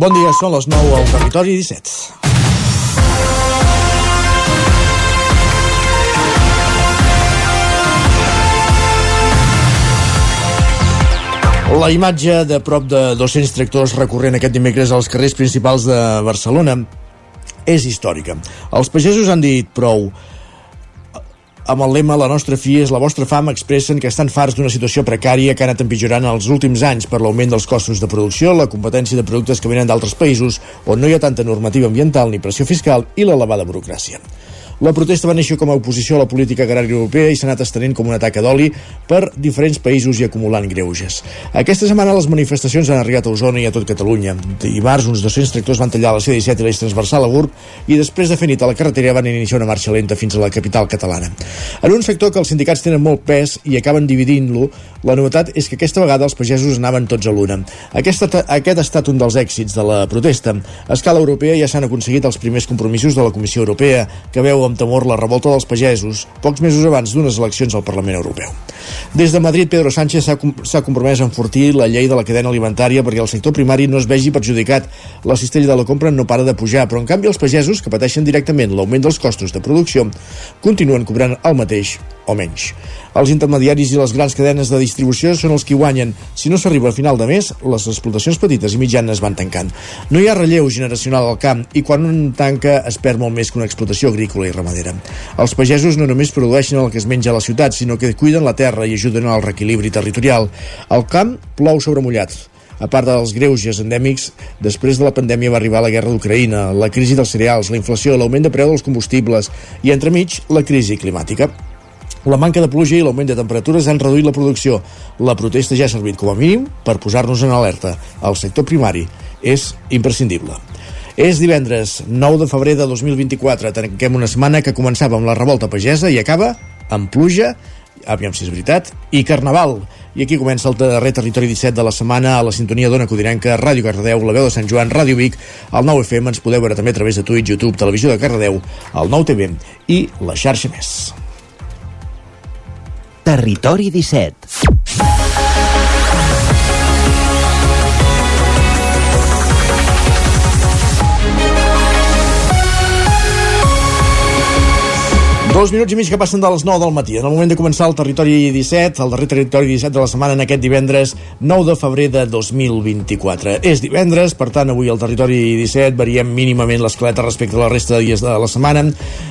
Bon dia, són les 9 al Territori 17. La imatge de prop de 200 tractors recorrent aquest dimecres als carrers principals de Barcelona és històrica. Els pagesos han dit prou amb el lema La nostra fi és la vostra fam expressen que estan farts d'una situació precària que ha anat empitjorant els últims anys per l'augment dels costos de producció, la competència de productes que venen d'altres països on no hi ha tanta normativa ambiental ni pressió fiscal i l'elevada burocràcia. La protesta va néixer com a oposició a la política agrària europea i s'ha anat estenent com un atac d'oli per diferents països i acumulant greuges. Aquesta setmana les manifestacions han arribat a Osona i a tot Catalunya. Dimarts uns 200 tractors van tallar la C-17 i l'eix transversal a Gurb i després de fer nit a la carretera van iniciar una marxa lenta fins a la capital catalana. En un sector que els sindicats tenen molt pes i acaben dividint-lo, la novetat és que aquesta vegada els pagesos anaven tots a l'una. Aquest, aquest ha estat un dels èxits de la protesta. A escala europea ja s'han aconseguit els primers compromisos de la Comissió Europea, que veu amb temor la revolta dels pagesos pocs mesos abans d'unes eleccions al Parlament Europeu. Des de Madrid, Pedro Sánchez s'ha compromès a enfortir la llei de la cadena alimentària perquè el sector primari no es vegi perjudicat. La cistella de la compra no para de pujar, però en canvi els pagesos, que pateixen directament l'augment dels costos de producció, continuen cobrant el mateix o menys. Els intermediaris i les grans cadenes de distribució són els que guanyen. Si no s'arriba a final de mes, les explotacions petites i mitjanes van tancant. No hi ha relleu generacional al camp i quan un tanca es perd molt més que una explotació agrícola i ramadera. Els pagesos no només produeixen el que es menja a la ciutat, sinó que cuiden la terra i ajuden al reequilibri territorial. Al camp plou sobre mullat. A part dels greuges endèmics, després de la pandèmia va arribar la guerra d'Ucraïna, la crisi dels cereals, la inflació, l'augment de preu dels combustibles i, entremig, la crisi climàtica. La manca de pluja i l'augment de temperatures han reduït la producció. La protesta ja ha servit com a mínim per posar-nos en alerta. El sector primari és imprescindible. És divendres 9 de febrer de 2024. Tanquem una setmana que començava amb la revolta pagesa i acaba amb pluja, aviam si és veritat, i carnaval. I aquí comença el darrer territori 17 de la setmana a la sintonia d'Ona Codinenca, Ràdio Cardedeu, la veu de Sant Joan, Ràdio Vic, el 9 FM, ens podeu veure també a través de Twitch, YouTube, Televisió de Cardedeu, el 9 TV i la xarxa més. Territori 17 Dos minuts i mig que passen de les 9 del matí. En el moment de començar el Territori 17, el darrer Territori 17 de la setmana en aquest divendres 9 de febrer de 2024. És divendres, per tant, avui al Territori 17 variem mínimament l'escaleta respecte a la resta de dies de la setmana.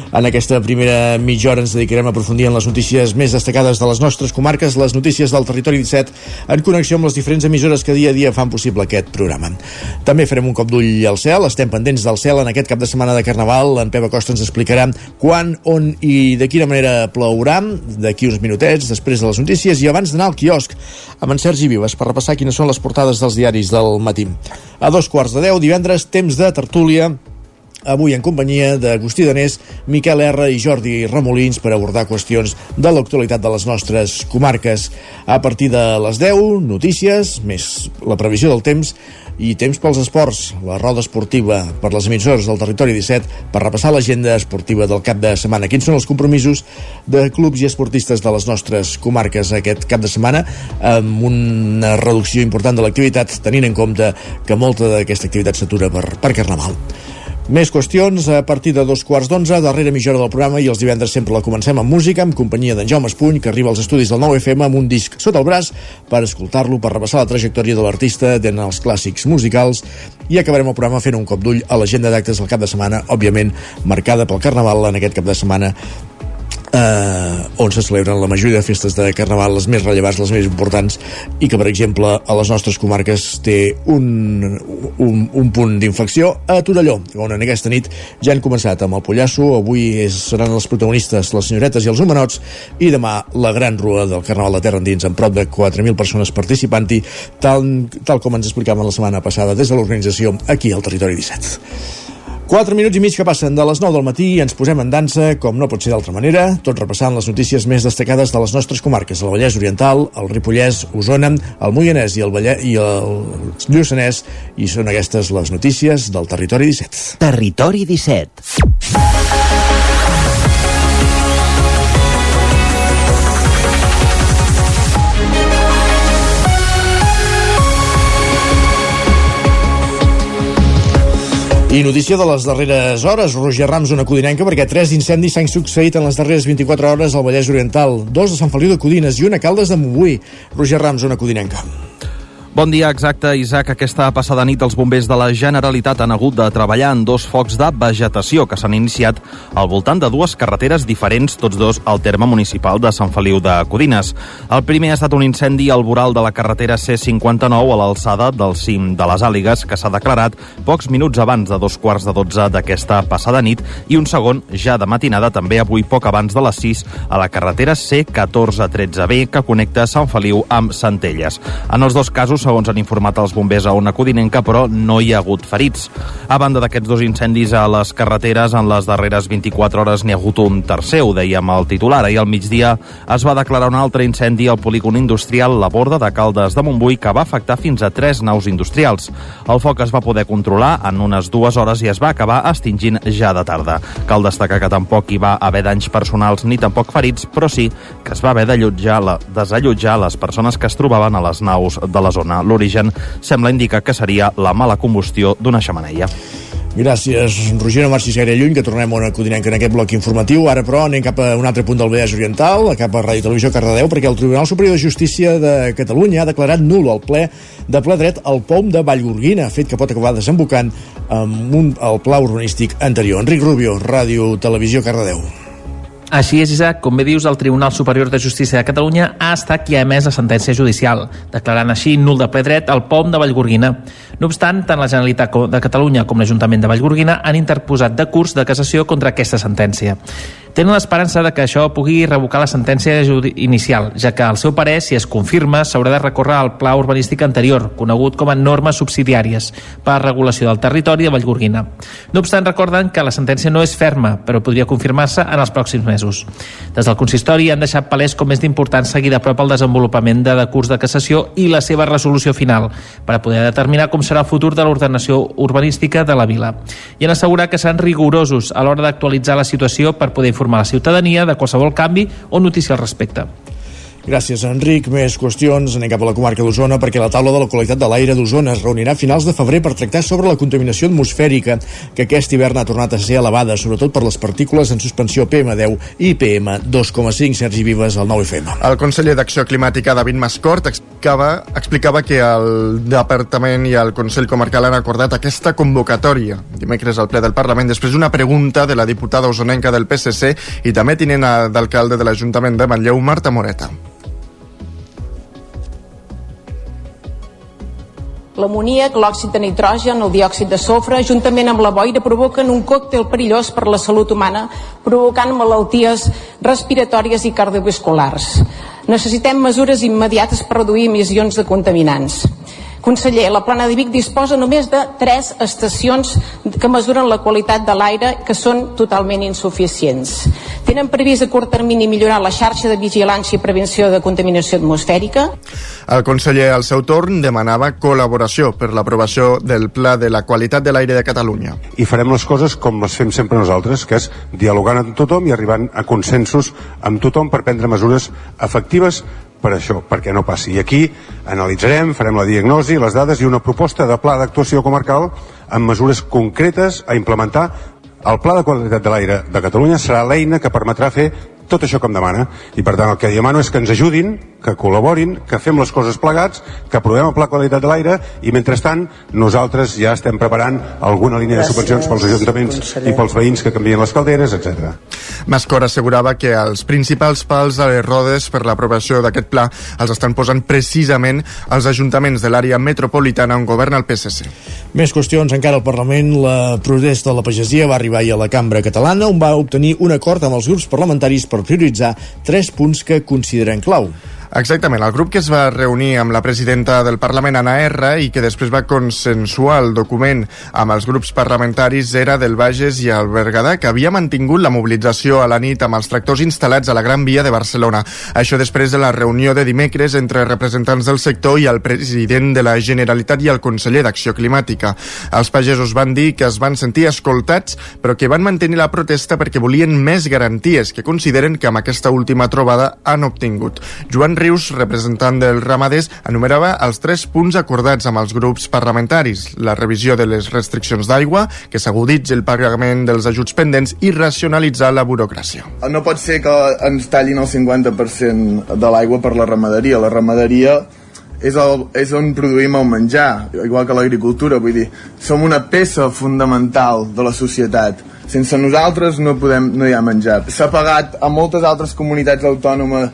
En aquesta primera mitja hora ens dedicarem a aprofundir en les notícies més destacades de les nostres comarques, les notícies del Territori 17, en connexió amb les diferents emissores que dia a dia fan possible aquest programa. També farem un cop d'ull al cel, estem pendents del cel en aquest cap de setmana de Carnaval. En Pep Acosta ens explicarà quan, on i de quina manera plourà d'aquí uns minutets, després de les notícies i abans d'anar al quiosc amb en Sergi Vives per repassar quines són les portades dels diaris del matí. A dos quarts de deu, divendres, temps de tertúlia avui en companyia d'Agustí Danés, Miquel R i Jordi Remolins per abordar qüestions de l'actualitat de les nostres comarques. A partir de les 10, notícies, més la previsió del temps, i temps pels esports, la roda esportiva per les emissores del Territori 17 per repassar l'agenda esportiva del cap de setmana. Quins són els compromisos de clubs i esportistes de les nostres comarques aquest cap de setmana amb una reducció important de l'activitat tenint en compte que molta d'aquesta activitat s'atura per, per Carnaval. Més qüestions a partir de dos quarts d'onze, darrera mitja hora del programa i els divendres sempre la comencem amb música, amb companyia d'en Jaume Espuny, que arriba als estudis del 9FM amb un disc sota el braç per escoltar-lo, per repassar la trajectòria de l'artista en els clàssics musicals i acabarem el programa fent un cop d'ull a l'agenda d'actes del cap de setmana, òbviament marcada pel Carnaval en aquest cap de setmana eh, on se celebren la majoria de festes de Carnaval, les més rellevants, les més importants, i que, per exemple, a les nostres comarques té un, un, un punt d'infecció a Torelló, on en aquesta nit ja han començat amb el Pollasso, avui és, seran els protagonistes les senyoretes i els humanots, i demà la gran rua del Carnaval de Terra Endins, amb prop de 4.000 persones participant-hi, tal, tal com ens explicàvem la setmana passada des de l'organització aquí al Territori 17. 4 minuts i mig que passen de les 9 del matí i ens posem en dansa, com no pot ser d'altra manera, tot repassant les notícies més destacades de les nostres comarques, el Vallès Oriental, el Ripollès, Osona, el Moianès i el, Vallè, i el Lluçanès, i són aquestes les notícies del Territori 17. Territori 17. I notícia de les darreres hores, Roger Rams, una codinenca, perquè tres incendis s'han succeït en les darreres 24 hores al Vallès Oriental, dos de Sant Feliu de Codines i una Caldes de Montbui. Roger Rams, una codinenca. Bon dia, exacte, Isaac. Aquesta passada nit els bombers de la Generalitat han hagut de treballar en dos focs de vegetació que s'han iniciat al voltant de dues carreteres diferents, tots dos al terme municipal de Sant Feliu de Codines. El primer ha estat un incendi al voral de la carretera C59 a l'alçada del cim de les Àligues, que s'ha declarat pocs minuts abans de dos quarts de dotze d'aquesta passada nit, i un segon ja de matinada, també avui poc abans de les 6, a la carretera C1413B, que connecta Sant Feliu amb Centelles. En els dos casos segons han informat els bombers a una codinenca, però no hi ha hagut ferits. A banda d'aquests dos incendis a les carreteres, en les darreres 24 hores n'hi ha hagut un tercer, ho dèiem al titular. Ahir al migdia es va declarar un altre incendi al polígon industrial La Borda de Caldes de Montbui que va afectar fins a tres naus industrials. El foc es va poder controlar en unes dues hores i es va acabar extingint ja de tarda. Cal destacar que tampoc hi va haver danys personals ni tampoc ferits, però sí que es va haver d'allotjar la, desallotjar les persones que es trobaven a les naus de la zona. L'origen sembla indicar que seria la mala combustió d'una xamaneia. Gràcies, Roger, no marxis gaire lluny, que tornem a codinenca en aquest bloc informatiu. Ara, però, anem cap a un altre punt del Vallès Oriental, cap a Ràdio Televisió Cardedeu, perquè el Tribunal Superior de Justícia de Catalunya ha declarat nul al ple de ple dret al POM de Vallgorguina, fet que pot acabar desembocant amb un, el pla urbanístic anterior. Enric Rubio, Ràdio Televisió Cardedeu. Així és, Isaac. Com bé dius, el Tribunal Superior de Justícia de Catalunya ha estat qui ha emès la sentència judicial, declarant així nul de ple dret al POM de Vallgorguina. No obstant, tant la Generalitat de Catalunya com l'Ajuntament de Vallgorguina han interposat de curs de cassació contra aquesta sentència tenen l'esperança de que això pugui revocar la sentència inicial, ja que, al seu parer, si es confirma, s'haurà de recórrer al pla urbanístic anterior, conegut com a normes subsidiàries per a regulació del territori de Vallgorguina. No obstant, recorden que la sentència no és ferma, però podria confirmar-se en els pròxims mesos. Des del consistori han deixat palès com és d'important seguir de prop el desenvolupament de curs de cassació i la seva resolució final, per a poder determinar com serà el futur de l'ordenació urbanística de la vila. I han assegurat que seran rigorosos a l'hora d'actualitzar la situació per poder informar la ciutadania de qualsevol canvi o notícia al respecte. Gràcies, Enric. Més qüestions. Anem cap a la comarca d'Osona perquè la taula de la qualitat de l'aire d'Osona es reunirà a finals de febrer per tractar sobre la contaminació atmosfèrica que aquest hivern ha tornat a ser elevada, sobretot per les partícules en suspensió PM10 i PM2,5. Sergi Vives, al 9FM. El conseller d'Acció Climàtica, David Mascort, explicava, explicava que el Departament i el Consell Comarcal han acordat aquesta convocatòria dimecres al ple del Parlament després d'una pregunta de la diputada osonenca del PSC i també tinent d'alcalde de l'Ajuntament de Manlleu, Marta Moreta. L'amoníac, l'òxid de nitrogen, el diòxid de sofre, juntament amb la boira, provoquen un còctel perillós per la salut humana, provocant malalties respiratòries i cardiovasculars. Necessitem mesures immediates per reduir emissions de contaminants. Conseller, la plana de Vic disposa només de tres estacions que mesuren la qualitat de l'aire que són totalment insuficients. Tenen previst a curt termini millorar la xarxa de vigilància i prevenció de contaminació atmosfèrica? El conseller, al seu torn, demanava col·laboració per l'aprovació del Pla de la Qualitat de l'Aire de Catalunya. I farem les coses com les fem sempre nosaltres, que és dialogant amb tothom i arribant a consensos amb tothom per prendre mesures efectives per això, perquè no passi. I aquí analitzarem, farem la diagnosi, les dades i una proposta de pla d'actuació comarcal amb mesures concretes a implementar. El Pla de Qualitat de l'Aire de Catalunya serà l'eina que permetrà fer tot això em demana. I per tant el que demano és que ens ajudin, que col·laborin, que fem les coses plegats, que aprovem el Pla Qualitat de l'Aire i mentrestant nosaltres ja estem preparant alguna línia Gràcies, de subvencions pels ajuntaments conseller. i pels veïns que canvien les calderes, etc. Mascor assegurava que els principals pals a les rodes per l'aprovació d'aquest pla els estan posant precisament els ajuntaments de l'àrea metropolitana on governa el PSC. Més qüestions encara al Parlament. La protesta de la pagesia va arribar a la cambra catalana on va obtenir un acord amb els grups parlamentaris per per prioritzar tres punts que consideren clau. Exactament, el grup que es va reunir amb la presidenta del Parlament, Anna R, i que després va consensuar el document amb els grups parlamentaris era del Bages i el Berguedà, que havia mantingut la mobilització a la nit amb els tractors instal·lats a la Gran Via de Barcelona. Això després de la reunió de dimecres entre representants del sector i el president de la Generalitat i el conseller d'Acció Climàtica. Els pagesos van dir que es van sentir escoltats, però que van mantenir la protesta perquè volien més garanties que consideren que amb aquesta última trobada han obtingut. Joan Rius, representant dels ramaders, enumerava els tres punts acordats amb els grups parlamentaris. La revisió de les restriccions d'aigua, que s'aguditzi el pagament dels ajuts pendents i racionalitzar la burocràcia. No pot ser que ens tallin el 50% de l'aigua per la ramaderia. La ramaderia és, el, és on produïm el menjar, igual que l'agricultura, vull dir, som una peça fundamental de la societat. Sense nosaltres no, podem, no hi ha menjar. S'ha pagat a moltes altres comunitats autònomes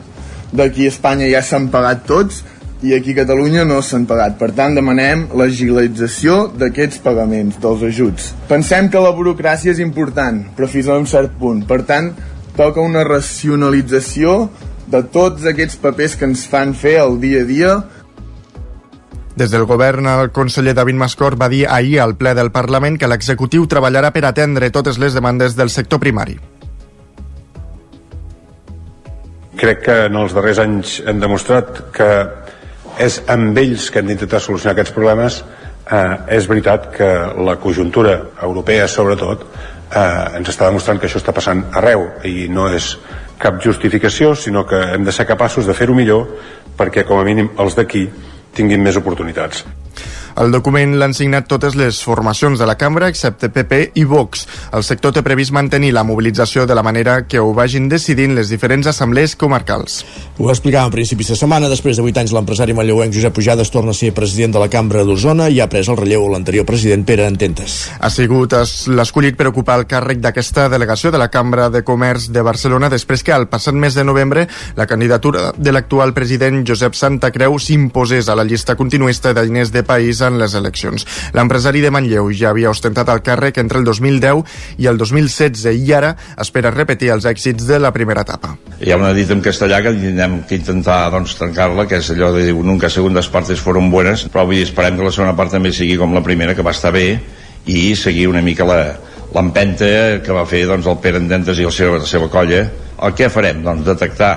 d'aquí a Espanya ja s'han pagat tots i aquí a Catalunya no s'han pagat. Per tant, demanem l'agilització d'aquests pagaments, dels ajuts. Pensem que la burocràcia és important, però fins a un cert punt. Per tant, toca una racionalització de tots aquests papers que ens fan fer el dia a dia des del govern, el conseller David Mascor va dir ahir al ple del Parlament que l'executiu treballarà per atendre totes les demandes del sector primari. Crec que en els darrers anys hem demostrat que és amb ells que hem d'intentar solucionar aquests problemes. Eh, és veritat que la conjuntura europea, sobretot, eh, ens està demostrant que això està passant arreu i no és cap justificació, sinó que hem de ser capaços de fer-ho millor perquè com a mínim els d'aquí tinguin més oportunitats. El document l'han signat totes les formacions de la cambra, excepte PP i Vox. El sector té previst mantenir la mobilització de la manera que ho vagin decidint les diferents assemblees comarcals. Ho explicàvem a principis de setmana. Després de 8 anys, l'empresari mallauenc Josep Pujades torna a ser president de la Cambra d'Osona i ha pres el relleu l'anterior president Pere Ententes. Ha sigut l'escollit per ocupar el càrrec d'aquesta delegació de la Cambra de Comerç de Barcelona després que al passat mes de novembre la candidatura de l'actual president Josep Santa Creu s'imposés a la llista continuista de diners de país en les eleccions. L'empresari de Manlleu ja havia ostentat el càrrec entre el 2010 i el 2016 i ara espera repetir els èxits de la primera etapa. Hi ha una dita en castellà que tindrem que intentar doncs, trencar-la, que és allò de dir nunca segundes partes foren buenes, però dir, esperem que la segona part també sigui com la primera, que va estar bé, i seguir una mica la, l'empenta que va fer doncs, el Pere Endentes i el seu, la seva colla. El què farem? Doncs detectar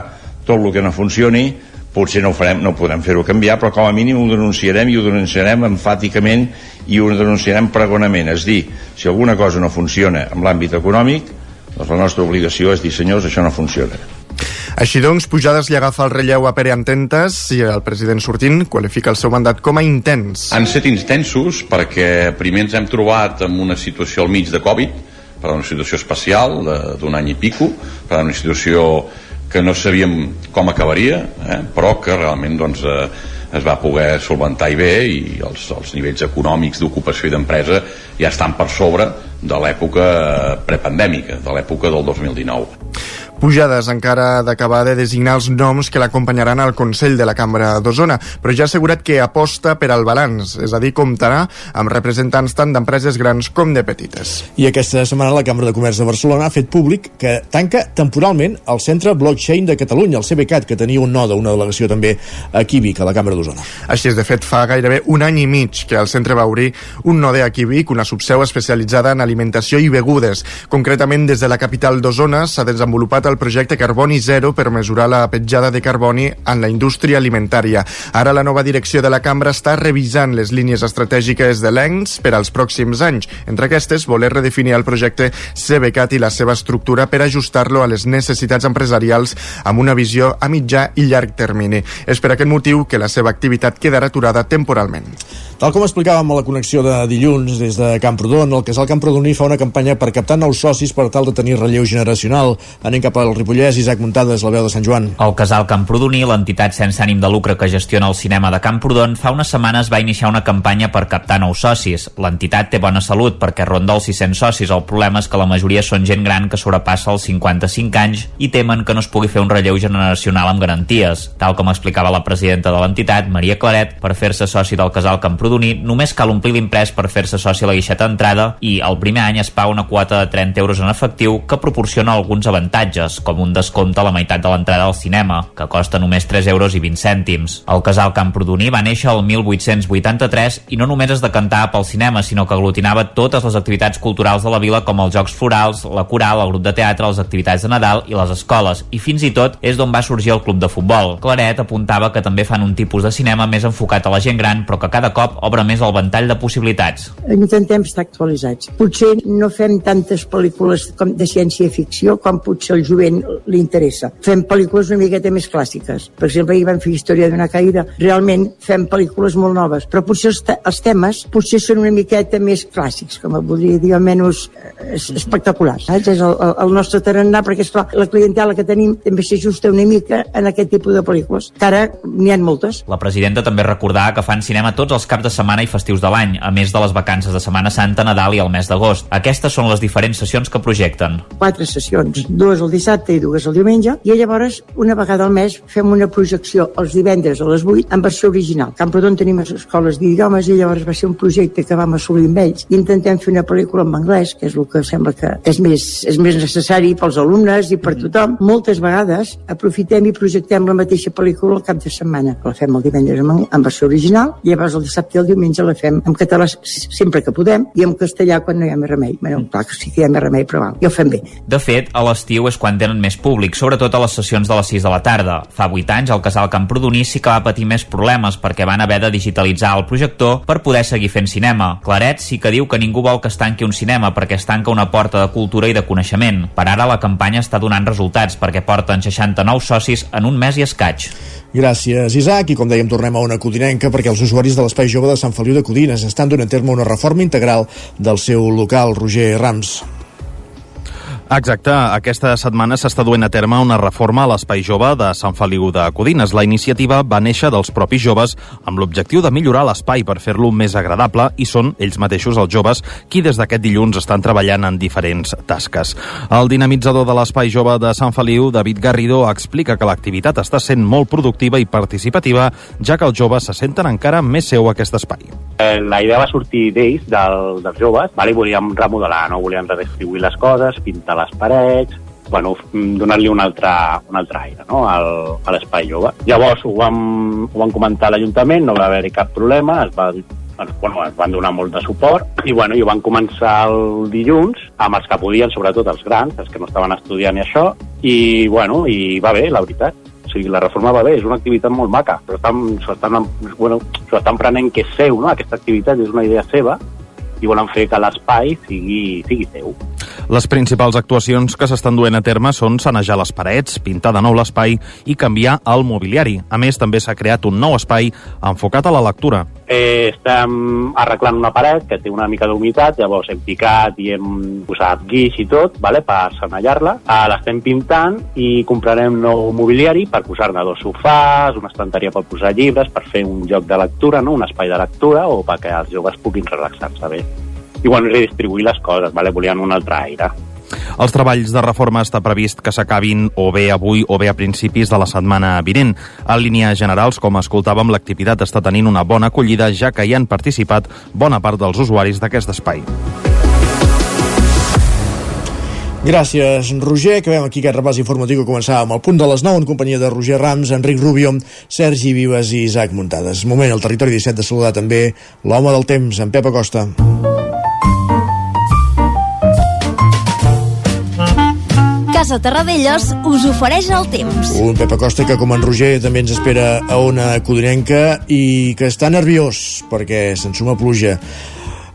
tot el que no funcioni, potser no ho farem, no podrem fer-ho canviar, però com a mínim ho denunciarem i ho denunciarem enfàticament i ho denunciarem pregonament. És dir, si alguna cosa no funciona en l'àmbit econòmic, doncs la nostra obligació és dir, senyors, això no funciona. Així doncs, Pujades li agafa el relleu a Pere Antentes i el president sortint qualifica el seu mandat com a intens. Han set intensos perquè primer ens hem trobat en una situació al mig de Covid, per una situació especial d'un any i pico, per una situació que no sabíem com acabaria, eh? però que realment doncs, eh, es va poder solventar i bé i els, els nivells econòmics d'ocupació i d'empresa ja estan per sobre de l'època prepandèmica, de l'època del 2019. Pujades encara d'acabar de designar els noms que l'acompanyaran al Consell de la Cambra d'Osona, però ja ha assegurat que aposta per al balanç, és a dir, comptarà amb representants tant d'empreses grans com de petites. I aquesta setmana la Cambra de Comerç de Barcelona ha fet públic que tanca temporalment el Centre Blockchain de Catalunya, el CBCAT, que tenia un node, una delegació també aquí a Vic, a la Cambra d'Osona. Així és, de fet, fa gairebé un any i mig que el centre va obrir un node a Vic, una subseu especialitzada en alimentació i begudes. Concretament, des de la capital d'Osona s'ha desenvolupat el projecte Carboni Zero per mesurar la petjada de carboni en la indústria alimentària. Ara la nova direcció de la cambra està revisant les línies estratègiques de l'ENS per als pròxims anys. Entre aquestes, voler redefinir el projecte CBCAT i la seva estructura per ajustar-lo a les necessitats empresarials amb una visió a mitjà i llarg termini. És per aquest motiu que la seva activitat quedarà aturada temporalment. Tal com explicàvem a la connexió de dilluns des de Camprodon, el casal Camprodoní fa una campanya per captar nous socis per tal de tenir relleu generacional. Anem cap al Ripollès, Isaac Muntades, la veu de Sant Joan. El casal Camprodoní, l'entitat sense ànim de lucre que gestiona el cinema de Camprodon, fa unes setmanes va iniciar una campanya per captar nous socis. L'entitat té bona salut perquè ronda els 600 socis. El problema és que la majoria són gent gran que sobrepassa els 55 anys i temen que no es pugui fer un relleu generacional amb garanties. Tal com explicava la presidenta de l'entitat, Maria Claret, per fer-se soci del casal Camprodoní només cal omplir l'imprès per fer-se soci a la guixeta d'entrada i el primer any es paga una quota de 30 euros en efectiu que proporciona alguns avantatges, com un descompte a la meitat de l'entrada al cinema, que costa només 3 euros i 20 cèntims. El casal Camprodoní va néixer el 1883 i no només es decantava pel cinema, sinó que aglutinava totes les activitats culturals de la vila com els Jocs Florals, la coral, el grup de teatre, les activitats de Nadal i les escoles, i fins i tot és d'on va sorgir el club de futbol. Claret apuntava que també fan un tipus de cinema més enfocat a la gent gran, però que cada cop obre més el ventall de possibilitats. Intentem estar actualitzats. Potser no fem tantes pel·lícules com de ciència-ficció com potser el jovent li interessa. Fem pel·lícules una miqueta més clàssiques. Per exemple, ahir vam fer Història d'una caïda. Realment fem pel·lícules molt noves, però potser els, te els temes potser són una miqueta més clàssics, com podria dir, menys eh, espectaculars. Saps? És el, el, nostre tarannà, perquè esclar, la clientela que tenim també s'ajusta una mica en aquest tipus de pel·lícules, que ara n'hi ha moltes. La presidenta també recordava que fan cinema tots els caps de setmana i festius de l'any, a més de les vacances de Setmana Santa, Nadal i el mes d'agost. Aquestes són les diferents sessions que projecten. Quatre sessions, dues el dissabte i dues el diumenge, i llavors una vegada al mes fem una projecció els divendres a les 8 en versió original. A Camprodon tenim les escoles d'idiomes i llavors va ser un projecte que vam assolir amb ells i intentem fer una pel·lícula en anglès, que és el que sembla que és més, és més necessari pels alumnes i per tothom. Moltes vegades aprofitem i projectem la mateixa pel·lícula al cap de setmana. La fem el divendres en, en versió original i llavors el dissabte i el diumenge la fem en català sempre que podem i en castellà quan no hi ha més remei. Bueno, clar que sí que hi ha més remei, però val, i ho fem bé. De fet, a l'estiu és quan tenen més públic, sobretot a les sessions de les 6 de la tarda. Fa 8 anys el casal Camprodoní sí que va patir més problemes perquè van haver de digitalitzar el projector per poder seguir fent cinema. Claret sí que diu que ningú vol que es tanqui un cinema perquè es tanca una porta de cultura i de coneixement. Per ara la campanya està donant resultats perquè porten 69 socis en un mes i escaig. Gràcies, Isaac. I com dèiem, tornem a una codinenca perquè els usuaris de l'Espai Jove de Sant Feliu de Codines estan donant a terme una reforma integral del seu local, Roger Rams. Exacte, aquesta setmana s'està duent a terme una reforma a l'Espai Jove de Sant Feliu de Codines. La iniciativa va néixer dels propis joves amb l'objectiu de millorar l'espai per fer-lo més agradable i són ells mateixos, els joves, qui des d'aquest dilluns estan treballant en diferents tasques. El dinamitzador de l'Espai Jove de Sant Feliu, David Garrido, explica que l'activitat està sent molt productiva i participativa, ja que els joves se senten encara més seu aquest espai. Eh, la idea va sortir d'ells, del, dels joves, vale? volíem remodelar, no? volíem redistribuir les coses, pintar les parets, bueno, donar-li un altre, un altre aire no? Al, a l'espai jove. Llavors ho vam, ho vam comentar a l'Ajuntament, no va haver-hi cap problema, es va bueno, ens van donar molt de suport i, bueno, i van començar el dilluns amb els que podien, sobretot els grans, els que no estaven estudiant i això, i, bueno, i va bé, la veritat. O sigui, la reforma va bé, és una activitat molt maca, però estan, s'ho estan, bueno, estan prenent que és seu, no? Aquesta activitat és una idea seva i volen fer que l'espai sigui, sigui seu. Les principals actuacions que s'estan duent a terme són sanejar les parets, pintar de nou l'espai i canviar el mobiliari. A més, també s'ha creat un nou espai enfocat a la lectura. Eh, estem arreglant una paret que té una mica d'humitat, llavors hem picat i hem posat guix i tot, vale, per sanellar-la. Ah, L'estem pintant i comprarem nou mobiliari per posar-ne dos sofàs, una estanteria per posar llibres, per fer un lloc de lectura, no? un espai de lectura, o perquè els joves puguin relaxar-se bé i bueno, redistribuir les coses, vale? volien un altre aire. Els treballs de reforma està previst que s'acabin o bé avui o bé a principis de la setmana vinent. En línies generals, com escoltàvem, l'activitat està tenint una bona acollida, ja que hi han participat bona part dels usuaris d'aquest espai. Gràcies, Roger. Acabem aquí aquest repàs informatiu que començàvem al punt de les 9 en companyia de Roger Rams, Enric Rubio, Sergi Vives i Isaac Muntades. Moment al territori 17 de saludar també l'home del temps, en Pep Acosta. Casa Terradellos us ofereix el temps. Un Pep Acosta que, com en Roger, també ens espera a una codinenca i que està nerviós perquè se'n suma pluja.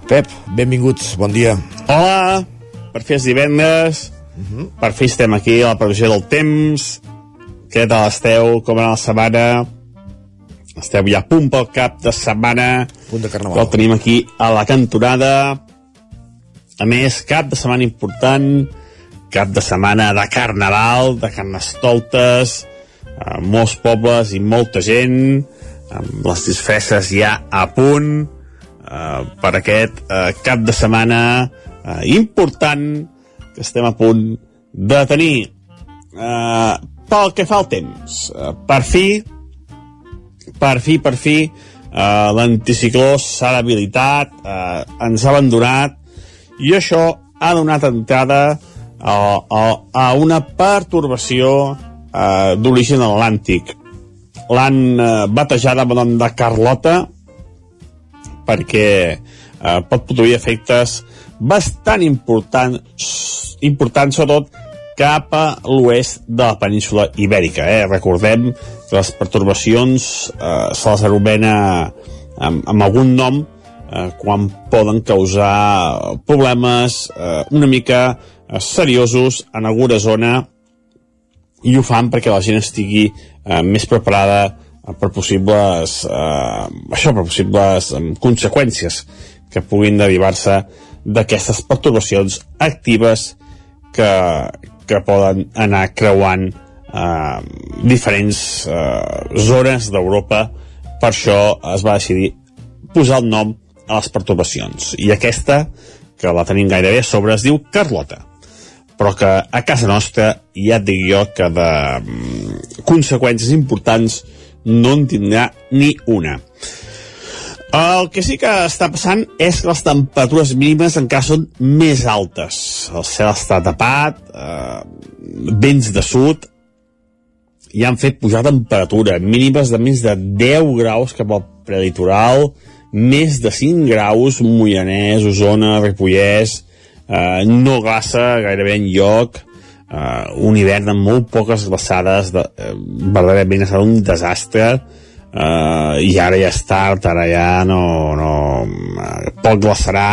Pep, benvingut, bon dia. Hola, per fi és divendres, uh -huh. per fi estem aquí a la previsió del temps, què tal esteu, com anar la setmana, esteu ja a punt pel cap de setmana, punt de carnaval. el tenim aquí a la cantonada, a més, cap de setmana important, cap de setmana de carnaval, de carnestoltes, a molts pobles i molta gent, amb les disfresses ja a punt, eh, per aquest eh, cap de setmana eh, important que estem a punt de tenir. Eh, pel que fa al temps, eh, per fi, per fi, per fi, eh, l'anticicló s'ha debilitat, eh, ens ha abandonat, i això ha donat entrada a, a, a una pertorbació eh, d'origen atlàntic. L'han eh, batejada amb nom de Carlota perquè eh, pot produir efectes bastant importants, importants sobretot cap a l'oest de la península ibèrica. Eh? Recordem que les pertorbacions eh, se les anomena amb, amb algun nom eh, quan poden causar problemes eh, una mica seriosos en alguna zona i ho fan perquè la gent estigui eh, més preparada per possibles eh, això, per possibles eh, conseqüències que puguin derivar-se d'aquestes perturbacions actives que, que poden anar creuant eh, diferents eh, zones d'Europa. Per això es va decidir posar el nom a les perturbacions i aquesta, que la tenim gairebé a sobre, es diu Carlota però que a casa nostra ja et dic jo que de mm, conseqüències importants no en tindrà ni una. El que sí que està passant és que les temperatures mínimes encara són més altes. El cel està tapat, eh, vents de sud, i han fet pujar temperatura, mínimes de més de 10 graus cap al prelitoral, més de 5 graus, Moianès, Osona, Ripollès, eh, no glaça gairebé en lloc, eh, un hivern amb molt poques glaçades, de, eh, verdaderament ha estat un desastre, eh, i ara ja és tard, ara ja no, no eh, poc glaçarà,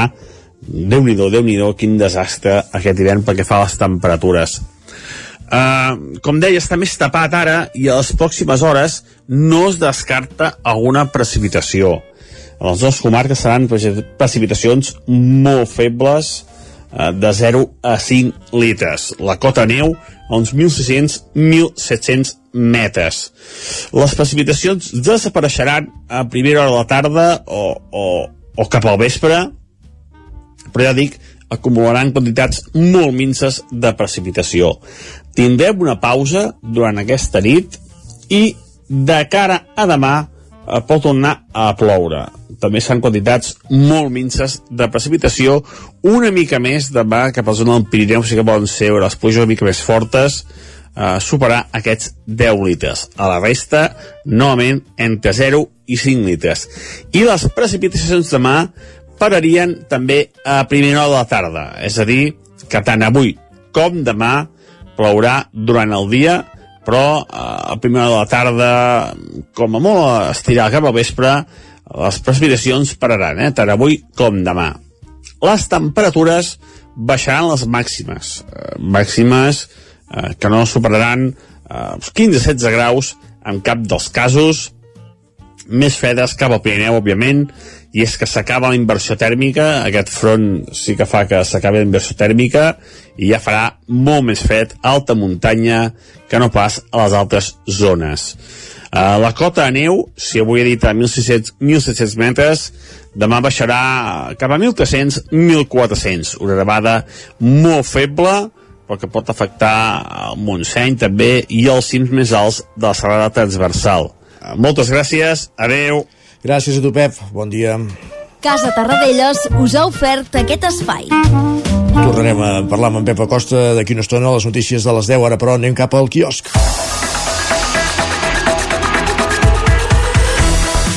Déu-n'hi-do, déu nhi déu quin desastre aquest hivern perquè fa les temperatures. Uh, com deia, està més tapat ara i a les pròximes hores no es descarta alguna precipitació. A les dues comarques seran precipitacions molt febles, de 0 a 5 litres. La cota neu a uns 1.600-1.700 metres. Les precipitacions desapareixeran a primera hora de la tarda o, o, o cap al vespre, però ja dic, acumularan quantitats molt minces de precipitació. Tindrem una pausa durant aquesta nit i de cara a demà eh, pot tornar a ploure també seran quantitats molt minces de precipitació, una mica més demà cap a la zona del Pirineu, sí que poden ser les pluges una mica més fortes, eh, superar aquests 10 litres. A la resta, novament, entre 0 i 5 litres. I les precipitacions demà pararien també a primera hora de la tarda, és a dir, que tant avui com demà plourà durant el dia, però eh, a primera hora de la tarda, com a molt estirar cap al vespre, les precipitacions pararan, eh, tant avui com demà. Les temperatures baixaran les màximes, eh, màximes eh, que no superaran eh, 15-16 graus en cap dels casos, més fredes cap al Pirineu, òbviament, i és que s'acaba la inversió tèrmica, aquest front sí que fa que s'acabi la inversió tèrmica i ja farà molt més fred alta muntanya que no pas a les altres zones. Uh, la cota de neu, si avui he dit a 1.600, 1.700 metres, demà baixarà cap a 1.300, 1.400. Una nevada molt feble, però que pot afectar el Montseny també i els cims més alts de la serrada transversal. Uh, moltes gràcies, adeu. Gràcies a tu, Pep. Bon dia. Casa Tarradellas us ha ofert aquest espai. Tornarem a parlar amb en Pep Acosta d'aquí una estona a les notícies de les 10, ara però anem cap al quiosc.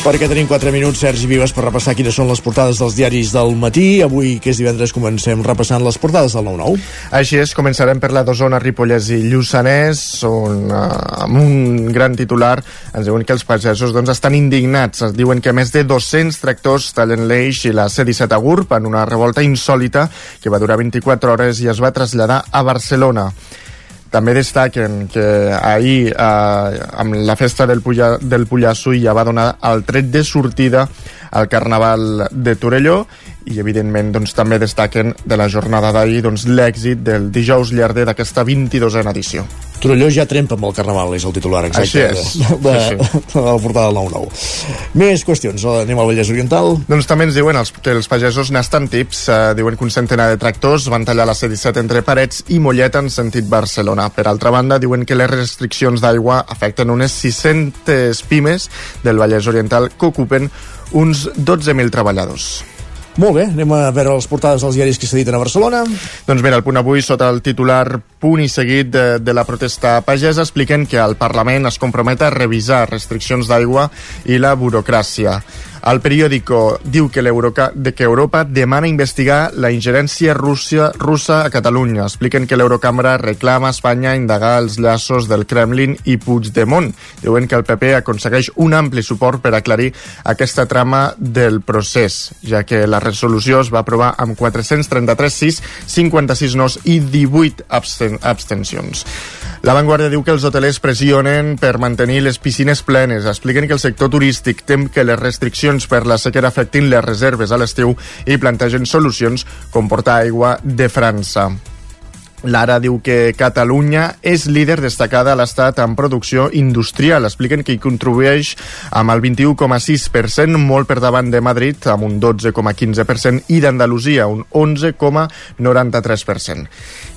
Perquè tenim 4 minuts, Sergi Vives, per repassar quines són les portades dels diaris del matí. Avui, que és divendres, comencem repassant les portades del 9-9. Així és, començarem per la d'Osona, Ripollès i Lluçanès, on uh, amb un gran titular ens diuen que els pagesos doncs, estan indignats. Es diuen que més de 200 tractors tallen l'eix i la C-17 a Gurb en una revolta insòlita que va durar 24 hores i es va traslladar a Barcelona. També destaquen que ahir, eh, amb la festa del, Pulla, del Pullasso, ja va donar el tret de sortida al Carnaval de Torelló i evidentment doncs, també destaquen de la jornada d'ahir doncs, l'èxit del dijous llarder d'aquesta 22a edició. Torelló ja trempa amb el Carnaval, és el titular exacte Així és. de, de, sí. de la portada del 9-9. Més qüestions, anem al Vallès Oriental. Doncs també ens diuen els, que els pagesos n'estan tips, eh, diuen que un centenar de tractors van tallar la C-17 entre Parets i Mollet en sentit Barcelona. Per altra banda, diuen que les restriccions d'aigua afecten unes 600 pimes del Vallès Oriental que ocupen uns 12.000 treballadors. Molt bé, anem a veure les portades dels diaris que s'editen a Barcelona. Doncs mira, el punt avui, sota el titular punt i seguit de, de la protesta pagesa, expliquen que el Parlament es compromet a revisar restriccions d'aigua i la burocràcia. El periòdico diu que, de que Europa demana investigar la ingerència Rússia, russa a Catalunya. Expliquen que l'Eurocambra reclama a Espanya indagar els llaços del Kremlin i Puigdemont. Diuen que el PP aconsegueix un ampli suport per aclarir aquesta trama del procés, ja que la resolució es va aprovar amb 433 6, 56 nos i 18 absten abstencions. La Vanguardia diu que els hotelers pressionen per mantenir les piscines plenes. Expliquen que el sector turístic tem que les restriccions per la sequera afectin les reserves a l'estiu i plantegen solucions com portar aigua de França. Lara diu que Catalunya és líder destacada a l'Estat en producció industrial. Expliquen que hi contribueix amb el 21,6%, molt per davant de Madrid, amb un 12,15%, i d'Andalusia, un 11,93%.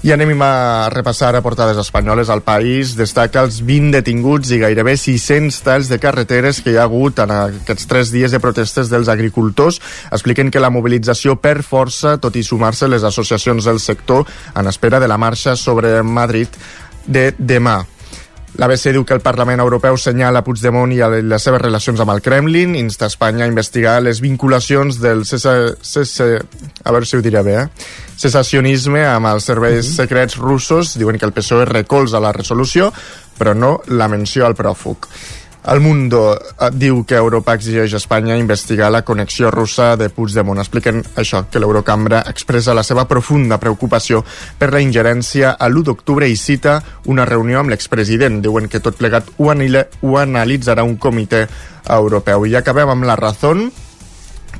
I anem a repassar a portades espanyoles. El país destaca els 20 detinguts i gairebé 600 talls de carreteres que hi ha hagut en aquests tres dies de protestes dels agricultors. Expliquen que la mobilització per força, tot i sumar-se les associacions del sector, en espera de la marxa sobre Madrid de demà. L'ABC diu que el Parlament Europeu senyala Puigdemont i les seves relacions amb el Kremlin, insta Espanya a investigar les vinculacions del cessa, cessa, a veure si ho diré bé, eh? cessacionisme amb els serveis secrets russos. Diuen que el PSOE recolza la resolució, però no la menció al pròfug. El Mundo eh, diu que Europa exigeix a Espanya investigar la connexió russa de Puigdemont. Expliquen això, que l'Eurocambra expressa la seva profunda preocupació per la ingerència a l'1 d'octubre i cita una reunió amb l'expresident. Diuen que tot plegat ho, ho analitzarà un comitè europeu. I acabem amb la raó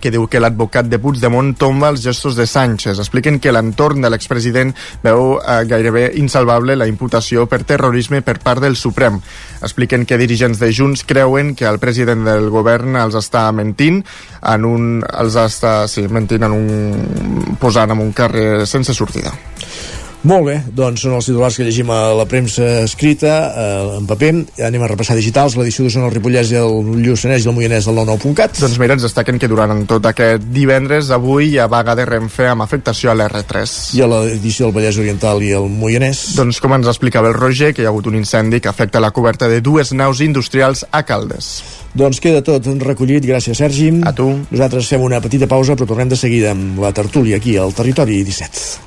que diu que l'advocat de Puigdemont tomba els gestos de Sánchez. Expliquen que l'entorn de l'expresident veu eh, gairebé insalvable la imputació per terrorisme per part del Suprem. Expliquen que dirigents de Junts creuen que el president del govern els està mentint en un, els està sí, mentint en un, posant en un carrer sense sortida. Molt bé, doncs són els titulars que llegim a la premsa escrita, eh, en paper. Anem a repassar digitals, l'edició d'Osona, el Ripollès i el Lluçanès i el Moianès del 99.cat. Doncs mira, ens destaquen que durant tot aquest divendres, avui hi ha vaga de Renfe amb afectació a l'R3. I a l'edició del Vallès Oriental i el Moianès? Doncs com ens explicava el Roger, que hi ha hagut un incendi que afecta la coberta de dues naus industrials a Caldes. Doncs queda tot recollit, gràcies Sergi. A tu. Nosaltres fem una petita pausa, però tornem de seguida amb la tertúlia aquí al Territori 17.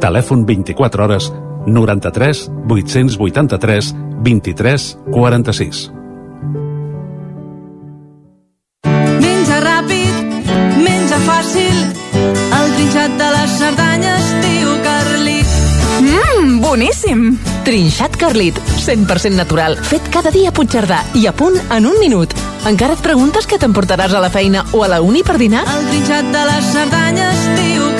Telèfon 24 hores 93 883 23 46. Menja ràpid, menja fàcil, el trinxat de les Cerdanyes diu Carlit. Mmm, boníssim! Trinxat Carlit, 100% natural, fet cada dia a Puigcerdà i a punt en un minut. Encara et preguntes què t'emportaràs a la feina o a la uni per dinar? El trinxat de les Cerdanyes diu Carlit.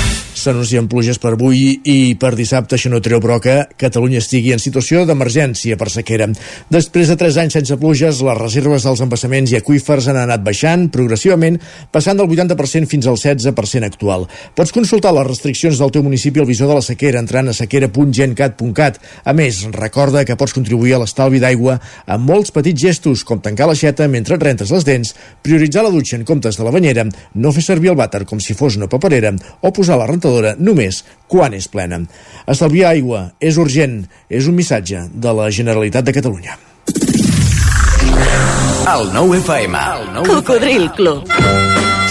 S'anuncien pluges per avui i per dissabte. Això no treu, però, que Catalunya estigui en situació d'emergència per sequera. Després de 3 anys sense pluges, les reserves dels embassaments i aqüífers han anat baixant progressivament, passant del 80% fins al 16% actual. Pots consultar les restriccions del teu municipi al visor de la sequera entrant a sequera.gencat.cat. A més, recorda que pots contribuir a l'estalvi d'aigua amb molts petits gestos, com tancar l'aixeta mentre et rentes les dents, prioritzar la dutxa en comptes de la banyera, no fer servir el vàter com si fos una paperera o posar la rentadora només quan és plena. Estalviar aigua és urgent, és un missatge de la Generalitat de Catalunya. El nou FM. El nou Cocodril Club.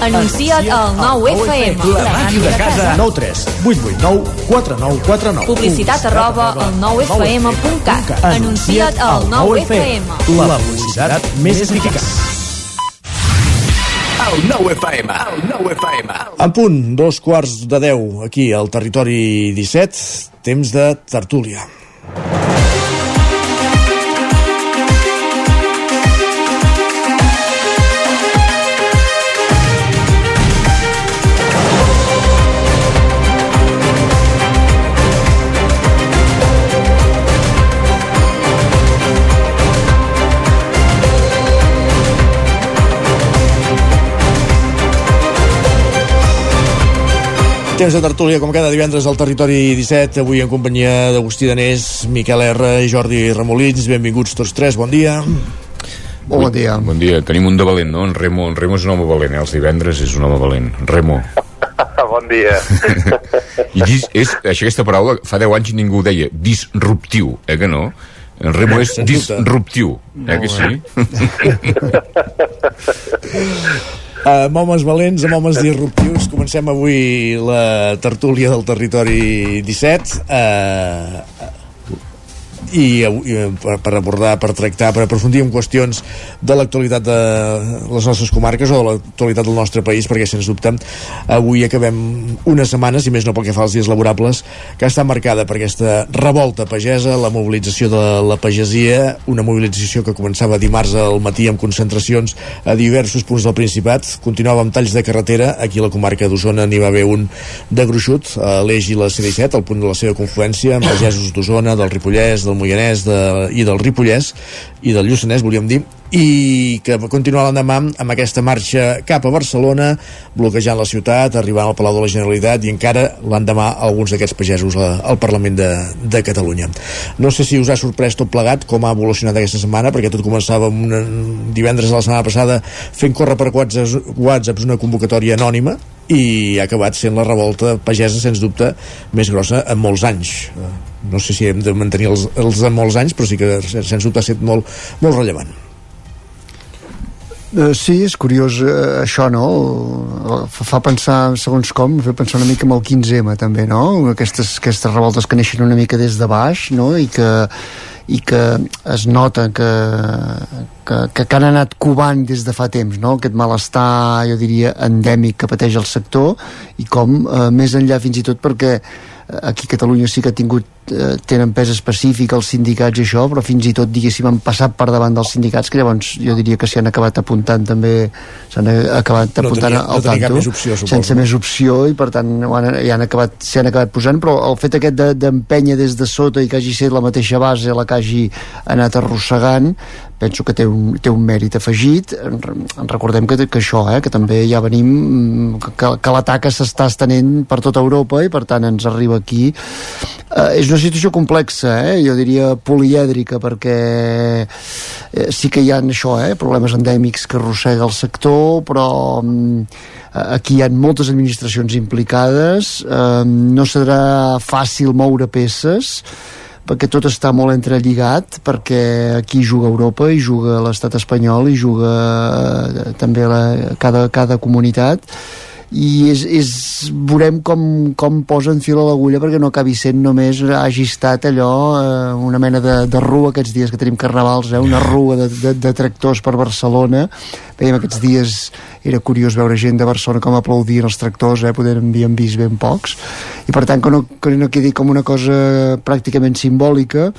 Anuncia't al 9 FM. La màquina de casa casa. 9 3 8 8 9 4 9 4 9 Publicitat arroba el 9FM.cat. Anuncia't al 9FM. La publicitat més eficaç. El 9FM. El 9FM. En punt, dos quarts de 10 aquí al territori 17, temps de tertúlia. Temps de tertúlia, com cada divendres al Territori 17, avui en companyia d'Agustí Danés, Miquel R, i Jordi Remolins. Benvinguts tots tres, bon dia. Bon, bon dia. Bon dia. Tenim un de valent, no? En Remo, en Remo és un home valent, eh? Els divendres és un home valent. Remo. bon dia. I dis, és, això, aquesta paraula, fa 10 anys ningú ho deia, disruptiu, eh que no? En Remo és disruptiu, eh que sí? Amb homes valents, amb homes disruptius, comencem avui la tertúlia del territori 17. Uh, i eh, per, per abordar, per tractar, per aprofundir en qüestions de l'actualitat de les nostres comarques o de l'actualitat del nostre país, perquè sens dubte avui acabem unes setmanes, i més no pel que fa als dies laborables, que està marcada per aquesta revolta pagesa, la mobilització de la pagesia, una mobilització que començava dimarts al matí amb concentracions a diversos punts del Principat, continuava amb talls de carretera, aquí a la comarca d'Osona n'hi va haver un de gruixut, a l'Eix i la C-17, al punt de la seva confluència, amb pagesos d'Osona, del Ripollès, del Moianès de, i del Ripollès i del Lluçanès, volíem dir, i que continuar l'endemà amb aquesta marxa cap a Barcelona, bloquejant la ciutat, arribant al Palau de la Generalitat i encara l'endemà alguns d'aquests pagesos al Parlament de, de Catalunya. No sé si us ha sorprès tot plegat com ha evolucionat aquesta setmana, perquè tot començava amb una, divendres de la setmana passada fent córrer per whatsapps una convocatòria anònima i ha acabat sent la revolta pagesa, sens dubte, més grossa en molts anys. Eh, No sé si hem de mantenir els, els de molts anys, però sí que sens dubte ha estat molt, molt rellevant. Uh, sí, és curiós uh, això, no? Fa, pensar, segons com, fa pensar una mica amb el 15M també, no? Aquestes, aquestes revoltes que neixen una mica des de baix, no? I que, i que es nota que, que, que, que han anat covant des de fa temps, no? Aquest malestar, jo diria, endèmic que pateix el sector i com, uh, més enllà fins i tot perquè aquí a Catalunya sí que ha tingut eh, tenen pes específic els sindicats i això, però fins i tot diguéssim han passat per davant dels sindicats que llavors jo diria que s'hi han acabat apuntant també s'han acabat No apuntant tenia- no al cap tanto més opció, suposo, sense no? més opció i per tant han, hi han acabat, s'hi han acabat posant però el fet aquest de- d'empènyer des de sota i que hagi set la mateixa base la que hagi anat arrossegant penso que té un, té un mèrit afegit recordem que, que això eh, que també ja venim que, que l'atac s'està estenent per tota Europa i per tant ens arriba aquí eh, és una situació complexa eh? jo diria polièdrica perquè eh, sí que hi ha això eh? problemes endèmics que arrossega el sector però mm, aquí hi ha moltes administracions implicades eh, no serà fàcil moure peces perquè tot està molt entrelligat perquè aquí juga Europa i juga l'estat espanyol i juga eh, també la, cada, cada comunitat i és, és, veurem com, com posen fil a l'agulla perquè no acabi sent només hagi estat allò eh, una mena de, de rua aquests dies que tenim carnavals, eh, una rua de, de, de tractors per Barcelona. Veiem aquests dies era curiós veure gent de Barcelona com aplaudien els tractors eh, poder havíem vist ben pocs. I per tant que no, que no quedi com una cosa pràcticament simbòlica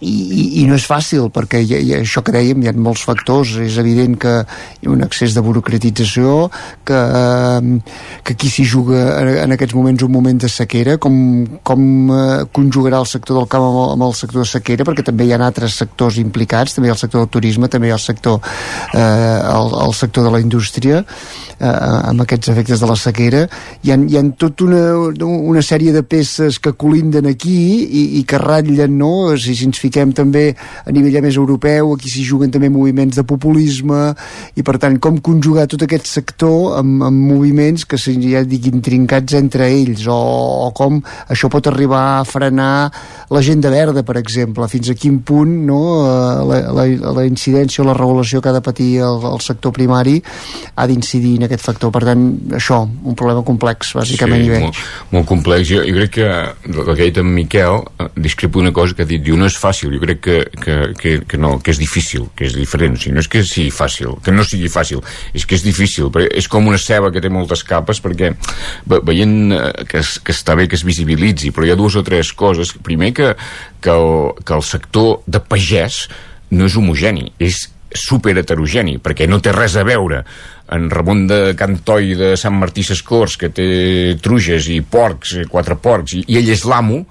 i, i, no és fàcil perquè hi, hi, això que dèiem hi ha molts factors. És evident que hi ha un excés de burocratització que, eh, que aquí s'hi juga en, en aquests moments un moment de sequera com, com eh, conjugarà el sector del camp amb, el- amb el sector de sequera perquè també hi ha altres sectors implicats també hi ha el sector del turisme, també hi ha el sector eh, el, el sector de la indústria eh, amb aquests efectes de la sequera. Hi ha, hi ha tota una, una sèrie de peces que colinden aquí i, i que ratllen no? si, si ens fiquem també a nivell més europeu, aquí s'hi juguen també moviments de populisme i per tant com conjugar tot aquest sector amb, amb moviments que ja diguin trincats entre ells o, o com això pot arribar a frenar l'agenda verda, per exemple, fins a quin punt no, eh, la, la, la incidència o la regulació que ha de patir el, el sector primari ha d'incidir en aquest factor. Per tant, això, un problema complex, bàsicament, sí, i veig. Molt, molt complex. Jo, jo crec que el que ha dit en Miquel eh, discrepo una cosa que ha dit, diu, no és fàcil, jo crec que, que, que, que no, que és difícil, que és diferent, o sigui, no és que sigui fàcil, que no sigui fàcil, és que és difícil, és com una ceba que té moltes capes, perquè ve, veient eh, que, es, que està bé que es visibilitzi, però hi ha dues o tres coses. Primer que, que, el, que el sector de pagès no és homogeni, és super heterogeni, perquè no té res a veure en Ramon de Cantoi de Sant Martí Sescors, que té truges i porcs, eh, quatre porcs, i, i ell és l'amo,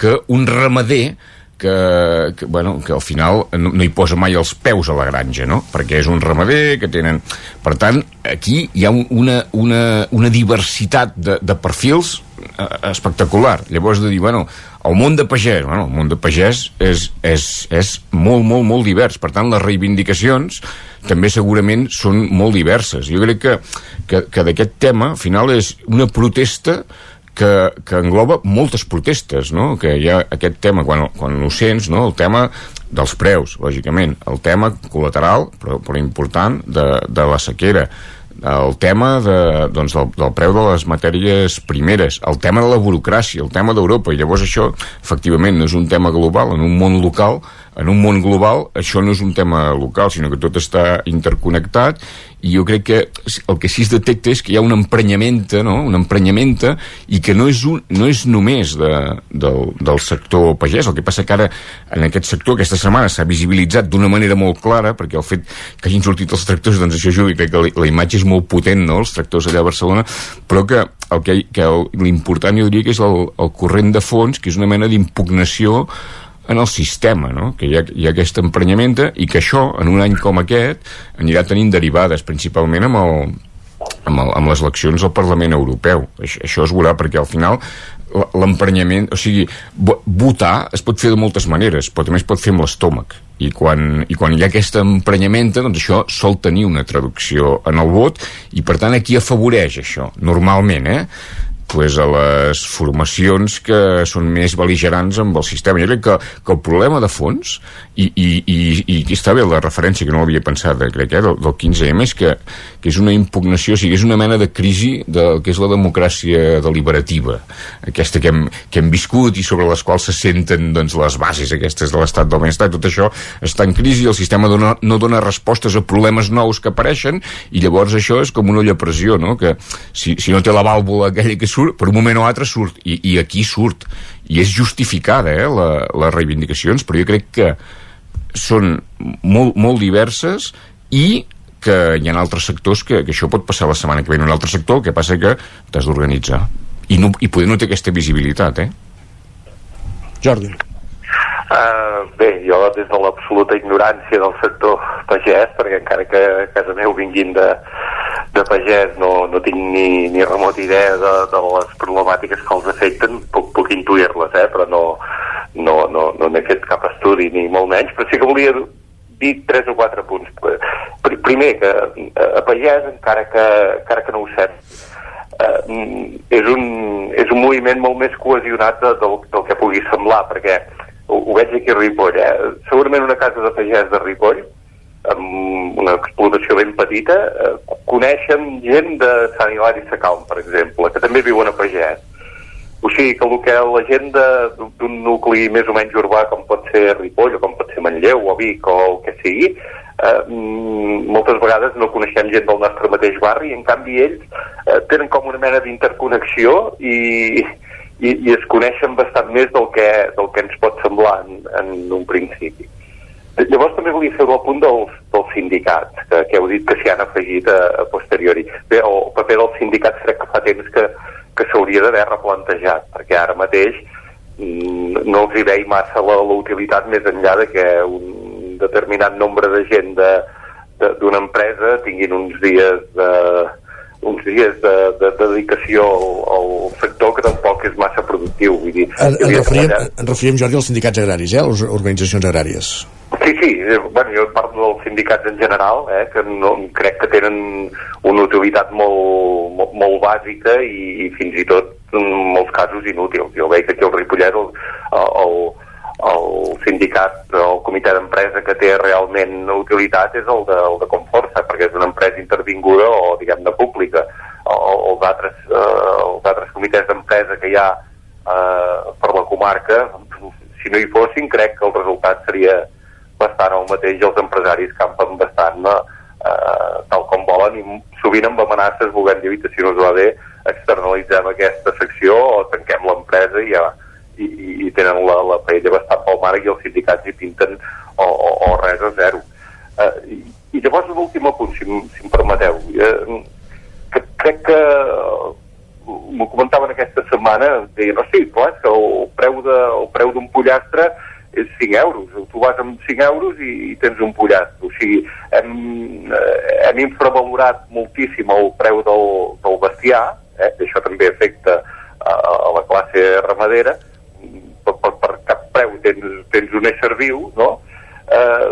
que un ramader que, que, bueno, que al final no, no hi posa mai els peus a la granja, no? Perquè és un ramader que tenen... Per tant, aquí hi ha una, una, una diversitat de, de perfils eh, espectacular. Llavors de dir, bueno, el món de pagès, bueno, el món de pagès és, és, és molt, molt, molt divers. Per tant, les reivindicacions també segurament són molt diverses. Jo crec que, que, que d'aquest tema, al final, és una protesta que, que engloba moltes protestes, no? que hi ha aquest tema, quan, quan ho sents, no? el tema dels preus, lògicament, el tema col·lateral, però, però important, de, de la sequera, el tema de, doncs, del, del preu de les matèries primeres, el tema de la burocràcia, el tema d'Europa, i llavors això, efectivament, no és un tema global, en un món local, en un món global, això no és un tema local, sinó que tot està interconnectat i jo crec que el que sí es detecta és que hi ha un emprenyamenta, no? un emprenyamenta i que no és, un, no és només de, del, del sector pagès, el que passa que ara en aquest sector aquesta setmana s'ha visibilitzat d'una manera molt clara, perquè el fet que hagin sortit els tractors, doncs això jo crec que la, la imatge és molt potent, no?, els tractors allà a Barcelona, però que el que, que l'important jo diria que és el, el corrent de fons, que és una mena d'impugnació en el sistema, no? que hi ha, hi ha aquest emprenyamenta i que això, en un any com aquest, anirà tenint derivades, principalment amb, el, amb, el, amb les eleccions al Parlament Europeu. Això, això es veurà perquè al final l'emprenyament, o sigui, votar es pot fer de moltes maneres, però també es pot fer amb l'estómac. I quan, I quan hi ha aquesta emprenyamenta, doncs això sol tenir una traducció en el vot, i per tant aquí afavoreix això, normalment, eh? Pues, a les formacions que són més beligerants amb el sistema. Jo crec que, que el problema de fons, i, i, i, i està bé la referència, que no l'havia pensat, eh, crec, eh, del, del 15M, és que, que és una impugnació, o sigui, és una mena de crisi del que és la democràcia deliberativa, aquesta que hem, que hem viscut i sobre les quals se senten doncs, les bases aquestes de l'estat del benestar, tot això està en crisi, el sistema dona, no dona respostes a problemes nous que apareixen, i llavors això és com una olla a pressió, no? que si, si no té la vàlvula aquella que surt, per un moment o altre surt, i, i aquí surt, i és justificada, eh, la, les reivindicacions, però jo crec que són molt, molt diverses i que hi ha altres sectors que, que això pot passar la setmana que ve en un altre sector, el que passa que t'has d'organitzar. I, no, I poder no té aquesta visibilitat, eh? Jordi. Uh, bé, jo des de l'absoluta ignorància del sector pagès, perquè encara que a casa meu vinguin de, de pagès no, no tinc ni, ni remota idea de, de les problemàtiques que els afecten, puc, puc intuir-les, eh? però no, no, no, no n'he fet cap estudi, ni molt menys, però sí que volia dir tres o quatre punts. Primer, que a pagès, encara que, encara que no ho sap, eh, és, un, és un moviment molt més cohesionat de, del, del que pugui semblar, perquè ho, ho veig aquí a Ripoll, eh? segurament una casa de pagès de Ripoll, amb una explotació ben petita, eh, coneixen gent de Sant Hilari Sacalm, per exemple, que també viuen a pagès. O sigui que el que la gent d'un nucli més o menys urbà, com pot ser Ripoll, o com pot ser Manlleu, o Vic, o el que sigui, eh, moltes vegades no coneixem gent del nostre mateix barri, i en canvi ells eh, tenen com una mena d'interconnexió i, i, i es coneixen bastant més del que, del que ens pot semblar en, en un principi. Llavors també volia fer el punt dels, dels sindicats, que, que heu dit que s'hi han afegit a, a posteriori. Bé, el paper dels sindicats crec que fa temps que, que s'hauria d'haver replantejat, perquè ara mateix mm, no els hi veig massa la, la utilitat més enllà de que un determinat nombre de gent d'una empresa tinguin uns dies de, uns dies de, de, de dedicació al, al sector que tampoc és massa productiu. Vull dir, En, en, treballat- en referíem, Jordi, als sindicats agraris, eh? a les organitzacions agràries. Sí, sí, eh, bueno, jo parlo dels sindicats en general, eh, que no, crec que tenen una utilitat molt, molt, molt bàsica i, i fins i tot en molts casos inútils. Jo veig aquí al Ripollet el, el, el sindicat, el comitè d'empresa que té realment utilitat és el de, el de Conforça, perquè és una empresa intervinguda o, diguem-ne, pública. El, els, altres, eh, els altres comitès d'empresa que hi ha eh, per la comarca, si no hi fossin, crec que el resultat seria bastant el mateix i els empresaris campen bastant eh, tal com volen i sovint amb amenaces volent dir si no us va bé externalitzem aquesta secció o tanquem l'empresa i ja i, i, i tenen la, la paella bastant pel mar i els sindicats hi pinten o, o, o res a zero eh, i, i llavors l'últim apunt si, si em permeteu eh, que, crec que eh, m'ho comentaven aquesta setmana deien, no, sí, clar, que el preu de, el preu d'un pollastre és 5 euros. Tu vas amb 5 euros i, i tens un pollastre. O sigui, hem, eh, hem infravalorat moltíssim el preu del, del bestiar, eh? això també afecta a, a la classe ramadera, per, per, per cap preu tens, tens un ésser viu, no? Eh,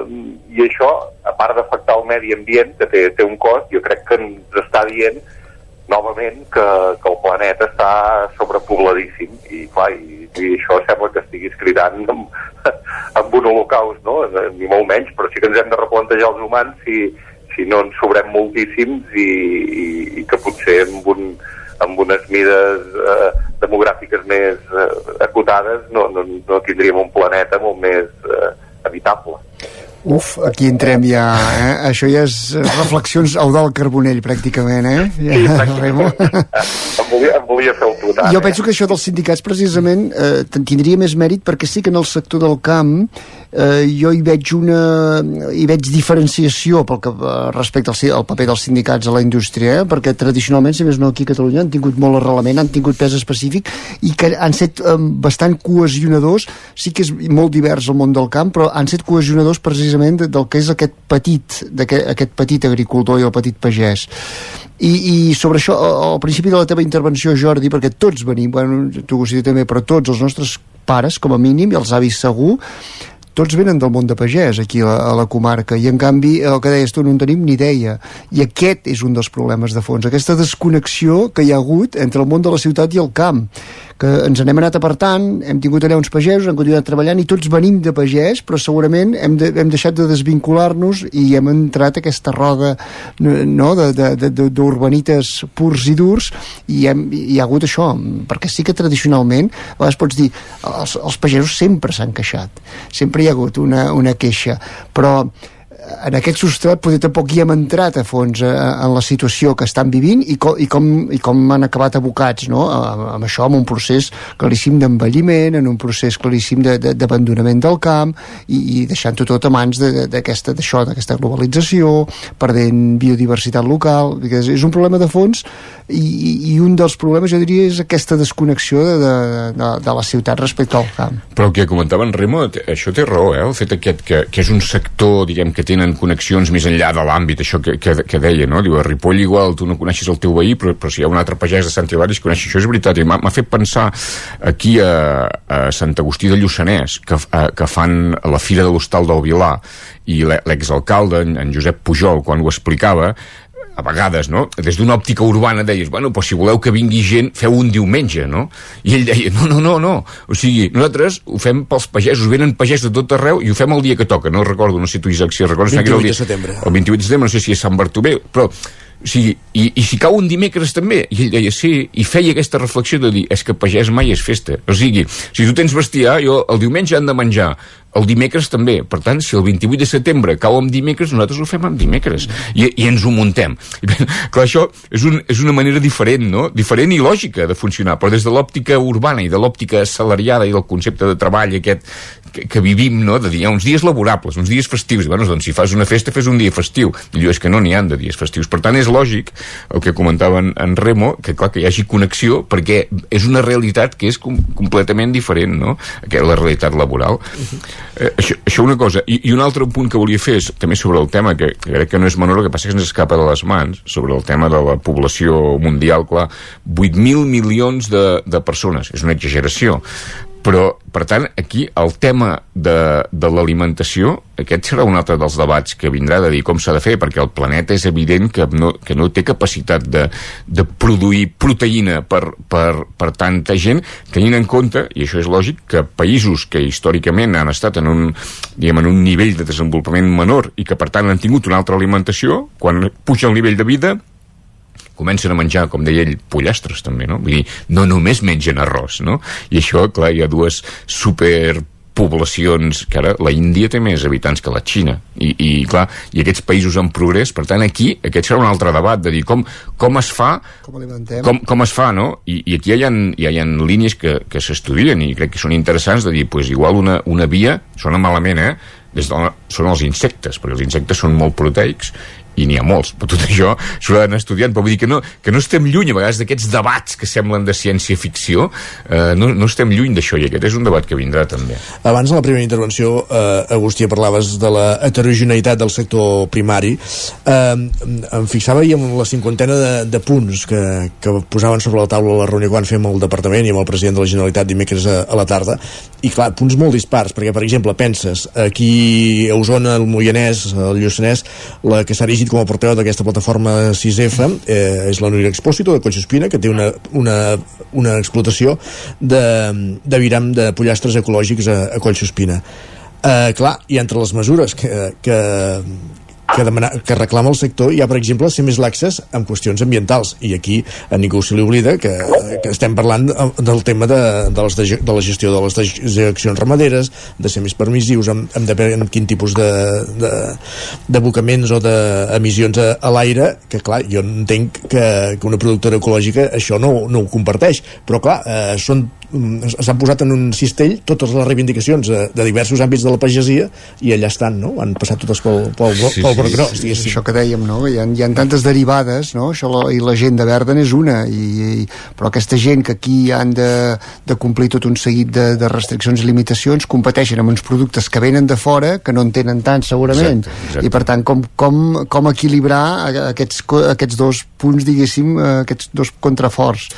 I això, a part d'afectar el medi ambient, que té, té un cost, jo crec que ens està dient novament que, que el planeta està sobrepobladíssim i clar, i, i això sembla que estiguis cridant amb, amb un holocaust, no? Ni molt menys, però sí que ens hem de replantejar els humans si, si no ens sobrem moltíssims i, i, i que potser amb, un, amb unes mides eh, demogràfiques més eh, acotades no, no, no tindríem un planeta molt més eh, habitable. Uf, aquí entrem ja, eh? Això ja és reflexions Eudal Carbonell, pràcticament, eh? Ja, Remo. Em volia, em volia fer el total. Jo penso que això dels sindicats precisament eh, tindria més mèrit perquè sí que en el sector del camp eh, jo hi veig una hi veig diferenciació pel que, eh, respecte al, al paper dels sindicats a la indústria, eh? perquè tradicionalment, si més no aquí a Catalunya, han tingut molt arrelament, han tingut pes específic i que han set eh, bastant cohesionadors, sí que és molt divers el món del camp, però han set cohesionadors precisament de, del que és aquest petit, aquest petit agricultor i el petit pagès. I, i sobre això, al principi de la teva intervenció, Jordi, perquè tots venim, bueno, tu ho també, però tots els nostres pares, com a mínim, i els avis segur, tots venen del món de pagès aquí a a la comarca i en canvi el que deies tu no en tenim ni idea. I aquest és un dels problemes de fons aquesta desconnexió que hi ha hagut entre el món de la ciutat i el camp que ens n'hem anat apartant, hem tingut allà uns pagesos hem continuat treballant i tots venim de pagès però segurament hem, de, hem deixat de desvincular-nos i hem entrat a aquesta roda no, d'urbanites purs i durs i hem, hi ha hagut això perquè sí que tradicionalment a vegades pots dir els, els pagesos sempre s'han queixat sempre hi ha hagut una, una queixa però en aquest substrat poder tampoc hi hem entrat a fons eh, en la situació que estan vivint i, co i, com, i com han acabat abocats no? amb, amb això, amb un procés claríssim d'envelliment, en un procés claríssim de- de- d'abandonament del camp i, i deixant-ho tot a mans de- de- d'aquesta d'això, d'aquesta globalització perdent biodiversitat local és, és un problema de fons i, i, un dels problemes jo diria és aquesta desconnexió de, de, de, de la ciutat respecte al camp Però el que comentava en Remo, això té raó, eh? el fet aquest que, que és un sector, diguem, que tenen connexions més enllà de l'àmbit, això que, que, que deia, no? Diu, a Ripoll igual tu no coneixes el teu veí, però, però si hi ha un altre pagès de Sant Hilari es coneix, això és veritat, i m'ha fet pensar aquí a, a Sant Agustí de Lluçanès, que, a, que fan la Fira de l'Hostal del Vilà, i l'e- l'exalcalde, en Josep Pujol, quan ho explicava, a vegades, no? Des d'una òptica urbana deies, bueno, però si voleu que vingui gent, feu un diumenge, no? I ell deia, no, no, no, no. O sigui, nosaltres ho fem pels pagesos, venen pagesos de tot arreu i ho fem el dia que toca. No recordo, no sé tu, Isaac, si recordes... 28 el de setembre. El 28 de setembre, no sé si és Sant Bartomeu, però o sigui, i, i si cau un dimecres també i ell deia sí, i feia aquesta reflexió de dir és que pagès mai és festa o sigui, si tu tens bestiar, jo el diumenge han de menjar el dimecres també, per tant, si el 28 de setembre cau amb dimecres, nosaltres ho fem amb dimecres i, i ens ho muntem I, clar, això és, un, és una manera diferent no? diferent i lògica de funcionar però des de l'òptica urbana i de l'òptica assalariada i del concepte de treball aquest que, que vivim, no? de dir, uns dies laborables, uns dies festius, I, bueno, doncs si fas una festa fes un dia festiu, i diu, és que no n'hi han de dies festius, per tant és lògic el que comentava en, en Remo, que clar que hi hagi connexió, perquè és una realitat que és com, completament diferent, no? Aquesta, la realitat laboral. Eh, això, això una cosa. I, I un altre punt que volia fer és també sobre el tema, que, que crec que no és menor, el que passa que ens escapa de les mans, sobre el tema de la població mundial, clar, 8.000 milions de, de persones, és una exageració, però, per tant, aquí el tema de, de l'alimentació, aquest serà un altre dels debats que vindrà de dir com s'ha de fer, perquè el planeta és evident que no, que no té capacitat de, de produir proteïna per, per, per tanta gent, tenint en compte, i això és lògic, que països que històricament han estat en un, diguem, en un nivell de desenvolupament menor i que, per tant, han tingut una altra alimentació, quan puja el nivell de vida, comencen a menjar, com deia ell, pollastres també, no? Vull dir, no només mengen arròs, no? I això, clar, hi ha dues super poblacions, que ara la Índia té més habitants que la Xina i, i clar, i aquests països en progrés per tant aquí, aquest serà un altre debat de dir com, com es fa Com alimentem? com, com es fa, no? I, i aquí hi ha, hi ha línies que, que s'estudien i crec que són interessants de dir, pues, igual una, una via, sona malament, eh? Des de, són els insectes, perquè els insectes són molt proteics i n'hi ha molts, però tot això s'ho ha d'anar estudiant, però vull dir que no, que no estem lluny a vegades d'aquests debats que semblen de ciència-ficció, eh, no, no estem lluny d'això, i aquest és un debat que vindrà també. Abans, en la primera intervenció, eh, Agustí, parlaves de la heterogeneïtat del sector primari. Eh, em fixava i amb la cinquantena de, de punts que, que posaven sobre la taula la reunió fer amb el departament i amb el president de la Generalitat dimecres a, a la tarda, i clar, punts molt dispars, perquè, per exemple, penses, aquí a Osona, el Moianès, el Lluçanès, la que s'ha erigit com a portaveu d'aquesta plataforma 6F eh, és la Núria Expósito de Collsospina que té una, una, una explotació de, de viram de pollastres ecològics a, a Collsospina eh, clar, i entre les mesures que, que, que, demana, que reclama el sector hi ha, per exemple, ser més laxes en qüestions ambientals. I aquí a ningú se li oblida que, que estem parlant del tema de, de, les de, de la gestió de les dejeccions ramaderes de ser més permissius amb, amb depèn quin tipus de, de, d'abocaments o d'emissions a, a l'aire que clar, jo entenc que, que una productora ecològica això no, no ho comparteix. Però clar, eh, són s'han posat en un cistell totes les reivindicacions de, de diversos àmbits de la pagesia i allà estan, no? Han passat totes pel, pel, sí, pel sí, gros, sí, això que dèiem, no? Hi ha, hi ha tantes derivades, no? Això la, i l'agenda verda n'és una i, i, però aquesta gent que aquí han de, de complir tot un seguit de, de restriccions i limitacions competeixen amb uns productes que venen de fora que no en tenen tant segurament Exacte, exacte. i per tant com, com, com equilibrar aquests, aquests dos punts diguéssim, aquests dos contraforts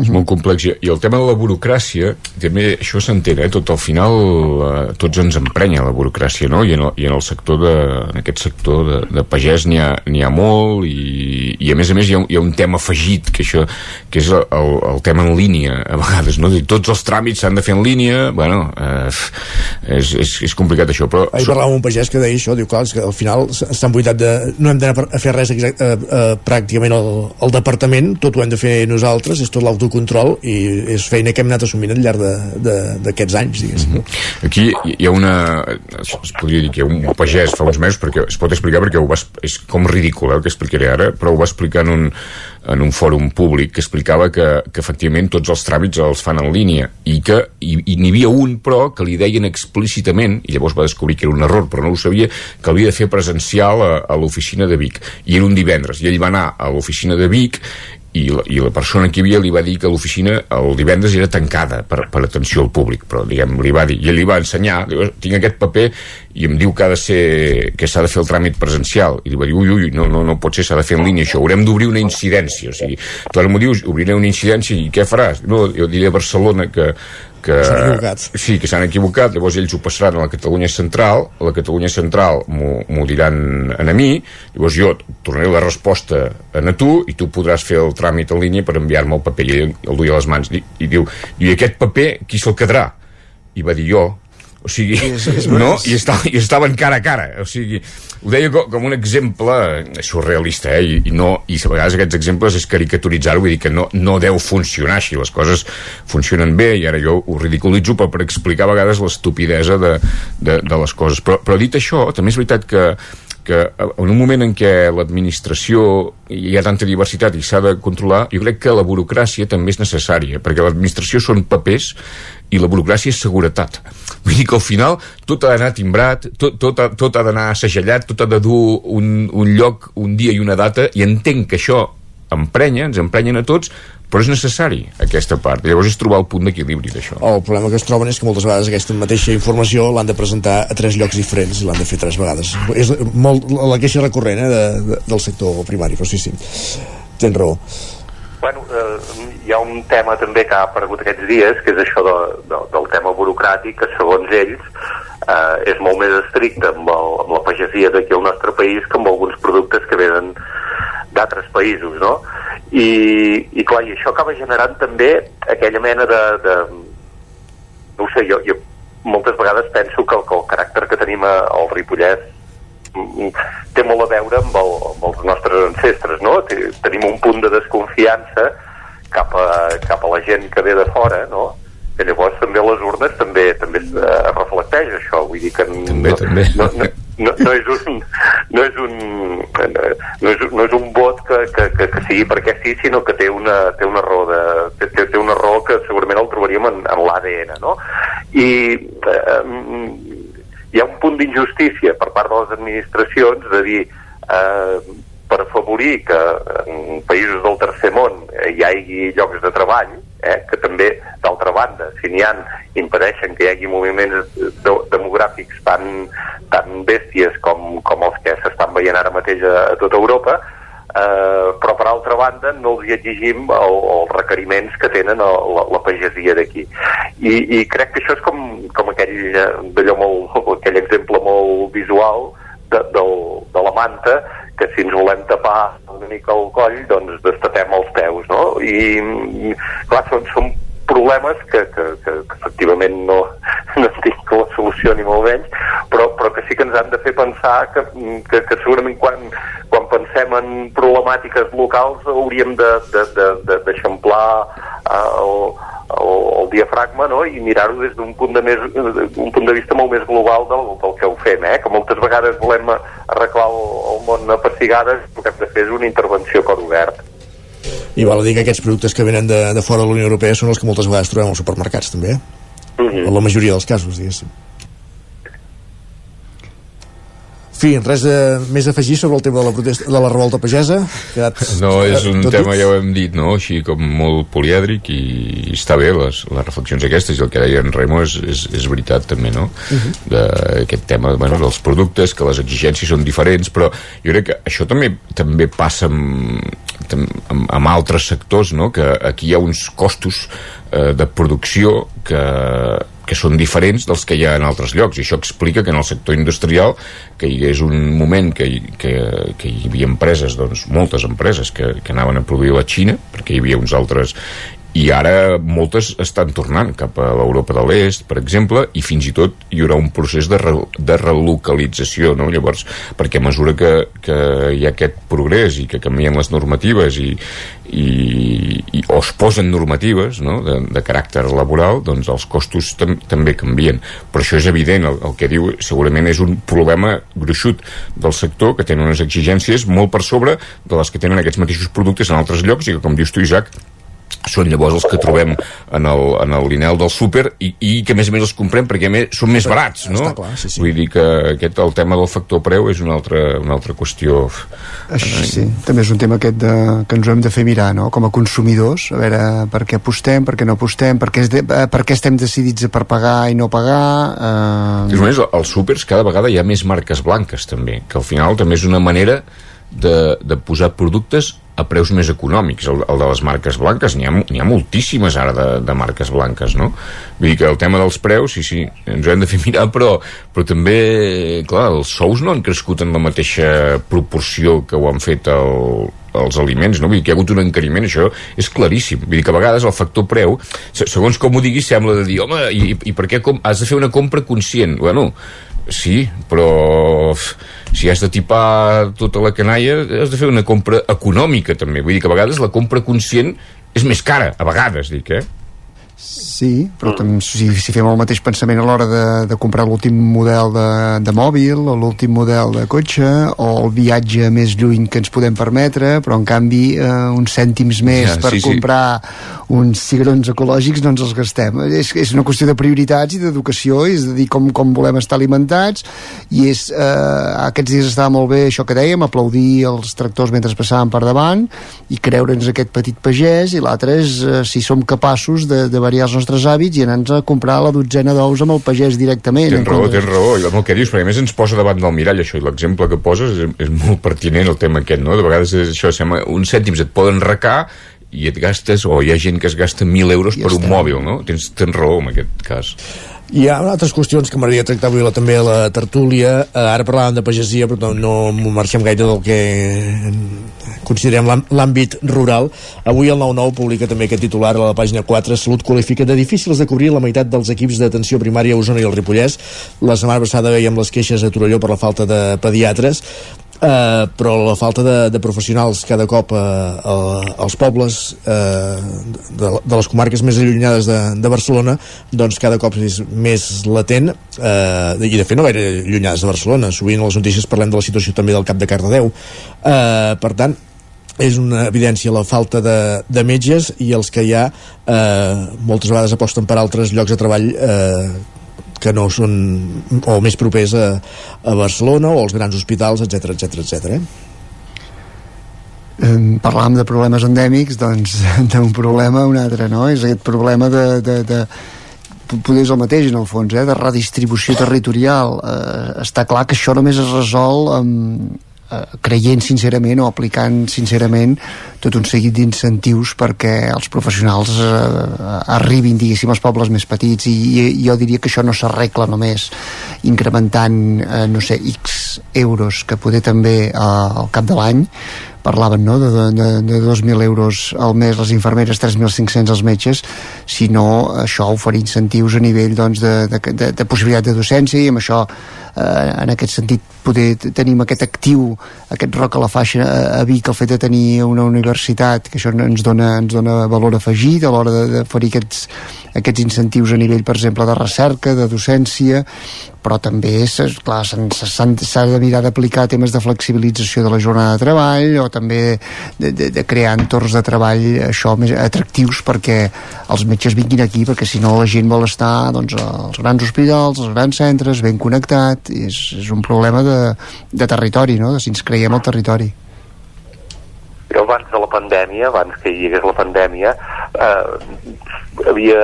és molt complex i el tema de la burocràcia també això s'entén, eh? tot al final eh, tots ens emprenya la burocràcia no? I, en el, i en el sector de, en aquest sector de, de pagès n'hi ha, ha molt i, i a més a més hi ha, hi ha un tema afegit que això que és el, el tema en línia a vegades, no? Dir, tots els tràmits s'han de fer en línia bueno, eh, és, és, és complicat això però... Ahir parlàvem amb un pagès que deia això diu, clar, que al final s'han buidat de... no hem d'anar a fer res exact, eh, eh, pràcticament al, al departament tot ho hem de fer nosaltres, és tot l'autocontrol i és feina que hem anat assumint al llarg d'aquests anys, diguéssim. Mm -hmm. Aquí hi ha una... es podria dir que un pagès fa uns mesos, perquè es pot explicar perquè ho va, és com ridícul eh, el que explicaré ara, però ho va explicar en un, en un fòrum públic que explicava que, que efectivament tots els tràmits els fan en línia i que n'hi havia un però que li deien explícitament i llavors va descobrir que era un error però no ho sabia, que havia de fer presencial a, a l'oficina de Vic i era un divendres i ell va anar a l'oficina de Vic i la, i la persona que hi havia li va dir que l'oficina el divendres era tancada per, per atenció al públic però diguem, li va dir, i ell li va ensenyar diu, tinc aquest paper i em diu que ha de ser que s'ha de fer el tràmit presencial i li va dir, ui, ui, no, no, no pot ser, s'ha de fer en línia això, haurem d'obrir una incidència o sigui, tu ara m'ho dius, obriré una incidència i què faràs? No, jo diré a Barcelona que que, sí, que s'han equivocat. Llavors ells ho passaran a la Catalunya Central. A la Catalunya Central m'ho diran a mi, llavors jo tornaré la resposta a tu i tu podràs fer el tràmit en línia per enviar-me el paper. I ell el duia a les mans. I, i diu, i aquest paper qui se'l quedarà? i va dir jo o sigui, és, és no? I, estava, i estaven cara a cara o sigui, ho deia com, com un exemple surrealista, eh? I, i, no, i a vegades aquests exemples és caricaturitzar-ho vull dir que no, no deu funcionar així les coses funcionen bé i ara jo ho ridiculitzo per, per explicar a vegades l'estupidesa de, de, de les coses però, però dit això, també és veritat que que en un moment en què l'administració hi ha tanta diversitat i s'ha de controlar, jo crec que la burocràcia també és necessària, perquè l'administració són papers i la burocràcia és seguretat. Vull dir que al final tot ha d'anar timbrat, tot, tot, ha, tot ha d'anar segellat, tot ha de dur un, un lloc, un dia i una data, i entenc que això emprenya, ens emprenyen a tots, però és necessari aquesta part. Llavors és trobar el punt d'equilibri d'això. El problema que es troben és que moltes vegades aquesta mateixa informació l'han de presentar a tres llocs diferents i l'han de fer tres vegades. És molt la queixa recurrent eh, de, de, del sector primari però sí, sí, tens raó. Bueno, eh, hi ha un tema també que ha aparegut aquests dies, que és això de, de, del tema burocràtic, que segons ells eh, és molt més estricte amb, el, amb la pagesia d'aquí al nostre país que amb alguns productes que venen d'altres països, no? I, I clar, i això acaba generant també aquella mena de... de no ho sé, jo, jo moltes vegades penso que el, que el caràcter que tenim al Ripollès té molt a veure amb, el, amb els nostres ancestres, no? Tenim un punt de desconfiança cap a, cap a la gent que ve de fora, no? que llavors també les urnes també també es eh, reflecteix això vull dir que també, no, també. No, no, no, és un no és un no és, no és un vot que, que, que, que sigui perquè sí, sinó que té una, té una raó de, té, té una raó que segurament el trobaríem en, en l'ADN no? i eh, hi ha un punt d'injustícia per part de les administracions de dir eh, per afavorir que en països del tercer món hi hagi llocs de treball, eh, que també, d'altra banda, si n'hi han, impedeixen que hi hagi moviments de demogràfics tan, tan bèsties com, com els que s'estan veient ara mateix a, a tota Europa, eh, però per altra banda no els hi exigim el, els requeriments que tenen el, la, la pagesia d'aquí. I, I crec que això és com, com aquell, d'allò molt, aquell exemple molt visual de, del, de la manta que si ens volem tapar una mica el coll doncs destapem els peus no? i clar, són, són problemes que, que, que, que efectivament no, no tinc la solució ni molt menys, però, però que sí que ens han de fer pensar que, que, que segurament quan, quan pensem en problemàtiques locals hauríem d'eixamplar de, de, de, el, el, el diafragma no? i mirar-ho des d'un punt, de més, un punt de vista molt més global del, del que ho fem, eh? que moltes vegades volem arreglar el, el món a pessigades, el que hem de fer és una intervenció cor obert i val a dir que aquests productes que venen de, de fora de la Unió Europea són els que moltes vegades trobem als supermercats també, eh? Uh -huh. en la majoria dels casos, diguéssim fi, res de, més a afegir sobre el tema de la, protesta, de la revolta pagesa? Quedat, no, és un tot tema, ja ho hem dit, no? així com molt polièdric i, i està bé les, les reflexions aquestes i el que deia en Remo és, és, és veritat també, no? Uh -huh. d'aquest tema bueno, dels productes, que les exigències són diferents, però jo crec que això també també passa amb, amb, amb altres sectors, no? que aquí hi ha uns costos eh, de producció que, que són diferents dels que hi ha en altres llocs. I això explica que en el sector industrial que hi hagués un moment que, que, que hi havia empreses, doncs moltes empreses que, que anaven a produir a la Xina perquè hi havia uns altres i ara moltes estan tornant cap a l'Europa de l'Est, per exemple, i fins i tot hi haurà un procés de, re, de relocalització, no? Llavors, perquè a mesura que, que hi ha aquest progrés i que canvien les normatives i, i, i o es posen normatives no? de, de caràcter laboral, doncs els costos tam, també canvien. Però això és evident, el, el que diu segurament és un problema gruixut del sector que tenen unes exigències molt per sobre de les que tenen aquests mateixos productes en altres llocs i que, com dius tu, Isaac, són llavors els que trobem en el, en el linel del súper i, i que a més a més els comprem perquè més són més barats no? Està clar, sí, sí. vull dir que aquest, el tema del factor preu és una altra, una altra qüestió Així, sí, també és un tema aquest de, que ens ho hem de fer mirar no? com a consumidors, a veure per què apostem, per què no apostem, per què, de, per què estem decidits a per pagar i no pagar eh... És més, als súpers cada vegada hi ha més marques blanques també, que al final també és una manera de, de posar productes a preus més econòmics. El, el de les marques blanques, n'hi ha, ha moltíssimes ara de, de marques blanques, no? Vull dir que el tema dels preus, sí, sí, ens ho hem de fer mirar, però, però també, clar, els sous no han crescut en la mateixa proporció que ho han fet el, els aliments, no? Vull dir que hi ha hagut un encariment, això és claríssim. Vull dir que a vegades el factor preu, segons com ho diguis, sembla de dir, home, i, i per què com, has de fer una compra conscient? Bueno, sí, però si has de tipar tota la canalla has de fer una compra econòmica també vull dir que a vegades la compra conscient és més cara, a vegades dic, eh? Sí, però tam, si, si fem el mateix pensament a l'hora de, de comprar l'últim model de, de mòbil o l'últim model de cotxe o el viatge més lluny que ens podem permetre però en canvi eh, uns cèntims més Ja, per sí, sí. comprar uns cigrons ecològics no ens els gastem és, és una qüestió de prioritats i d'educació és de dir com, com volem estar alimentats i és, eh, aquests dies estava molt bé això que dèiem, aplaudir els tractors mentre passaven per davant i creure'ns aquest petit pagès i l'altre és eh, si som capaços de, de variar els nostres hàbits i anar-nos a comprar la dotzena d'ous amb el pagès directament Tens raó, tens raó, i amb el que dius, perquè a més ens posa davant del mirall això, i l'exemple que poses és, és molt pertinent el tema aquest, no? De vegades és això, sembla, uns cèntims et poden recar i et gastes, o hi ha gent que es gasta 1.000 euros ja per un mòbil, no? Tens, tens raó en aquest cas. Hi ha altres qüestions que m'agradaria tractar avui la, també a la tertúlia. Eh, ara parlàvem de pagesia, però no, no marxem gaire del que considerem l'àmbit rural. Avui el 9-9 publica també aquest titular a la pàgina 4. Salut qualifica de difícils de cobrir la meitat dels equips d'atenció primària a Osona i el Ripollès. La setmana passada veiem les queixes a Torelló per la falta de pediatres. Uh, però la falta de, de professionals cada cop uh, uh, als pobles uh, de, de les comarques més allunyades de, de Barcelona doncs cada cop és més latent. Uh, i de fet no gaire allunyades de Barcelona. Sovint a les notícies parlem de la situació també del cap de Cardedeu. Uh, per tant és una evidència la falta de, de metges i els que hi ha eh, moltes vegades aposten per altres llocs de treball eh, que no són o més propers a, a Barcelona o als grans hospitals, etc etc etc. parlàvem de problemes endèmics doncs d'un problema un altre no? és aquest problema de, de, de poder és el mateix en el fons eh? de redistribució territorial eh, està clar que això només es resol amb, creient sincerament o aplicant sincerament tot un seguit d'incentius perquè els professionals eh, arribin diguéssim als pobles més petits i, i jo diria que això no s'arregla només incrementant eh, no sé, X euros que poder també eh, al cap de l'any parlaven no? de, de, de 2.000 euros al mes les infermeres, 3.500 als metges, sinó això oferir incentius a nivell doncs, de, de, de, de possibilitat de docència i amb això eh, en aquest sentit poder tenim aquest actiu, aquest roc a la faixa a, a Vic, el fet de tenir una universitat, que això ens dona, ens dona valor afegit a l'hora d'oferir aquests, aquests incentius a nivell, per exemple, de recerca, de docència, però també s'ha de mirar d'aplicar temes de flexibilització de la jornada de treball o també de, de, de crear entorns de treball això més atractius perquè els metges vinguin aquí perquè si no la gent vol estar doncs, als grans hospitals, als grans centres ben connectat, és, és un problema de, de territori, no? de si ens creiem al territori jo abans de la pandèmia, abans que hi hagués la pandèmia, eh, havia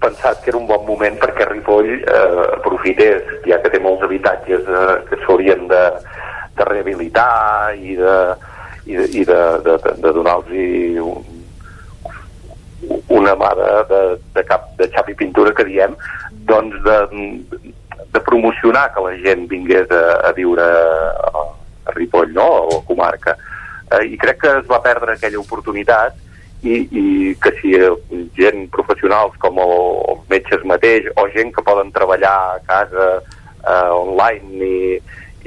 pensat que era un bon moment perquè Ripoll eh, aprofités, ja que té molts habitatges eh, que s'haurien de, de rehabilitar i de, i de, i de, de, de, de donar-los un, una mà de, de, de, cap, de xap i pintura que diem, doncs de, de promocionar que la gent vingués a, a viure a, a Ripoll, no?, a la comarca. Eh, I crec que es va perdre aquella oportunitat i, i que si gent professionals com els metges mateix o gent que poden treballar a casa eh, online i,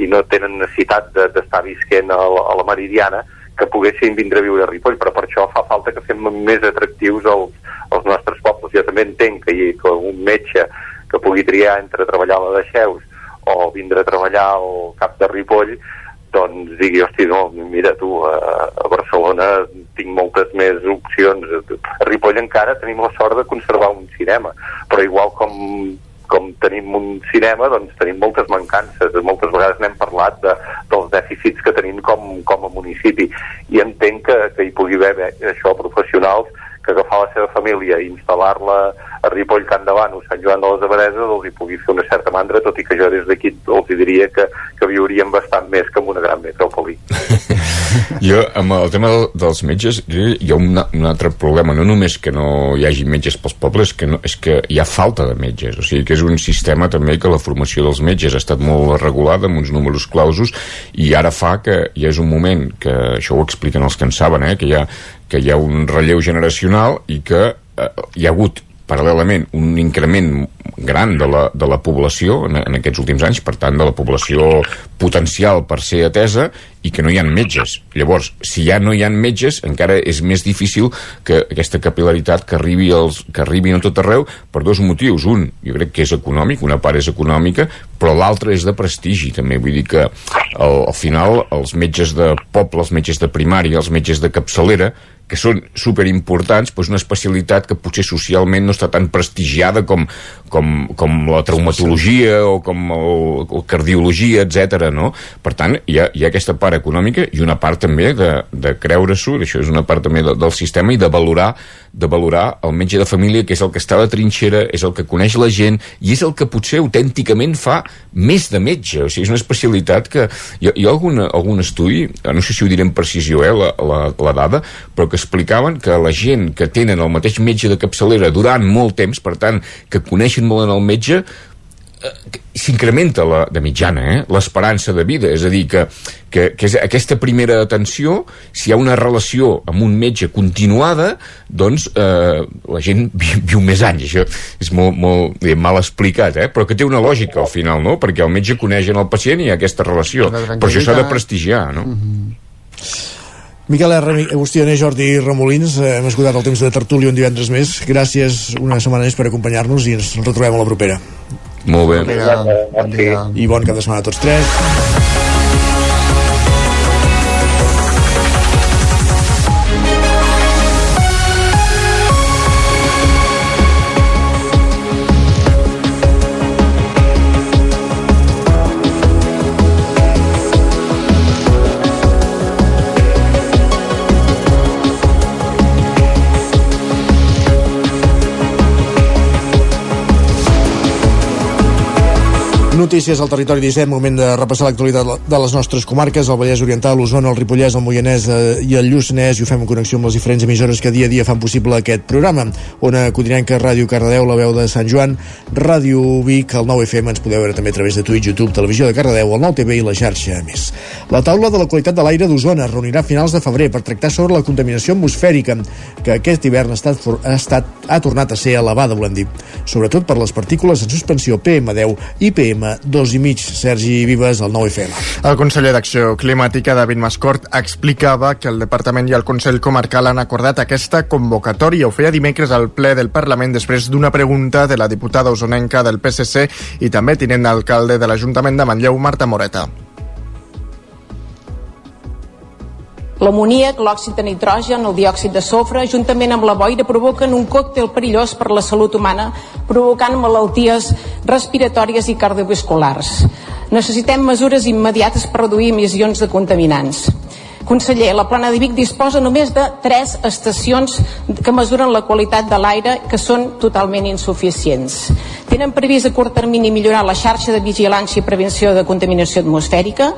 i no tenen necessitat d'estar de, visquent a, a la Meridiana que poguessin vindre a viure a Ripoll, però per això fa falta que fem més atractius els, els nostres pobles. Jo també entenc que, que un metge que pugui triar entre treballar a la de Xeus o vindre a treballar al cap de Ripoll, doncs digui, hosti, no, mira tu, a, a Barcelona tinc moltes més opcions. A Ripoll encara tenim la sort de conservar un cinema, però igual com, com tenim un cinema, doncs tenim moltes mancances. Moltes vegades n'hem parlat de, dels dèficits que tenim com, com a municipi i entenc que, que hi pugui haver això, professionals que agafar la seva família i instal·lar-la a Ripoll, Can Davant o Sant Joan de les Abadeses els hi pugui fer una certa mandra, tot i que jo des d'aquí els diria que, que viurien bastant més que en una gran metròpoli. jo, amb el tema del, dels metges, hi ha un, un altre problema, no només que no hi hagi metges pels pobles, que no, és que hi ha falta de metges, o sigui que és un sistema també que la formació dels metges ha estat molt regulada amb uns números clausos i ara fa que hi és un moment que això ho expliquen els que en saben, eh, que hi ha, que hi ha un relleu generacional i que eh, hi ha hagut paral·lelament un increment gran de la, de la població en, en aquests últims anys, per tant, de la població potencial per ser atesa i que no hi ha metges. Llavors, si ja no hi ha metges, encara és més difícil que aquesta capilaritat que arribi, als, que arribi a tot arreu per dos motius. Un, jo crec que és econòmic, una part és econòmica, però l'altra és de prestigi, també. Vull dir que al, al final els metges de poble, els metges de primària, els metges de capçalera, que són superimportants, doncs una especialitat que potser socialment no està tan prestigiada com, com, com la traumatologia o com el, el cardiologia, etc. no? Per tant, hi ha, hi ha aquesta part econòmica i una part també de, de creure-s'ho, això és una part també de, del sistema, i de valorar de valorar el metge de família, que és el que està a la trinxera, és el que coneix la gent, i és el que potser autènticament fa més de metge. O sigui, és una especialitat que... Hi ha, hi ha algun, algun estudi, no sé si ho diré amb precisió, eh, la, la, la dada, però que explicaven que la gent que tenen el mateix metge de capçalera durant molt temps, per tant, que coneixen molt en el metge, s'incrementa la, de mitjana eh, l'esperança de vida, és a dir que, que, que és aquesta primera atenció si hi ha una relació amb un metge continuada doncs eh, la gent viu, viu més anys això és molt, molt eh, mal explicat eh, però que té una lògica al final no? perquè el metge coneix en el pacient i hi ha aquesta relació però això s'ha de prestigiar no? Mm -hmm. Miquel R, Agustí Ané, Jordi Ramolins, eh, hem esgotat el temps de tertúlia un divendres més. Gràcies una setmana més per acompanyar-nos i ens retrobem a la propera. Molt bé. Bon dia. Bon dia. I bon cap de setmana a tots tres. Notícies al territori 17, moment de repassar l'actualitat de les nostres comarques, el Vallès Oriental, l'Osona, el Ripollès, el Moianès eh, i el Lluçanès, i ho fem en connexió amb les diferents emissores que dia a dia fan possible aquest programa. Ona Codinenca, Ràdio Cardedeu, la veu de Sant Joan, Ràdio Vic, el 9 FM, ens podeu veure també a través de Twitch, YouTube, Televisió de Cardedeu, el 9 TV i la xarxa a més. La taula de la qualitat de l'aire d'Osona es reunirà a finals de febrer per tractar sobre la contaminació atmosfèrica, que aquest hivern ha estat, ha, estat, ha tornat a ser elevada, volem dir, sobretot per les partícules en suspensió PM10 i PM dos i mig. Sergi Vives, al 9FM. El conseller d'Acció Climàtica, David Mascort, explicava que el Departament i el Consell Comarcal han acordat aquesta convocatòria. Ho feia dimecres al ple del Parlament després d'una pregunta de la diputada usonenca del PSC i també tinent d'alcalde de l'Ajuntament de Manlleu, Marta Moreta. L'amoníac, l'òxid de nitrogen, el diòxid de sofre, juntament amb la boira, provoquen un còctel perillós per la salut humana, provocant malalties respiratòries i cardiovasculars. Necessitem mesures immediates per reduir emissions de contaminants. Conseller, la plana de Vic disposa només de tres estacions que mesuren la qualitat de l'aire que són totalment insuficients. Tenen previst a curt termini millorar la xarxa de vigilància i prevenció de contaminació atmosfèrica?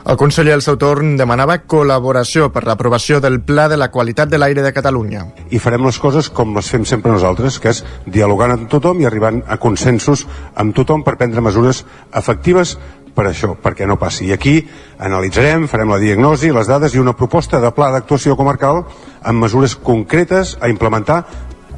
El conseller al seu torn demanava col·laboració per l'aprovació del Pla de la Qualitat de l'Aire de Catalunya. I farem les coses com les fem sempre nosaltres, que és dialogant amb tothom i arribant a consensos amb tothom per prendre mesures efectives per això, perquè no passi. I aquí analitzarem, farem la diagnosi, les dades i una proposta de pla d'actuació comarcal amb mesures concretes a implementar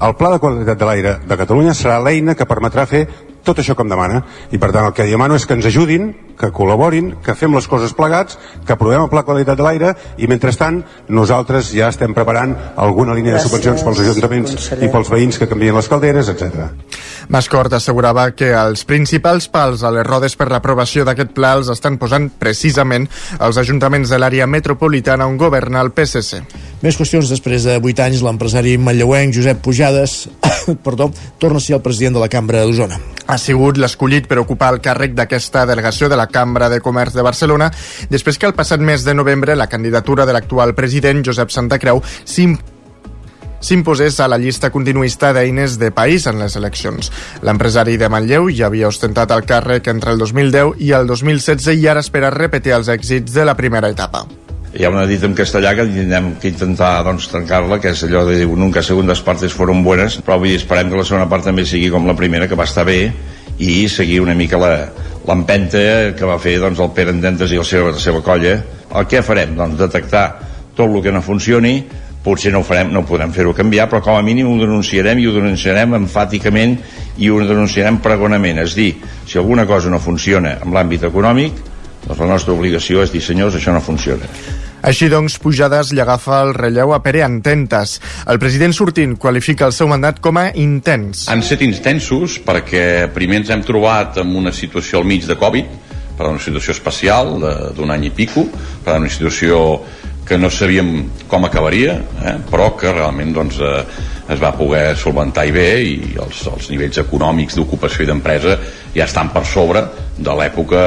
el Pla de Qualitat de l'Aire de Catalunya serà l'eina que permetrà fer tot això que em demana. I per tant el que demano és que ens ajudin, que col·laborin, que fem les coses plegats, que aprovem el Pla Qualitat de l'Aire i mentrestant nosaltres ja estem preparant alguna línia Gràcies, de subvencions pels ajuntaments conseller. i pels veïns que canvien les calderes, etc. Mascort assegurava que els principals pals a les rodes per l'aprovació d'aquest pla els estan posant precisament els ajuntaments de l'àrea metropolitana on governa el PSC. Més qüestions després de 8 anys, l'empresari manlleuenc Josep Pujades perdó, torna a ser el president de la Cambra d'Osona ha sigut l'escollit per ocupar el càrrec d'aquesta delegació de la Cambra de Comerç de Barcelona després que el passat mes de novembre la candidatura de l'actual president Josep Santacreu s'imposés a la llista continuista d'eines de país en les eleccions. L'empresari de Manlleu ja havia ostentat el càrrec entre el 2010 i el 2016 i ara espera repetir els èxits de la primera etapa hi ha una dita en castellà que tindrem que intentar doncs, trencar-la, que és allò de dir nunca segundes partes foren buenas, però dir, esperem que la segona part també sigui com la primera, que va estar bé, i seguir una mica l'empenta que va fer doncs, el Pere Endentes i la seva, la seva colla. El què farem? Doncs detectar tot el que no funcioni, potser no ho, farem, no podem fer-ho canviar, però com a mínim ho denunciarem i ho denunciarem enfàticament i ho denunciarem pregonament. És dir, si alguna cosa no funciona en l'àmbit econòmic, doncs la nostra obligació és dir, senyors, això no funciona. Així doncs, Pujades li agafa el relleu a Pere Antentes. El president sortint qualifica el seu mandat com a intens. Han set intensos perquè primer ens hem trobat en una situació al mig de Covid, per una situació especial d'un any i pico, per una situació que no sabíem com acabaria, eh? però que realment doncs, eh, es va poder solventar i bé i els, els nivells econòmics d'ocupació i d'empresa ja estan per sobre de l'època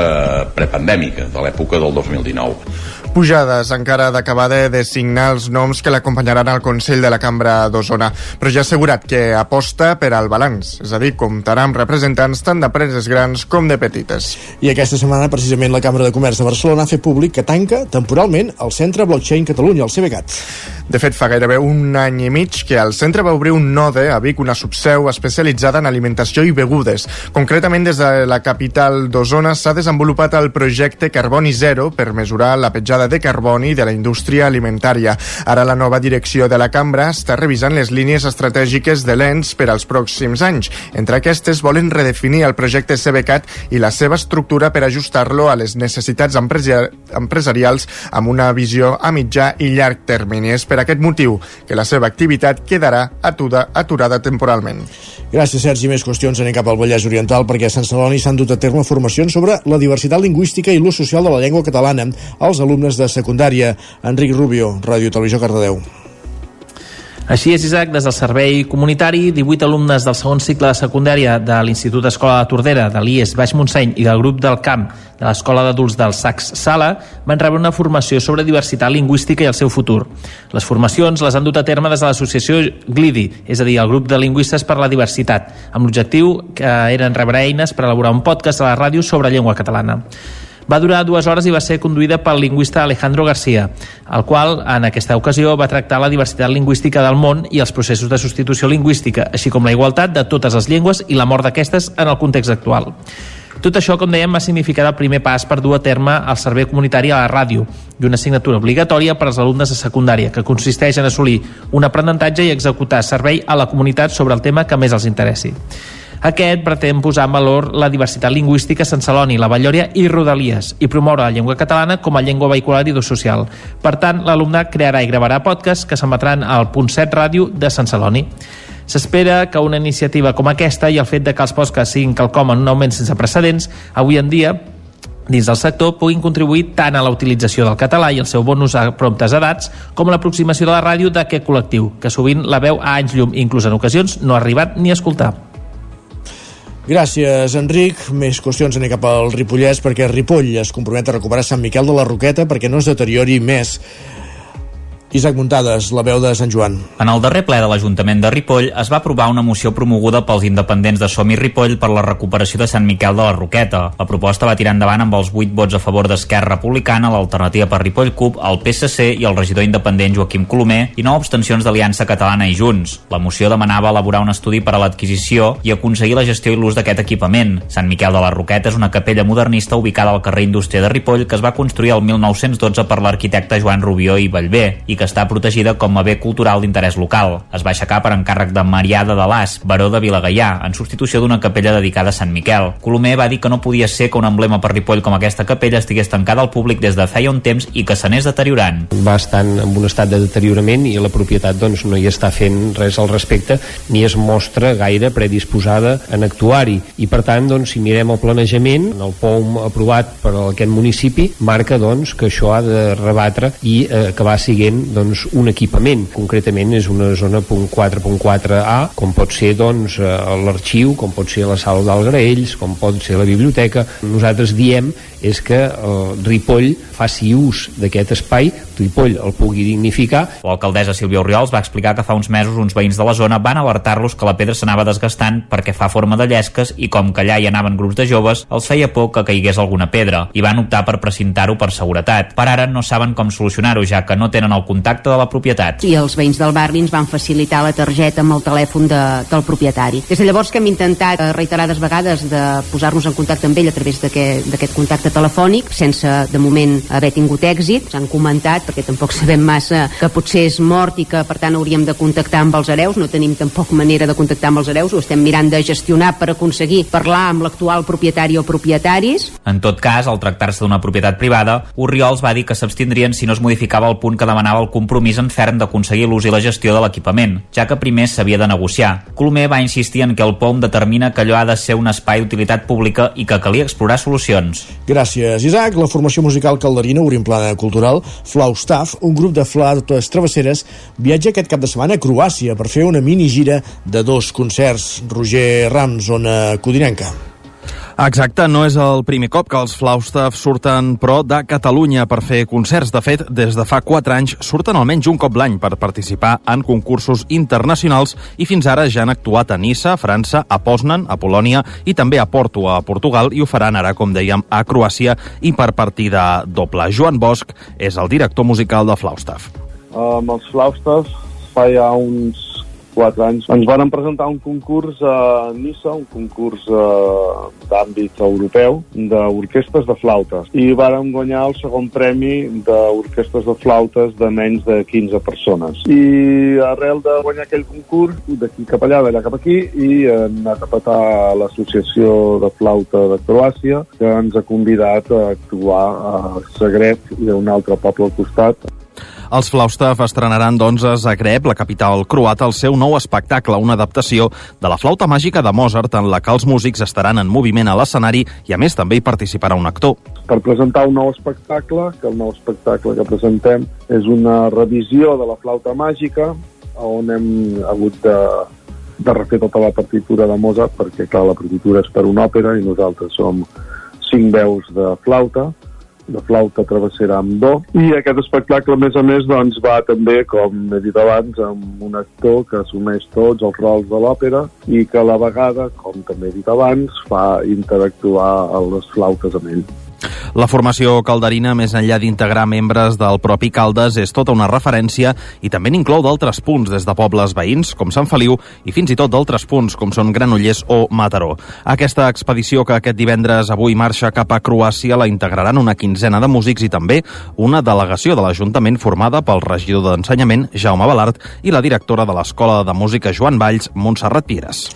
prepandèmica, de l'època del 2019. Pujades encara ha d'acabar de designar els noms que l'acompanyaran al Consell de la Cambra d'Osona, però ja ha assegurat que aposta per al balanç, és a dir, comptarà amb representants tant d'empreses grans com de petites. I aquesta setmana, precisament, la Cambra de Comerç de Barcelona ha fet públic que tanca temporalment el Centre Blockchain Catalunya, el CBCAT. De fet, fa gairebé un any i mig que el centre va obrir un node a Vic, una subseu especialitzada en alimentació i begudes. Concretament, des de la capital d'Osona s'ha desenvolupat el projecte Carboni Zero per mesurar la petjada de carboni de la indústria alimentària. Ara la nova direcció de la cambra està revisant les línies estratègiques de l'ENS per als pròxims anys. Entre aquestes volen redefinir el projecte CBCAT i la seva estructura per ajustar-lo a les necessitats empresarials amb una visió a mitjà i llarg termini. És per aquest motiu que la seva activitat quedarà atuda, aturada temporalment. Gràcies, Sergi. Més qüestions anem cap al Vallès Oriental perquè a Sant Celoni s'han dut a terme formacions sobre la diversitat lingüística i l'ús social de la llengua catalana als alumnes de secundària. Enric Rubio, Ràdio Televisió Cardedeu. Així és, Isaac, des del servei comunitari, 18 alumnes del segon cicle de secundària de l'Institut Escola de Tordera, de l'IES Baix Montseny i del grup del camp de l'Escola d'Adults del Sacs Sala van rebre una formació sobre diversitat lingüística i el seu futur. Les formacions les han dut a terme des de l'associació GLIDI, és a dir, el grup de lingüistes per la diversitat, amb l'objectiu que eren rebre eines per elaborar un podcast a la ràdio sobre llengua catalana va durar dues hores i va ser conduïda pel lingüista Alejandro García, el qual en aquesta ocasió va tractar la diversitat lingüística del món i els processos de substitució lingüística, així com la igualtat de totes les llengües i la mort d'aquestes en el context actual. Tot això, com dèiem, va significar el primer pas per dur a terme el servei comunitari a la ràdio i una assignatura obligatòria per als alumnes de secundària, que consisteix en assolir un aprenentatge i executar servei a la comunitat sobre el tema que més els interessi. Aquest pretén posar en valor la diversitat lingüística a Sant Celoni, la Vallòria i Rodalies i promoure la llengua catalana com a llengua vehicular i d'ús social. Per tant, l'alumnat crearà i gravarà podcasts que s'emetran al punt 7 ràdio de Sant Celoni. S'espera que una iniciativa com aquesta i el fet de que els podcasts siguin quelcom en un augment sense precedents, avui en dia dins del sector puguin contribuir tant a la utilització del català i el seu bon ús a promptes edats com a l'aproximació de la ràdio d'aquest col·lectiu, que sovint la veu a anys llum, inclús en ocasions no ha arribat ni a escoltar. Gràcies, Enric. Més qüestions anem cap al Ripollès perquè Ripoll es compromet a recuperar Sant Miquel de la Roqueta perquè no es deteriori més. Isaac Muntades, la veu de Sant Joan. En el darrer ple de l'Ajuntament de Ripoll es va aprovar una moció promoguda pels independents de Som i Ripoll per la recuperació de Sant Miquel de la Roqueta. La proposta va tirar endavant amb els 8 vots a favor d'Esquerra Republicana, l'Alternativa per Ripoll CUP, el PSC i el regidor independent Joaquim Colomer i no abstencions d'Aliança Catalana i Junts. La moció demanava elaborar un estudi per a l'adquisició i aconseguir la gestió i l'ús d'aquest equipament. Sant Miquel de la Roqueta és una capella modernista ubicada al carrer Indústria de Ripoll que es va construir el 1912 per l'arquitecte Joan Rubió i Vallvé i que està protegida com a bé cultural d'interès local. Es va aixecar per encàrrec de Mariada de l'As, baró de Vilagaià, en substitució d'una capella dedicada a Sant Miquel. Colomer va dir que no podia ser que un emblema per Ripoll com aquesta capella estigués tancada al públic des de feia un temps i que s'anés deteriorant. Va estar en un estat de deteriorament i la propietat doncs, no hi està fent res al respecte ni es mostra gaire predisposada en actuar-hi. I per tant, doncs, si mirem el planejament, el POUM aprovat per aquest municipi marca doncs, que això ha de rebatre i eh, acabar siguent doncs, un equipament. Concretament és una zona .4.4a, com pot ser doncs, eh, l'arxiu, com pot ser la sala d'Algraells, com pot ser la biblioteca. Nosaltres diem és que el Ripoll faci ús d'aquest espai, Ripoll el pugui dignificar. L'alcaldessa Sílvia Oriols va explicar que fa uns mesos uns veïns de la zona van alertar-los que la pedra s'anava desgastant perquè fa forma de llesques i com que allà hi anaven grups de joves, els feia por que caigués alguna pedra i van optar per precintar-ho per seguretat. Per ara no saben com solucionar-ho, ja que no tenen el contacte de la propietat. I els veïns del barri ens van facilitar la targeta amb el telèfon de, del propietari. Des de llavors que hem intentat eh, reiterades vegades de posar-nos en contacte amb ell a través d'aquest contacte telefònic, sense de moment haver tingut èxit, s'han comentat, perquè tampoc sabem massa que potser és mort i que per tant hauríem de contactar amb els hereus, no tenim tampoc manera de contactar amb els hereus, ho estem mirant de gestionar per aconseguir parlar amb l'actual propietari o propietaris. En tot cas, al tractar-se d'una propietat privada, Oriols va dir que s'abstindrien si no es modificava el punt que demanava el compromís en ferm d'aconseguir l'ús i la gestió de l'equipament, ja que primer s'havia de negociar. Colomer va insistir en que el POM determina que allò ha de ser un espai d'utilitat pública i que calia explorar solucions. Gràcies, Isaac. La formació musical calderina, obrim plana cultural, Flaustaff, un grup de flautes travesseres, viatja aquest cap de setmana a Croàcia per fer una mini gira de dos concerts. Roger Rams, zona codinenca. Exacte, no és el primer cop que els Flaustaff surten, però de Catalunya per fer concerts. De fet, des de fa 4 anys surten almenys un cop l'any per participar en concursos internacionals i fins ara ja han actuat a Nissa, a França, a Poznan, a Polònia i també a Porto, a Portugal, i ho faran ara, com dèiem, a Croàcia i per partida doble. Joan Bosch és el director musical de Flaustaff. Amb els Flaustaff fa ja uns 4 anys. Ens van presentar un concurs a Nissa, un concurs eh, d'àmbit europeu d'orquestes de flautes i vàrem guanyar el segon premi d'orquestes de flautes de menys de 15 persones. I arrel de guanyar aquell concurs, d'aquí cap allà, d'allà cap aquí, i hem anat a petar l'Associació de Flauta de Croàcia, que ens ha convidat a actuar a Zagreb i a un altre poble al costat. Els Flaustaff estrenaran, doncs, a Zagreb, la capital croata, el seu nou espectacle, una adaptació de la flauta màgica de Mozart, en la que els músics estaran en moviment a l'escenari i, a més, també hi participarà un actor. Per presentar un nou espectacle, que el nou espectacle que presentem és una revisió de la flauta màgica, on hem hagut de, de refer tota la partitura de Mozart, perquè, clar, la partitura és per una òpera i nosaltres som cinc veus de flauta, de flauta travessera amb do. I aquest espectacle a més a més doncs va també com he dit abans amb un actor que assumeix tots els rols de l'òpera i que a la vegada com també he dit abans fa interactuar les flautes amb ell la formació calderina, més enllà d'integrar membres del propi Caldes, és tota una referència i també n'inclou d'altres punts, des de pobles veïns, com Sant Feliu, i fins i tot d'altres punts, com són Granollers o Mataró. Aquesta expedició que aquest divendres avui marxa cap a Croàcia la integraran una quinzena de músics i també una delegació de l'Ajuntament formada pel regidor d'Ensenyament, Jaume Balart, i la directora de l'Escola de Música Joan Valls, Montserrat Pires.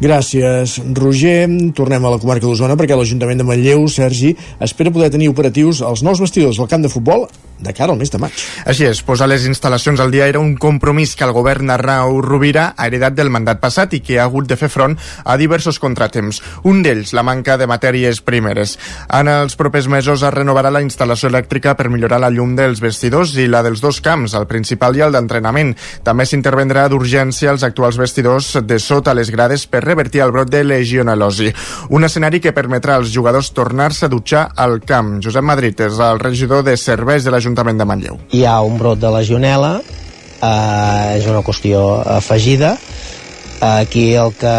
Gràcies, Roger. Tornem a la comarca d'Osona perquè l'Ajuntament de Manlleu, Sergi, espera poder tenir operatius els nous vestidors del camp de futbol de cara al mes de maig. Així és, posar les instal·lacions al dia era un compromís que el govern Arnau Rovira ha heredat del mandat passat i que ha hagut de fer front a diversos contratemps. Un d'ells, la manca de matèries primeres. En els propers mesos es renovarà la instal·lació elèctrica per millorar la llum dels vestidors i la dels dos camps, el principal i el d'entrenament. També s'intervendrà d'urgència els actuals vestidors de sota les grades per revertir el brot de legionel·losi. Un escenari que permetrà als jugadors tornar-se a dutxar al camp. Josep Madrid és el regidor de serveis de l'Ajuntament l'Ajuntament de Manlleu. Hi ha un brot de legionela, eh, és una qüestió afegida, Aquí el que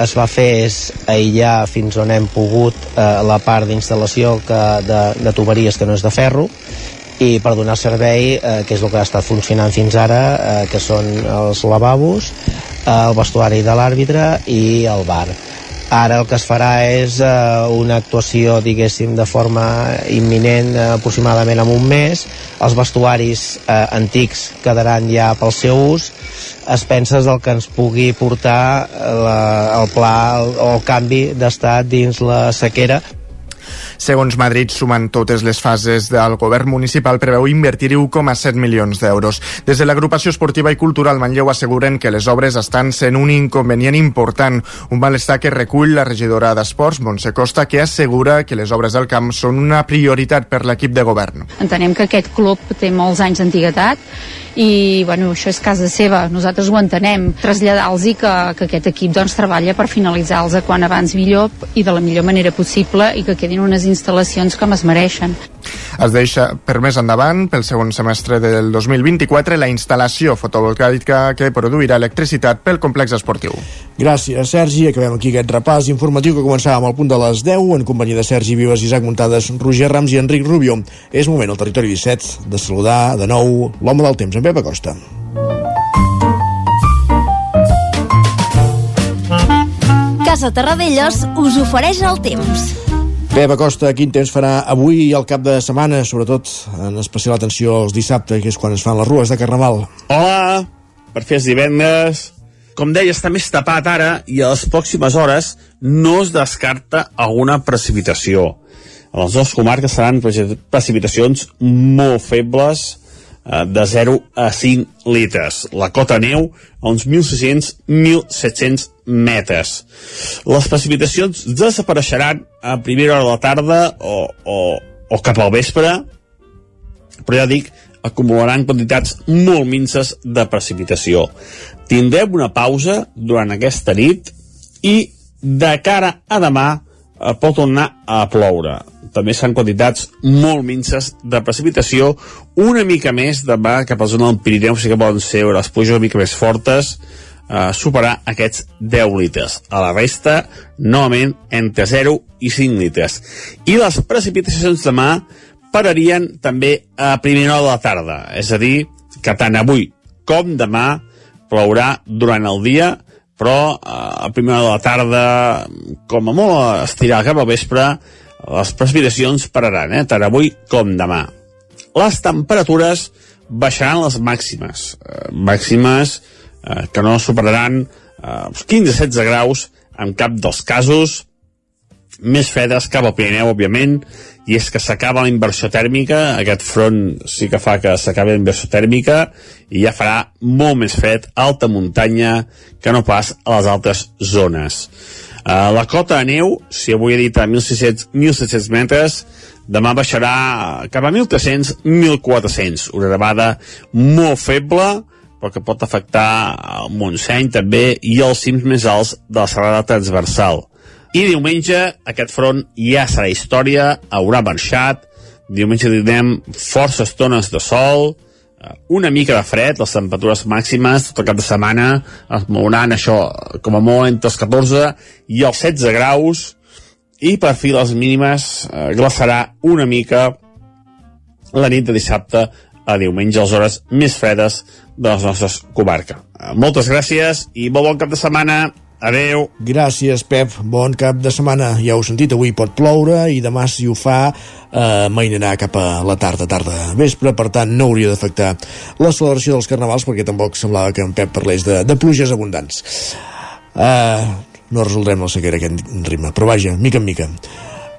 es va fer és aïllar fins on hem pogut eh, la part d'instal·lació de, de tuberies que no és de ferro i per donar servei, eh, que és el que ha estat funcionant fins ara, eh, que són els lavabos, eh, el vestuari de l'àrbitre i el bar. Ara el que es farà és eh, una actuació, diguéssim, de forma imminent, eh, aproximadament en un mes. Els vestuaris eh, antics quedaran ja pel seu ús. Es penses del que ens pugui portar la, el pla el, o el canvi d'estat dins la sequera Segons Madrid, sumant totes les fases del govern municipal, preveu invertir 1,7 milions d'euros. Des de l'agrupació esportiva i cultural Manlleu asseguren que les obres estan sent un inconvenient important, un malestar que recull la regidora d'Esports, Montse Costa, que assegura que les obres del camp són una prioritat per l'equip de govern. Entenem que aquest club té molts anys d'antiguitat i bueno, això és casa seva, nosaltres ho entenem traslladar-los que, que aquest equip doncs, treballa per finalitzar-los quan abans millor i de la millor manera possible i que quedin unes instal·lacions com es mereixen. Es deixa per més endavant, pel segon semestre del 2024, la instal·lació fotovoltaica que produirà electricitat pel complex esportiu. Gràcies, Sergi. Acabem aquí aquest repàs informatiu que començàvem al punt de les 10 en companyia de Sergi Vives, Isaac Muntades, Roger Rams i Enric Rubio. És moment al territori 17 de saludar de nou l'home del temps, en Pep Acosta. Casa Terradellos us ofereix el temps. Pep Acosta, quin temps farà avui i al cap de setmana, sobretot en especial atenció als dissabte, que és quan es fan les rues de Carnaval. Hola, per fer divendres. Com deia, està més tapat ara i a les pròximes hores no es descarta alguna precipitació. A les dues comarques seran precipitacions molt febles, de 0 a 5 litres. La cota neu a uns 1.600-1.700 metres. Les precipitacions desapareixeran a primera hora de la tarda o, o, o cap al vespre, però ja dic, acumularan quantitats molt minces de precipitació. Tindrem una pausa durant aquesta nit i de cara a demà eh, pot tornar a ploure. També s'han quantitats molt minces de precipitació, una mica més demà cap a la zona del Pirineu, sí que poden ser les pluges una mica més fortes, eh, superar aquests 10 litres. A la resta, novament, entre 0 i 5 litres. I les precipitacions demà pararien també a primera hora de la tarda, és a dir, que tant avui com demà plourà durant el dia, però eh, a primera de la tarda, com a molt estirar cap al vespre, les precipitacions pararan, eh, tant avui com demà. Les temperatures baixaran les màximes, eh, màximes eh, que no superaran eh, els 15-16 graus en cap dels casos, més fredes cap al Pirineu, òbviament, i és que s'acaba la inversió tèrmica, aquest front sí que fa que s'acabi la inversió tèrmica i ja farà molt més fred alta muntanya que no pas a les altres zones. Uh, la cota de neu, si avui he dit a 1.600, 1.700 metres, demà baixarà cap a 1.300-1.400, una nevada molt feble, però que pot afectar el Montseny també i els cims més alts de la serrada transversal. I diumenge aquest front ja serà història, haurà marxat, diumenge tindrem força estones de sol, eh, una mica de fred, les temperatures màximes tot el cap de setmana es mouran això com a molt entre els 14 i els 16 graus i per fi les mínimes eh, glaçarà una mica la nit de dissabte a diumenge a les hores més fredes de les nostres comarques. Eh, moltes gràcies i molt bon cap de setmana. Adeu. Gràcies, Pep. Bon cap de setmana. Ja heu sentit, avui pot ploure i demà, si ho fa, eh, mainarà cap a la tarda, tarda vespre, per tant no hauria d'afectar la celebració dels carnavals perquè tampoc semblava que en Pep parlés de, de pluges abundants. Eh, no resoldrem la sequera aquest ritme, però vaja, mica en mica.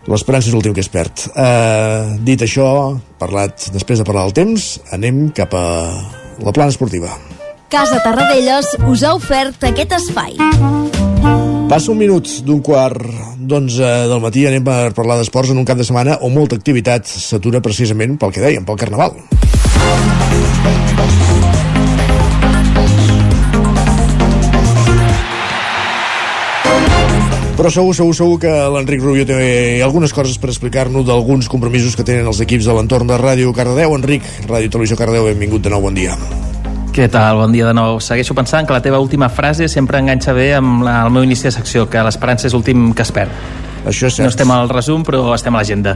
L'esperança és l'últim que es perd. Eh, dit això, parlat després de parlar del temps, anem cap a la plana esportiva. Casa Tarradellas us ha ofert aquest espai. Passa un minut d'un quart d'onze del matí, anem per parlar d'esports en un cap de setmana on molta activitat s'atura precisament pel que dèiem, pel Carnaval. Però segur, segur, segur que l'Enric Rubio té algunes coses per explicar-nos d'alguns compromisos que tenen els equips de l'entorn de Ràdio Cardedeu. Enric, Ràdio Televisió Cardedeu, benvingut de nou, bon dia. Què tal? Bon dia de nou. Segueixo pensant que la teva última frase sempre enganxa bé amb la, el meu inici de secció, que l'esperança és l'últim que es perd. Això és cert. No estem al resum, però estem a l'agenda.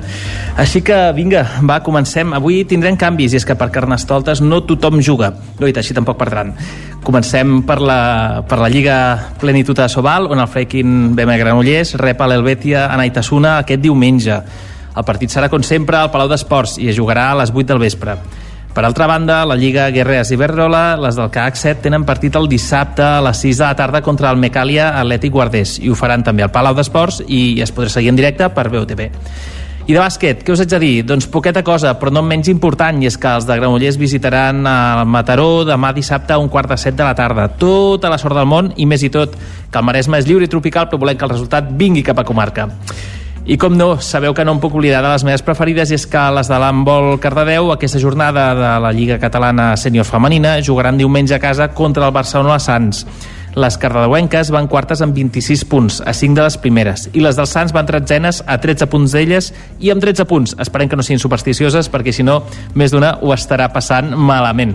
Així que, vinga, va, comencem. Avui tindrem canvis, i és que per Carnestoltes no tothom juga. No, i així tampoc perdran. Comencem per la, per la Lliga Plenitud de Sobal, on el Freaking BM Granollers rep a l'Helvetia a Naitasuna aquest diumenge. El partit serà, com sempre, al Palau d'Esports i es jugarà a les 8 del vespre. Per altra banda, la Lliga Guerreres i Berrola, les del CAC 7, tenen partit el dissabte a les 6 de la tarda contra el Mecàlia Atlètic Guardés i ho faran també al Palau d'Esports i es podrà seguir en directe per BOTV. I de bàsquet, què us haig de dir? Doncs poqueta cosa, però no menys important, i és que els de Granollers visitaran el Mataró demà dissabte a un quart de set de la tarda. Tota la sort del món i més i tot, que el Maresme és lliure i tropical, però volem que el resultat vingui cap a comarca. I com no, sabeu que no em puc oblidar de les meves preferides i és que les de l'handbol Cardedeu, aquesta jornada de la Lliga Catalana Sènior Femenina, jugaran diumenge a casa contra el Barcelona Sants. Les cardedeuenques van quartes amb 26 punts, a 5 de les primeres, i les dels Sants van tretzenes a 13 punts d'elles i amb 13 punts. Esperem que no siguin supersticioses, perquè si no, més d'una ho estarà passant malament.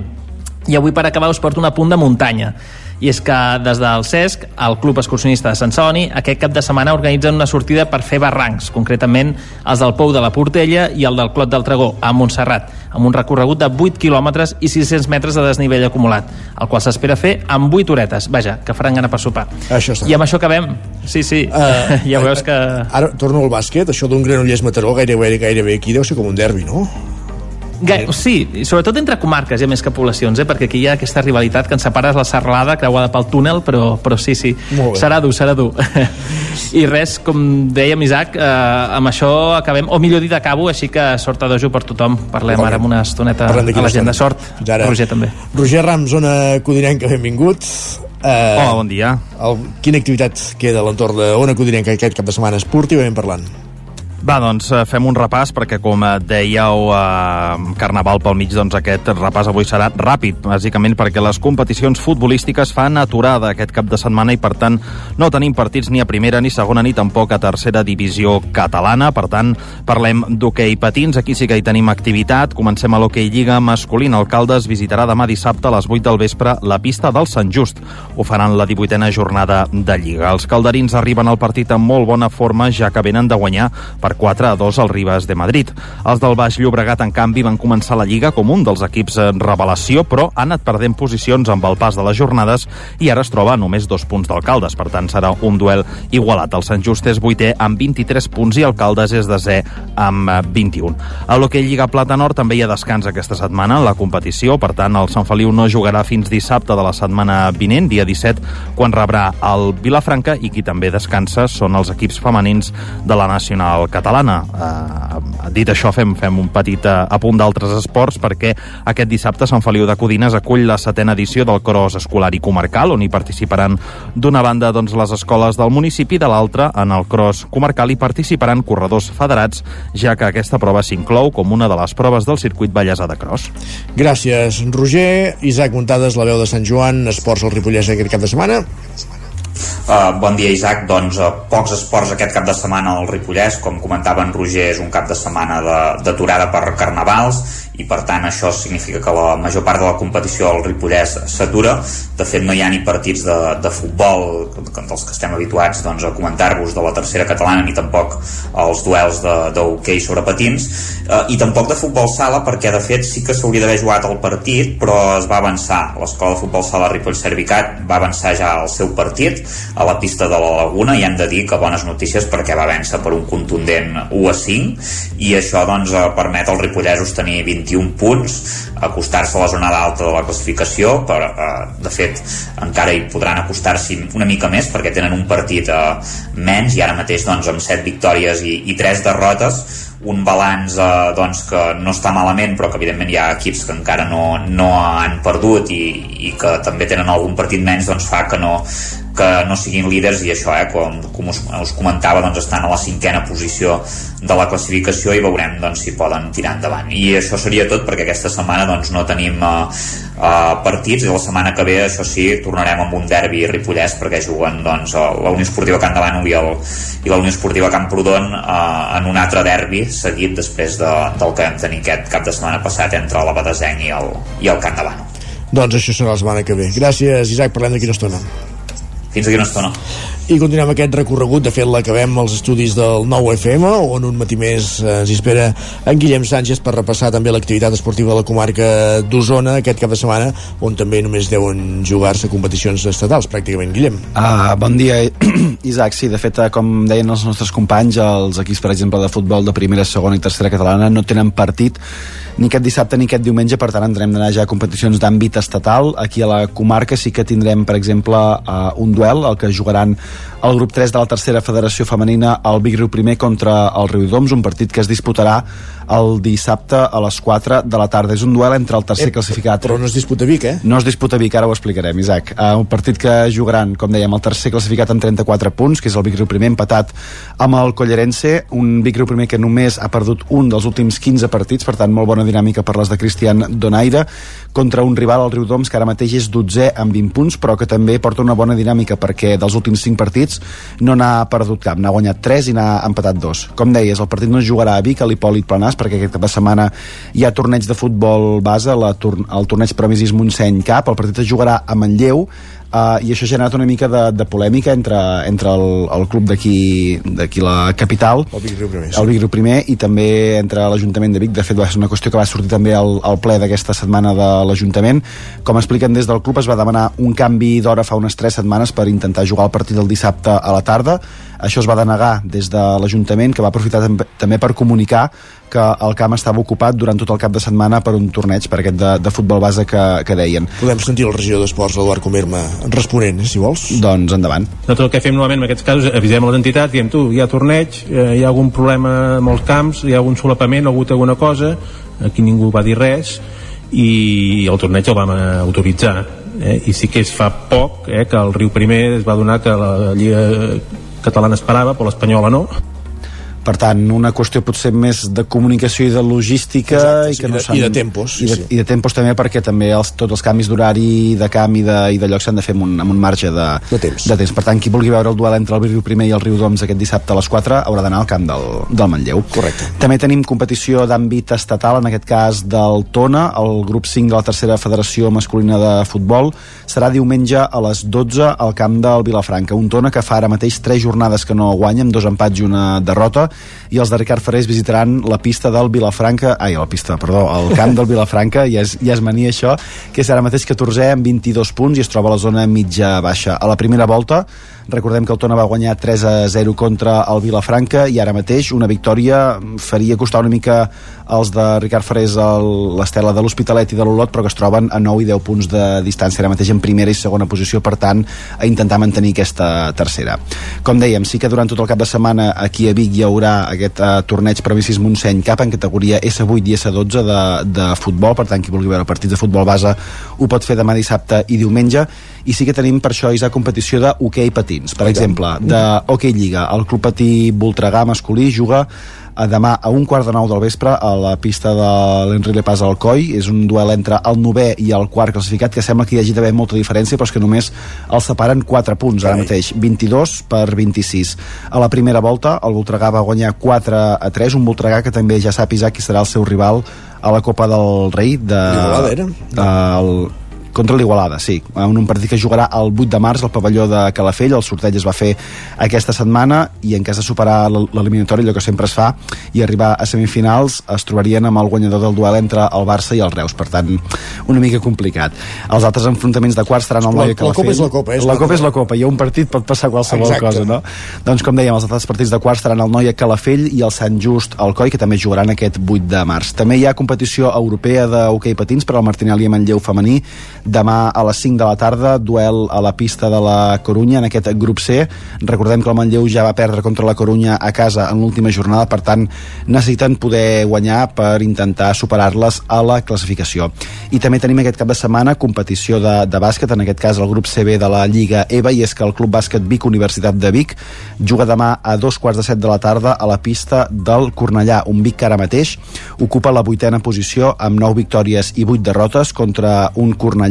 I avui per acabar us porto un apunt de muntanya i és que des del CESC, el Club Excursionista de Sant Celoni, aquest cap de setmana organitzen una sortida per fer barrancs, concretament els del Pou de la Portella i el del Clot del Tragó, a Montserrat, amb un recorregut de 8 quilòmetres i 600 metres de desnivell acumulat, el qual s'espera fer amb 8 horetes, vaja, que faran gana per sopar. Això està. I amb això acabem. Sí, sí, uh, ja veus que... Ara torno al bàsquet, això d'un Granollers Mataró gairebé, gairebé aquí deu ser com un derbi, no? Gai, sí, i sobretot entre comarques hi ha més que poblacions, eh? perquè aquí hi ha aquesta rivalitat que ens separa la serralada creuada pel túnel, però, però sí, sí, serà dur, serà dur. I res, com dèiem Isaac, eh, amb això acabem, o millor dit acabo, així que sort a dojo per tothom. Parlem ara amb una estoneta a la gent de sort. Ara. Roger també. Roger Rams, zona codinenca, benvingut. Eh, Hola, bon dia. El, quina activitat queda a l'entorn d'Ona Codinenca aquest cap de setmana esportivament parlant? Va, doncs eh, fem un repàs perquè com eh, dèieu eh, Carnaval pel mig, doncs aquest repàs avui serà ràpid, bàsicament perquè les competicions futbolístiques fan aturada aquest cap de setmana i per tant no tenim partits ni a primera ni segona ni tampoc a tercera divisió catalana, per tant parlem d'hoquei patins, aquí sí que hi tenim activitat, comencem a l'hoquei Lliga masculina, el Caldes visitarà demà dissabte a les 8 del vespre la pista del Sant Just, ho faran la 18a jornada de Lliga. Els calderins arriben al partit amb molt bona forma ja que venen de guanyar per 4 a 2 al Ribes de Madrid. Els del Baix Llobregat, en canvi, van començar la Lliga com un dels equips en revelació, però han anat perdent posicions amb el pas de les jornades i ara es troba a només dos punts d'alcaldes. Per tant, serà un duel igualat. El Sant Just és vuitè amb 23 punts i Alcaldes és desè amb 21. A l'hoquei Lliga Plata Nord també hi ha descans aquesta setmana en la competició, per tant, el Sant Feliu no jugarà fins dissabte de la setmana vinent, dia 17, quan rebrà el Vilafranca i qui també descansa són els equips femenins de la Nacional Catalana catalana. Uh, dit això, fem, fem un petit uh, apunt d'altres esports perquè aquest dissabte Sant Feliu de Codines acull la setena edició del Cross Escolar i Comarcal, on hi participaran d'una banda doncs, les escoles del municipi, de l'altra, en el Cross Comarcal, hi participaran corredors federats, ja que aquesta prova s'inclou com una de les proves del circuit Vallèsà de Cross. Gràcies, Roger. Isaac Montades, la veu de Sant Joan, esports al Ripollès aquest cap de setmana. Uh, bon dia, Isaac. Doncs uh, pocs esports aquest cap de setmana al Ripollès. Com comentava en Roger, és un cap de setmana d'aturada per carnavals i per tant això significa que la major part de la competició al Ripollès s'atura. De fet, no hi ha ni partits de, de futbol dels que estem habituats doncs, a comentar-vos de la tercera catalana ni tampoc els duels d'hoquei sobre patins uh, i tampoc de futbol sala perquè de fet sí que s'hauria d'haver jugat el partit però es va avançar. L'escola de futbol sala Ripoll Servicat va avançar ja el seu partit a la pista de la Laguna i hem de dir que bones notícies perquè va vèncer per un contundent 1 a 5 i això doncs eh, permet als ripollesos tenir 21 punts acostar-se a la zona d'alta de la classificació per, eh, de fet encara hi podran acostar-s'hi una mica més perquè tenen un partit eh, menys i ara mateix doncs amb 7 victòries i, i 3 derrotes. Un balanç eh, doncs, que no està malament però que evidentment hi ha equips que encara no, no han perdut i, i que també tenen algun partit menys doncs fa que no, que no siguin líders i això, eh, com, com us, us comentava doncs estan a la cinquena posició de la classificació i veurem doncs, si poden tirar endavant i això seria tot perquè aquesta setmana doncs, no tenim uh, uh, partits i la setmana que ve això sí tornarem amb un derbi ripollès perquè juguen doncs, la Unió Esportiva Can Davant i, el, i la Unió Esportiva Camprodon uh, en un altre derbi seguit després de, del que vam tenir aquest cap de setmana passat entre la Badesenc i el, i el Can Davant doncs això serà la setmana que ve. Gràcies, Isaac, parlem d'aquí una estona. Fins aquí una estona. I continuem aquest recorregut, de fet l'acabem als estudis del nou FM, on un matí més ens espera en Guillem Sánchez per repassar també l'activitat esportiva de la comarca d'Osona aquest cap de setmana, on també només deuen jugar-se competicions estatals, pràcticament, Guillem. Uh, bon dia, Isaac. Sí, de fet, eh, com deien els nostres companys, els equips, per exemple, de futbol de primera, segona i tercera catalana no tenen partit ni aquest dissabte ni aquest diumenge, per tant endrem d'anar ja a competicions d'àmbit estatal. Aquí a la comarca sí que tindrem, per exemple, uh, un duel, el que jugaran el grup 3 de la tercera federació femenina el Vic Riu primer contra el Riu Doms, un partit que es disputarà el dissabte a les 4 de la tarda. És un duel entre el tercer Eh, classificat... Però no es disputa Vic, eh? No es disputa Vic, ara ho explicarem, Isaac. Uh, un partit que jugaran, com dèiem, el tercer classificat amb 34 punts, que és el Vic Riu primer, empatat amb el Collerense, un Vic Riu primer que només ha perdut un dels últims 15 partits, per tant, molt bona dinàmica per les de Cristian Donaire, contra un rival, el Riudoms, que ara mateix és 12 amb 20 punts, però que també porta una bona dinàmica perquè dels últims 5 partits no n'ha perdut cap, n'ha guanyat 3 i n'ha empatat 2. Com deies, el partit no es jugarà a Vic, a l'Hipòlit Planàs, perquè aquest cap de setmana hi ha torneig de futbol base, la, el torneig Premisis Montseny Cap, el partit es jugarà a Manlleu, Uh, i això ha generat una mica de, de polèmica entre, entre el, el club d'aquí d'aquí la capital el Vic Riu Primer, el Vic Riu Primer i també entre l'Ajuntament de Vic. De fet va ser una qüestió que va sortir també al, al ple d'aquesta setmana de l'Ajuntament. Com expliquen des del club es va demanar un canvi d'hora fa unes 3 setmanes per intentar jugar el partit del dissabte a la tarda. Això es va denegar des de l'Ajuntament que va aprofitar també per comunicar que el camp estava ocupat durant tot el cap de setmana per un torneig, per aquest de, de futbol base que, que deien. Podem sentir el regidor d'Esports, Eduard Comerma, responent, eh, si vols. Doncs endavant. Nosaltres el que fem normalment en aquests casos, avisem a les entitats, diem, tu, hi ha torneig, eh, hi ha algun problema amb els camps, hi ha algun solapament, ha hagut alguna cosa, aquí ningú va dir res, i el torneig el vam autoritzar. Eh? I sí que es fa poc eh, que el Riu Primer es va donar que la Lliga catalana esperava, però l'espanyola no per tant, una qüestió potser més de comunicació i de logística Exacte, i, que no i, de, i de tempos i de, sí. i de tempos també perquè també els, tots els canvis d'horari de camp i de, i de lloc s'han de fer amb un, amb un marge de, de, temps. de temps. Per tant, qui vulgui veure el duel entre el Riu Primer i el Riu Doms aquest dissabte a les 4 haurà d'anar al camp del, del Manlleu. Correcte. També tenim competició d'àmbit estatal en aquest cas del Tona el grup 5 de la tercera federació masculina de futbol. Serà diumenge a les 12 al camp del Vilafranca. Un Tona que fa ara mateix 3 jornades que no guanya amb dos empats i una derrota i els de Ricard Ferrés visitaran la pista del Vilafranca, ai, la pista, perdó, el camp del Vilafranca, ja és, ja és mania això, que és ara mateix 14è amb 22 punts i es troba a la zona mitja-baixa. A la primera volta, recordem que el Tona va guanyar 3 a 0 contra el Vilafranca i ara mateix una victòria faria costar una mica els de Ricard Ferrés l'estela de l'Hospitalet i de l'Olot, però que es troben a 9 i 10 punts de distància ara mateix en primera i segona posició, per tant, a intentar mantenir aquesta tercera. Com dèiem, sí que durant tot el cap de setmana aquí a Vic hi haurà aquest uh, torneig Previcis Montseny cap en categoria S8 i S12 de, de futbol, per tant, qui vulgui veure partits de futbol base ho pot fer demà dissabte i diumenge i sí que tenim per això Isa competició de hoquei patins. Per exemple, de hoquei lliga. El club patí Voltregà masculí juga a demà a un quart de nou del vespre a la pista de l'Henri Le Pas al Coi és un duel entre el novè i el quart classificat que sembla que hi hagi d'haver molta diferència però és que només els separen 4 punts ara mateix, 22 per 26 a la primera volta el Voltregà va guanyar 4 a 3 un Voltregà que també ja sap Isaac qui serà el seu rival a la Copa del Rei de, era? el, contra l'Igualada, sí, en un partit que jugarà el 8 de març al pavelló de Calafell el sorteig es va fer aquesta setmana i en cas de superar l'eliminatori allò que sempre es fa i arribar a semifinals es trobarien amb el guanyador del duel entre el Barça i el Reus, per tant una mica complicat. Els altres enfrontaments de quarts seran el Noia Calafell. La Copa és la Copa, és la Copa és la Copa, i un partit pot passar qualsevol Exacte. cosa, no? Doncs com dèiem, els altres partits de quarts seran el Noia Calafell i el Sant Just Alcoi, que també jugaran aquest 8 de març. També hi ha competició europea d'hoquei patins per al Martinelli Manlleu femení demà a les 5 de la tarda, duel a la pista de la Corunya en aquest grup C. Recordem que el Manlleu ja va perdre contra la Corunya a casa en l'última jornada, per tant necessiten poder guanyar per intentar superar-les a la classificació. I també tenim aquest cap de setmana competició de, de bàsquet, en aquest cas el grup CB de la Lliga EVA, i és que el Club Bàsquet Vic Universitat de Vic juga demà a dos quarts de set de la tarda a la pista del Cornellà, un Vic que ara mateix ocupa la vuitena posició amb 9 victòries i 8 derrotes contra un Cornellà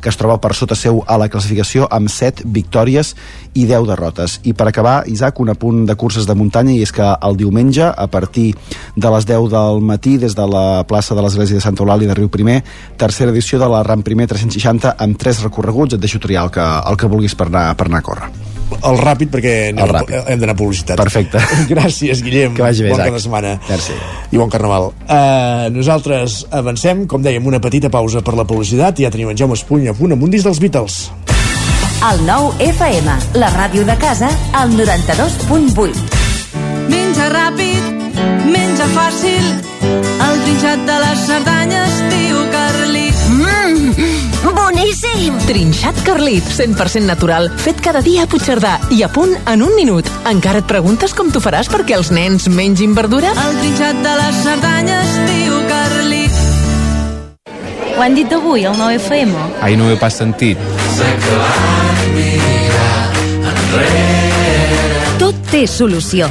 que es troba per sota seu a la classificació amb 7 victòries i 10 derrotes. I per acabar, Isaac, un apunt de curses de muntanya i és que el diumenge, a partir de les 10 del matí, des de la plaça de l'Església de Santa Eulàlia de Riu Primer, tercera edició de la RAM Primer 360 amb 3 recorreguts, et deixo triar el que, el que vulguis per anar, per anar a córrer. El ràpid, perquè anem, El ràpid. hem d'anar a publicitat. Perfecte. Gràcies, Guillem. Que vagi bé, bon cap de setmana. Merci. I bon carnaval. Uh, nosaltres avancem, com dèiem, una petita pausa per la publicitat i ja tenim en Jaume Espuny a punt amb un disc dels Beatles. El nou FM, la ràdio de casa, al 92.8. Menja ràpid, menja fàcil, el trinxat de les Cerdanyes, tio Carlit. Boníssim! Trinxat Carlit, 100% natural, fet cada dia a Puigcerdà i a punt en un minut. Encara et preguntes com t'ho faràs perquè els nens mengin verdura? El trinxat de les Cerdanyes, tio Carlit. Ho han dit avui, el 9FM? Ai, no ho he pas sentit. Tot té solució.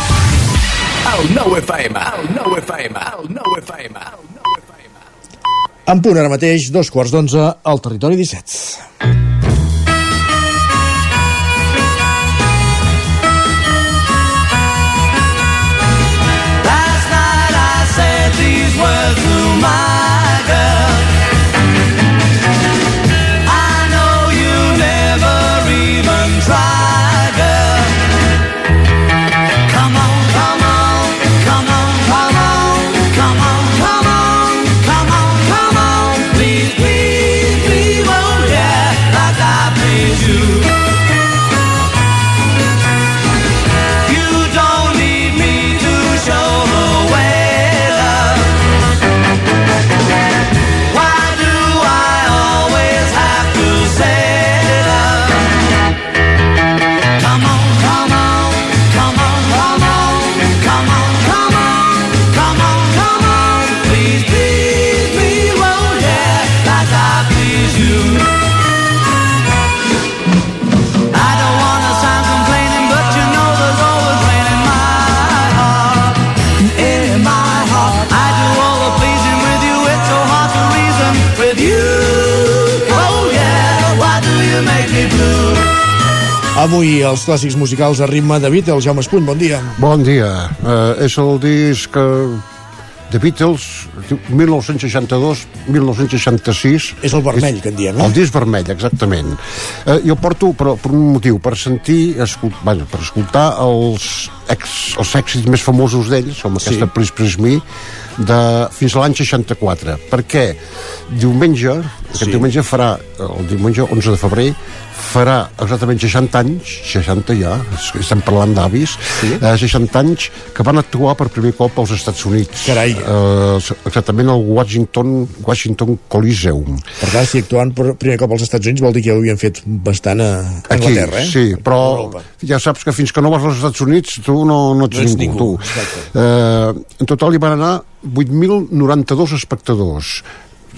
En punt ara mateix, dos quarts d'onze, al territori 17. Last night I said these words to my Avui els clàssics musicals a ritme de Beatles. Jaume Espuny, bon dia. Bon dia. Uh, és el disc uh, The Beatles, 1962-1966. És el vermell, que en diem, eh? El disc vermell, exactament. Uh, jo porto, però per un motiu, per sentir, escol... bueno, per escoltar els, ex, els èxits més famosos d'ells, com aquesta Sí. Please Please Me, de, fins a l'any 64. Perquè diumenge, aquest Sí. diumenge farà, el diumenge 11 de febrer, farà exactament 60 anys, 60 ja, es- estem parlant d'avis, sí? eh, 60 anys que van actuar per primer cop als Estats Units. Carai. Eh, exactament al Washington, Washington Coliseum. Per tant, si actuant per primer cop als Estats Units vol dir que ja ho havien fet bastant a Aquí, Anglaterra, eh? sí, però ja saps que fins que no vas als Estats Units tu no, no ets, No ets ningú, ningú, tu. Eh, en total hi van anar 8.092 espectadors.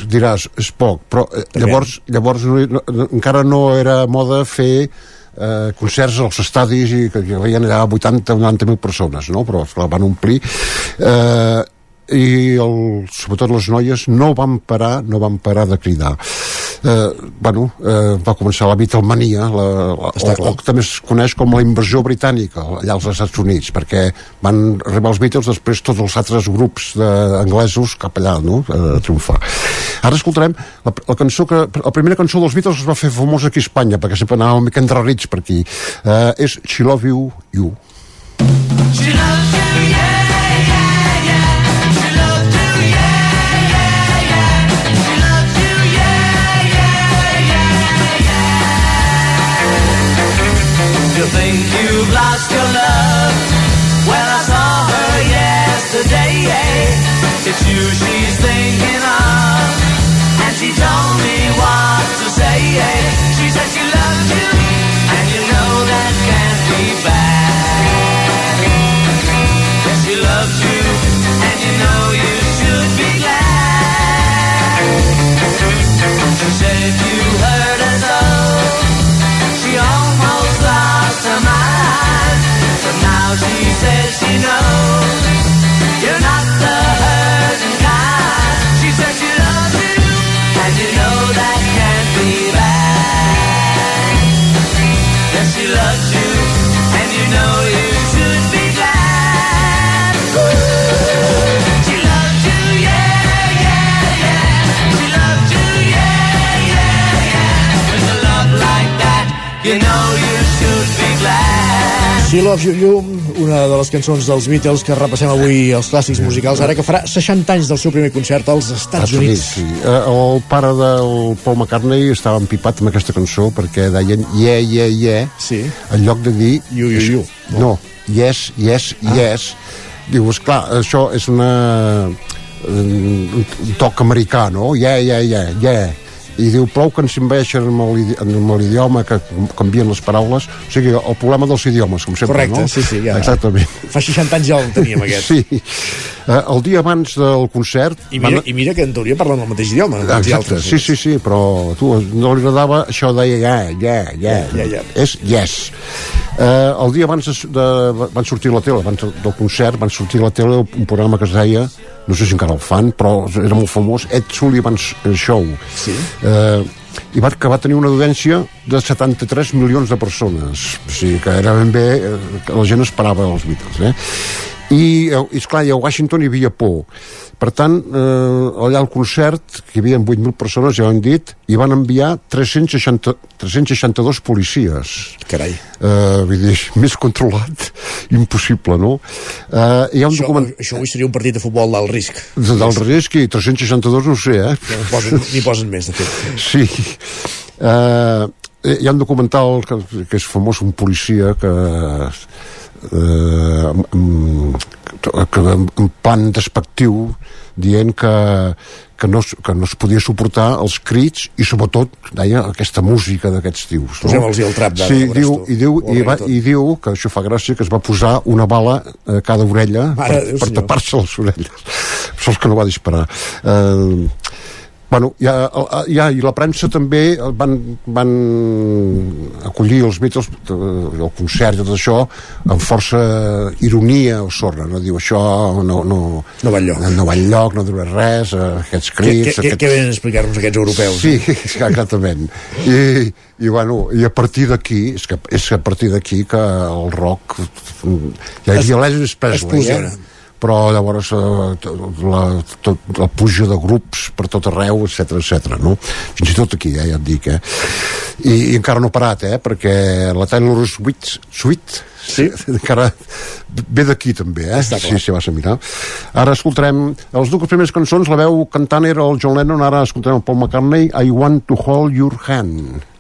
Diràs, és poc, però eh, llavors, llavors no, no, encara no era moda fer eh, concerts als estadis i que hi havia allà 80 o 90.000 persones, no? però esclar, van omplir. Eh, i el, sobretot les noies no van parar no van parar de cridar eh, bueno, eh, va començar la Beatlemania, la, la, o, o que també es coneix com la invasió britànica allà als Estats Units, perquè van arribar els Beatles després tots els altres grups d'anglesos cap allà, no?, a triomfar. Ara escoltarem la, la cançó que, la primera cançó dels Beatles es va fer famosa aquí a Espanya, perquè sempre anava una mica enrarrits per aquí. Eh, és She Love You, You. It's you She Loves You You, una de les cançons dels Beatles que repassem avui els clàssics musicals, ara que farà 60 anys del seu primer concert als Estats Units. Sí. Eh, El pare del Paul McCartney estava empipat amb aquesta cançó perquè deien yeah, yeah, yeah sí. en lloc de dir you, you, you. no, yes, yes, ah. yes diu, esclar, això és una un un toc americà, no? Yeah, yeah, yeah, yeah i diu prou que ens inveixen amb l'idi- amb l'idioma que canvien les paraules o sigui, el problema dels idiomes com sempre, Correcte, no? sí, sí, ja. exactament Fa 60 anys ja el teníem, aquest. sí. Eh, el dia abans del concert I mira, I mira que en teoria parlen el mateix idioma. Exacte, altres. sí, sí, sí, però tu no li agradava això de yeah, yeah, yeah, Yeah, yeah, és yes. Eh, el dia abans de, de, van sortir la tele, abans del concert, van sortir la tele un programa que es deia, no sé si encara el fan, però era molt famós, Ed Sullivan's Show. Sí. Eh, i va, que va tenir una audiència de 73 milions de persones o sigui que era ben bé eh, la gent esperava els Beatles eh? I, eh, i esclar, i a Washington hi havia por per tant, eh, allà al concert que hi havia 8.000 persones, ja ho hem dit i van enviar 360, 362 policies Carai. eh, vull dir, més controlat impossible, no? Eh, hi ha un Això, document això avui seria un partit de futbol d'alt risc. del risc i 362 no ho sé, eh? N'hi posen, posen més, de fet. Sí. Uh, hi ha un documental que, que és famós, un policia que eh, amb, en plan despectiu dient que, que, no, que no es podia suportar els crits i sobretot deia aquesta música d'aquests tios Posem-los el trap de- sí, diu, i, diu, i, va, i diu que això fa gràcia que es va posar una bala a cada orella Mare per, Déu, per tapar-se les orelles. Sols que no va disparar. Eh, Bueno, ja, ja, i la premsa també van, van acollir els Beatles, eh, el concert i tot això, amb força ironia o sorra, no? Diu, això no, no, no va enlloc. No, va enlloc, no dura res, eh, aquests crits... què, aquests... què venen a explicar-nos aquests europeus? Sí, exactament. I, i, bueno, i a partir d'aquí, és que és a partir d'aquí que el rock... Ja hi havia l'Elvis Presley, eh? Però llavors eh, tot la, tot, la puja de grups per tot arreu, etc etc. no? Fins i tot aquí, eh, ja et dic, eh? I, i encara no ha parat, eh? Perquè la Taylor Swift, Swift sí. encara ve d'aquí també, eh? Està clar. Sí, sí, vas a mirar. Ara escoltarem les dues primeres cançons, la veu cantant era el John Lennon, ara escoltarem el Paul McCartney, I Want to Hold Your Hand.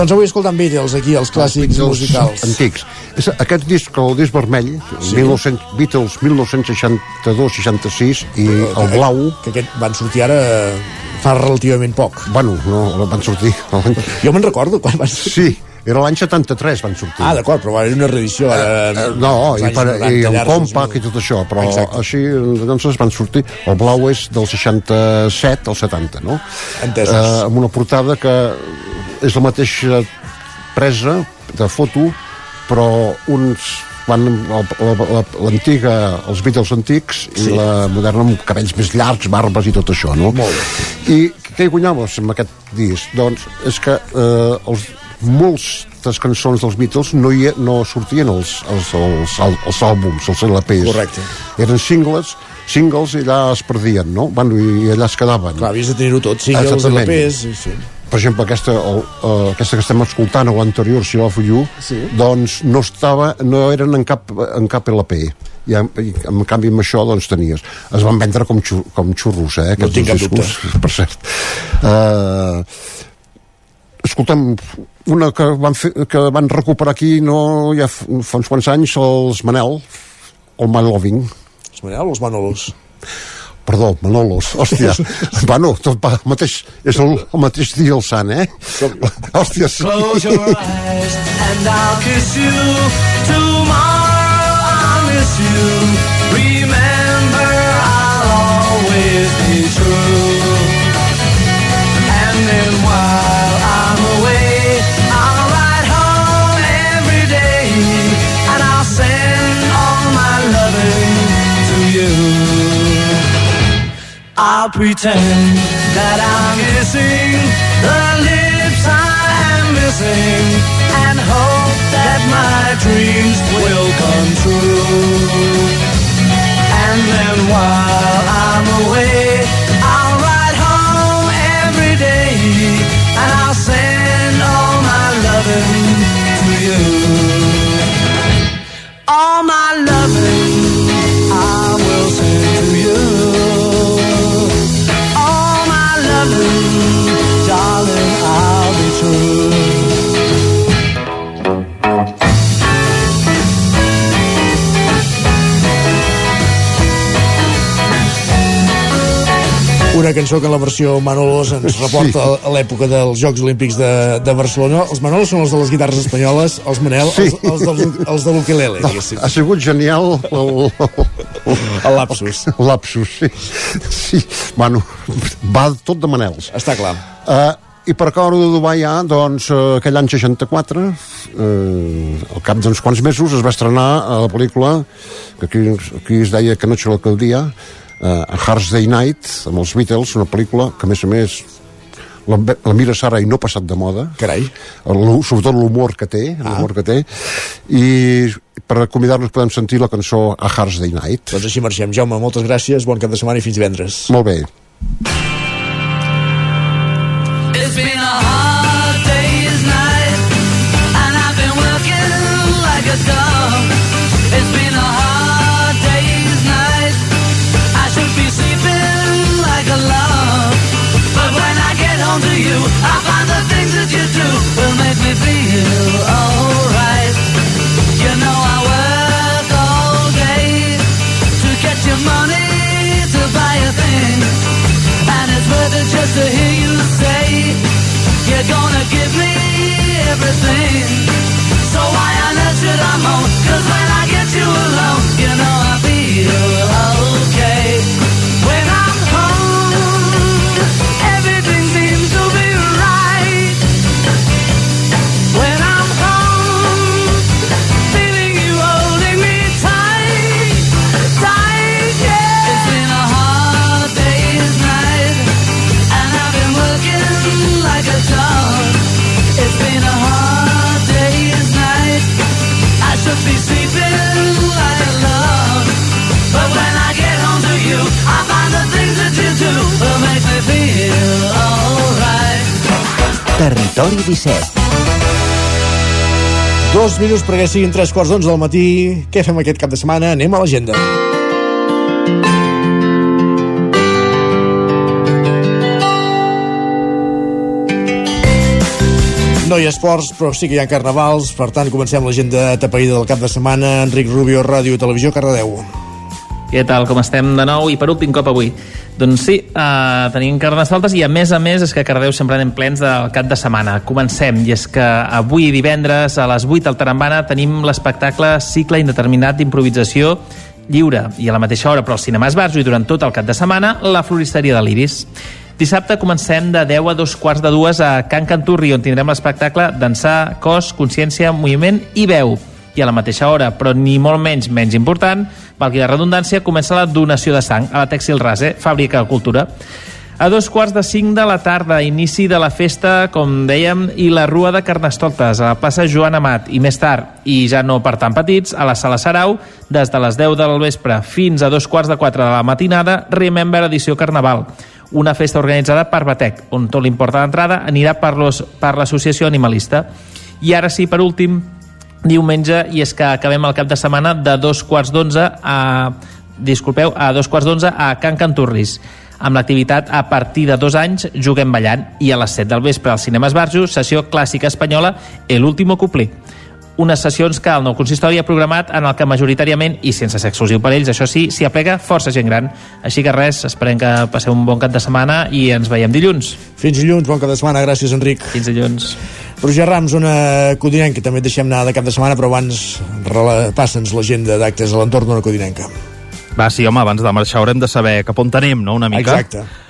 Doncs avui escoltant Beatles aquí, els clàssics Beatles musicals. Antics. És, aquest disc, el disc vermell, Sí. sí. 1900, Beatles 1962-66 i el blau... Que aquest van sortir ara fa relativament poc. Bueno, no, van sortir... Jo me'n recordo quan van sortir. Sí, era l'any 73 van sortir. Ah, d'acord, però haver una reedició ara... Eh, no, i, per, 90 i el compact i tot això, però Exacte. així doncs es van sortir. El blau és del 67 al 70, no? Entesos. Eh, amb una portada que és la mateixa presa de foto, però uns van l'antiga, els Beatles antics i Sí. la moderna amb cabells més llargs, barbes i tot això, no? Molt bé. I què hi guanyaves amb aquest disc? Doncs és que eh, els, molts de cançons dels Beatles no, hi, no sortien els, els, els, els àlbums, els LPs. Correcte. Eren singles, singles i allà es perdien, no? Bueno, i allà es quedaven. Clar, havies de tenir-ho tot, singles, Exactament. LPs... Sí, sí. Per exemple, aquesta, el, uh, aquesta que estem escoltant o l'anterior, Si Love You, Sí. doncs no estava, no eren en cap, en cap LP. I en, i en canvi amb això doncs tenies es van vendre com, xur, com xurros eh, No tinc discos, per cert uh, escolta'm una que van, fer, que van recuperar aquí no, ja fa uns quants anys els Manel el My Loving Els Manel o els Manolos? Perdó, Manolos, hòstia. bueno, tot va, el mateix, és el, el mateix dia el sant, eh? Hòstia, sí. Close your eyes and I'll kiss you. Tomorrow I'll miss you. Remember, I'll always be true. I'll pretend that I'm missing the lips I am missing and hope that my dreams will come true. And then while I'm away, I'll ride home every day and I'll send all my loving to you. All my loving Una cançó que en la versió Manolos ens reporta sí. a l'època dels Jocs Olímpics de, de Barcelona. Els Manolos són els de les guitarres espanyoles, els Manel, Sí. els, els, del, els de l'ukelele, diguéssim. Ha sigut genial el, El lapsus. el lapsus, sí. sí. Bueno, va tot de manels. Està clar. Uh, I per acabar de Dubai ja, doncs, uh, aquell any 64, uh, al cap d'uns quants mesos, es va estrenar a la pel·lícula, que aquí, aquí es deia que no la l'alcaldia, uh, A Heart's Day Night, amb els Beatles, una pel·lícula que, a més a més, la, la mira Sara i no ha passat de moda. Carai. El, sobretot l'humor que té, l'humor que té. I per convidar-nos podem sentir la cançó A Heart's Day Night. Doncs així marxem. Jaume, moltes gràcies, bon cap de setmana i fins divendres. Molt bé. It's been a hard day's night, and I've been working like a dog. It's been I find the things that you do will make me feel alright. You know I work all day to get your money to buy a thing. And it's worth it just to hear you say You're gonna give me everything So why on earth should I moan? Cause when I get you alone You know I feel Territori 17 Dos minuts perquè siguin tres quarts d'onze del matí. Què fem aquest cap de setmana? Anem a l'agenda. No hi ha esports, però sí que hi ha carnavals, per tant comencem l'agenda tapaïda del cap de setmana. Enric Rubio, Ràdio i Televisió, Cardedeu. Què tal, com estem de nou i per últim cop avui? Doncs sí, eh, tenim carnestoltes i a més a més és que Cardeu sempre anem plens del cap de setmana. Comencem, i és que avui divendres a les 8 al Tarambana tenim l'espectacle Cicle Indeterminat d'Improvisació lliure i a la mateixa hora, però al Cinema Esbarjo i durant tot el cap de setmana, la floristeria de l'Iris. Dissabte comencem de 10 a dos quarts de dues a Can Canturri, on tindrem l'espectacle Dansar, Cos, Consciència, Moviment i Veu. I a la mateixa hora, però ni molt menys menys important, valgui la redundància, comença la donació de sang a la Textil Rase, fàbrica de cultura. A dos quarts de cinc de la tarda, inici de la festa, com dèiem, i la Rua de Carnestoltes, a la plaça Joan Amat. I més tard, i ja no per tan petits, a la Sala Sarau, des de les 10 del vespre fins a dos quarts de quatre de la matinada, Remember edició Carnaval una festa organitzada per Batec, on tot l'import de l'entrada anirà per l'associació animalista. I ara sí, per últim, diumenge, i és que acabem el cap de setmana de dos quarts d'onze a... Disculpeu, a dos quarts d'onze a Can Canturris. Amb l'activitat a partir de dos anys Juguem Ballant. I a les 7 del vespre al Cinema Esbarjo, sessió clàssica espanyola El último cuplé unes sessions que el nou consistori ha programat en el que majoritàriament, i sense ser exclusiu per ells, això sí, s'hi aplega força gent gran. Així que res, esperem que passeu un bon cap de setmana i ens veiem dilluns. Fins dilluns, bon cap de setmana, gràcies Enric. Fins dilluns. Roger Rams, una codinenca, que també et deixem anar de cap de setmana, però abans passa'ns l'agenda d'actes a l'entorn d'una codinenca. Va, sí, home, abans de marxar haurem de saber cap on tenim, no?, una mica. Exacte.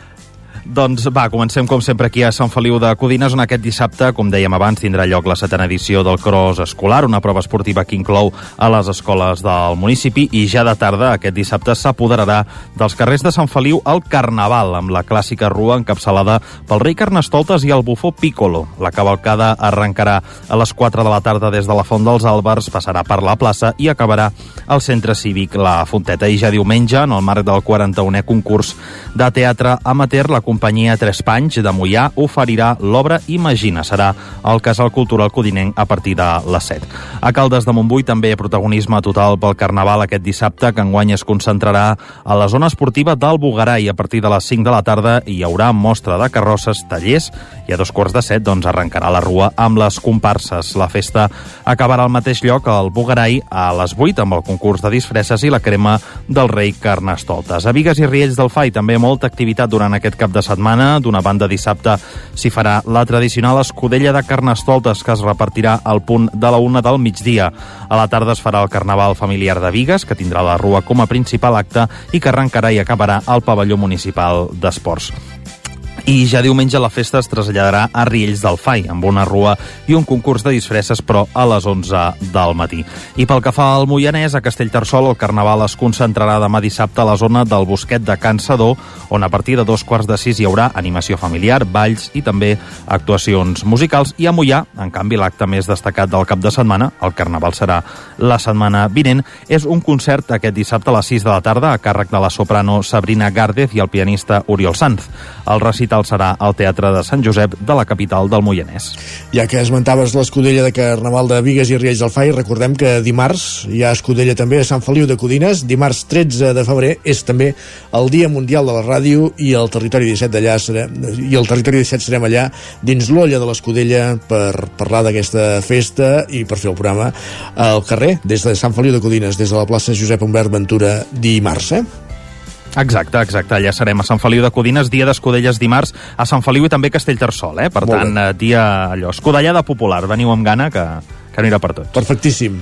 Doncs va, comencem com sempre aquí a Sant Feliu de Codines, on aquest dissabte, com dèiem abans, tindrà lloc la setena edició del Cross Escolar, una prova esportiva que inclou a les escoles del municipi i ja de tarda, aquest dissabte, s'apoderarà dels carrers de Sant Feliu el Carnaval, amb la clàssica rua encapçalada pel rei Carnestoltes i el bufó Piccolo. La cavalcada arrencarà a les 4 de la tarda des de la Font dels Àlbers, passarà per la plaça i acabarà al centre cívic La Fonteta. I ja diumenge, en el marc del 41è concurs de teatre amateur, la companyia Tres Panys de Mollà oferirà l'obra Imagina. Serà al Casal Cultural Codinenc a partir de les 7. A Caldes de Montbui també protagonisme total pel Carnaval aquest dissabte, que enguany es concentrarà a la zona esportiva del Bugarai. A partir de les 5 de la tarda hi haurà mostra de carrosses, tallers i a dos quarts de set doncs, arrencarà la rua amb les comparses. La festa acabarà al mateix lloc, al Bugarai, a les 8 amb el concurs de disfresses i la crema del rei Carnestoltes. A Vigues i Riells del Fai també molta activitat durant aquest cap de setmana. D'una banda, dissabte s'hi farà la tradicional escudella de Carnestoltes que es repartirà al punt de la una del migdia. A la tarda es farà el Carnaval familiar de Vigues, que tindrà la rua com a principal acte i que arrencarà i acabarà al pavelló municipal d'esports. I ja diumenge la festa es traslladarà a Riells del Fai, amb una rua i un concurs de disfresses, però a les 11 del matí. I pel que fa al Moianès, a Castellterçol, el Carnaval es concentrarà demà dissabte a la zona del Bosquet de Can Sadó, on a partir de dos quarts de sis hi haurà animació familiar, balls i també actuacions musicals. I a Mollà, en canvi, l'acte més destacat del cap de setmana, el Carnaval serà la setmana vinent, és un concert aquest dissabte a les 6 de la tarda a càrrec de la soprano Sabrina Gàrdez i el pianista Oriol Sanz. El recital serà al Teatre de Sant Josep de la capital del Moianès. Ja que esmentaves l'escudella de Carnaval de Vigues i Riells del Fai, recordem que dimarts hi ha escudella també a Sant Feliu de Codines. Dimarts 13 de febrer és també el Dia Mundial de la Ràdio i el Territori 17 d'allà i el Territori 17 serem allà dins l'olla de l'escudella per parlar d'aquesta festa i per fer el programa al carrer des de Sant Feliu de Codines, des de la plaça Josep Humbert Ventura dimarts, eh? Exacte, exacte. Allà serem a Sant Feliu de Codines, dia d'escudelles dimarts a Sant Feliu i també Castellterçol, eh? Per Molt tant, bé. eh, dia allò, escudellada popular. Veniu amb gana que, que anirà per tots. Perfectíssim.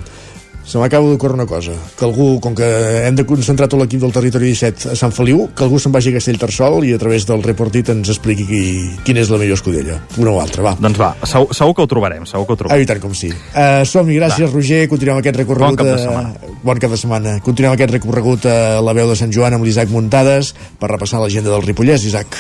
Se m'acaba d'ocórrer una cosa, que algú, com que hem de concentrar tot l'equip del Territori 17 a Sant Feliu, que algú se'n vagi a Castellterçol i a través del reportit ens expliqui qui, quina és la millor escudella. Una o altra, va. Doncs va, segur, segur que ho trobarem, segur que ho Ah, trobarem. i tant com sí. Uh, Som-hi, gràcies, Va. Roger. Continuem aquest recorregut... Bon cap de a- setmana. Bon cap de setmana. Continuem aquest recorregut a la veu de Sant Joan amb l'Isaac Muntades per repassar l'agenda del Ripollès, Isaac.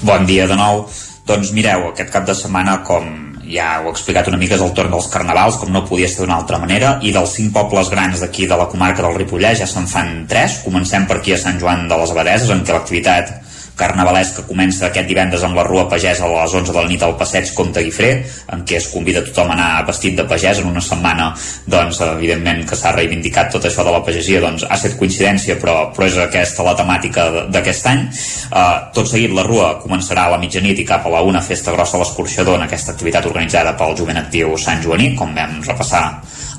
Bon dia de nou. Doncs mireu, aquest cap de setmana, com ja ho he explicat una mica, és el torn dels carnavals, com no podia ser d'una altra manera, i dels cinc pobles grans d'aquí de la comarca del Ripollès ja se'n fan tres. Comencem per aquí a Sant Joan de les Abadeses, en què l'activitat carnavalesc que comença aquest divendres amb la Rua Pagès a les 11 de la nit al Passeig Comte Guifré, en què es convida tothom a anar vestit de pagès en una setmana, doncs, evidentment que s'ha reivindicat tot això de la pagesia, doncs ha estat coincidència, però, però és aquesta la temàtica d'aquest any. Uh, tot seguit la Rua començarà a la mitjanit i cap a la una festa grossa a l'Escorxador en aquesta activitat organitzada pel jovent actiu Sant Joaní, com vam repassar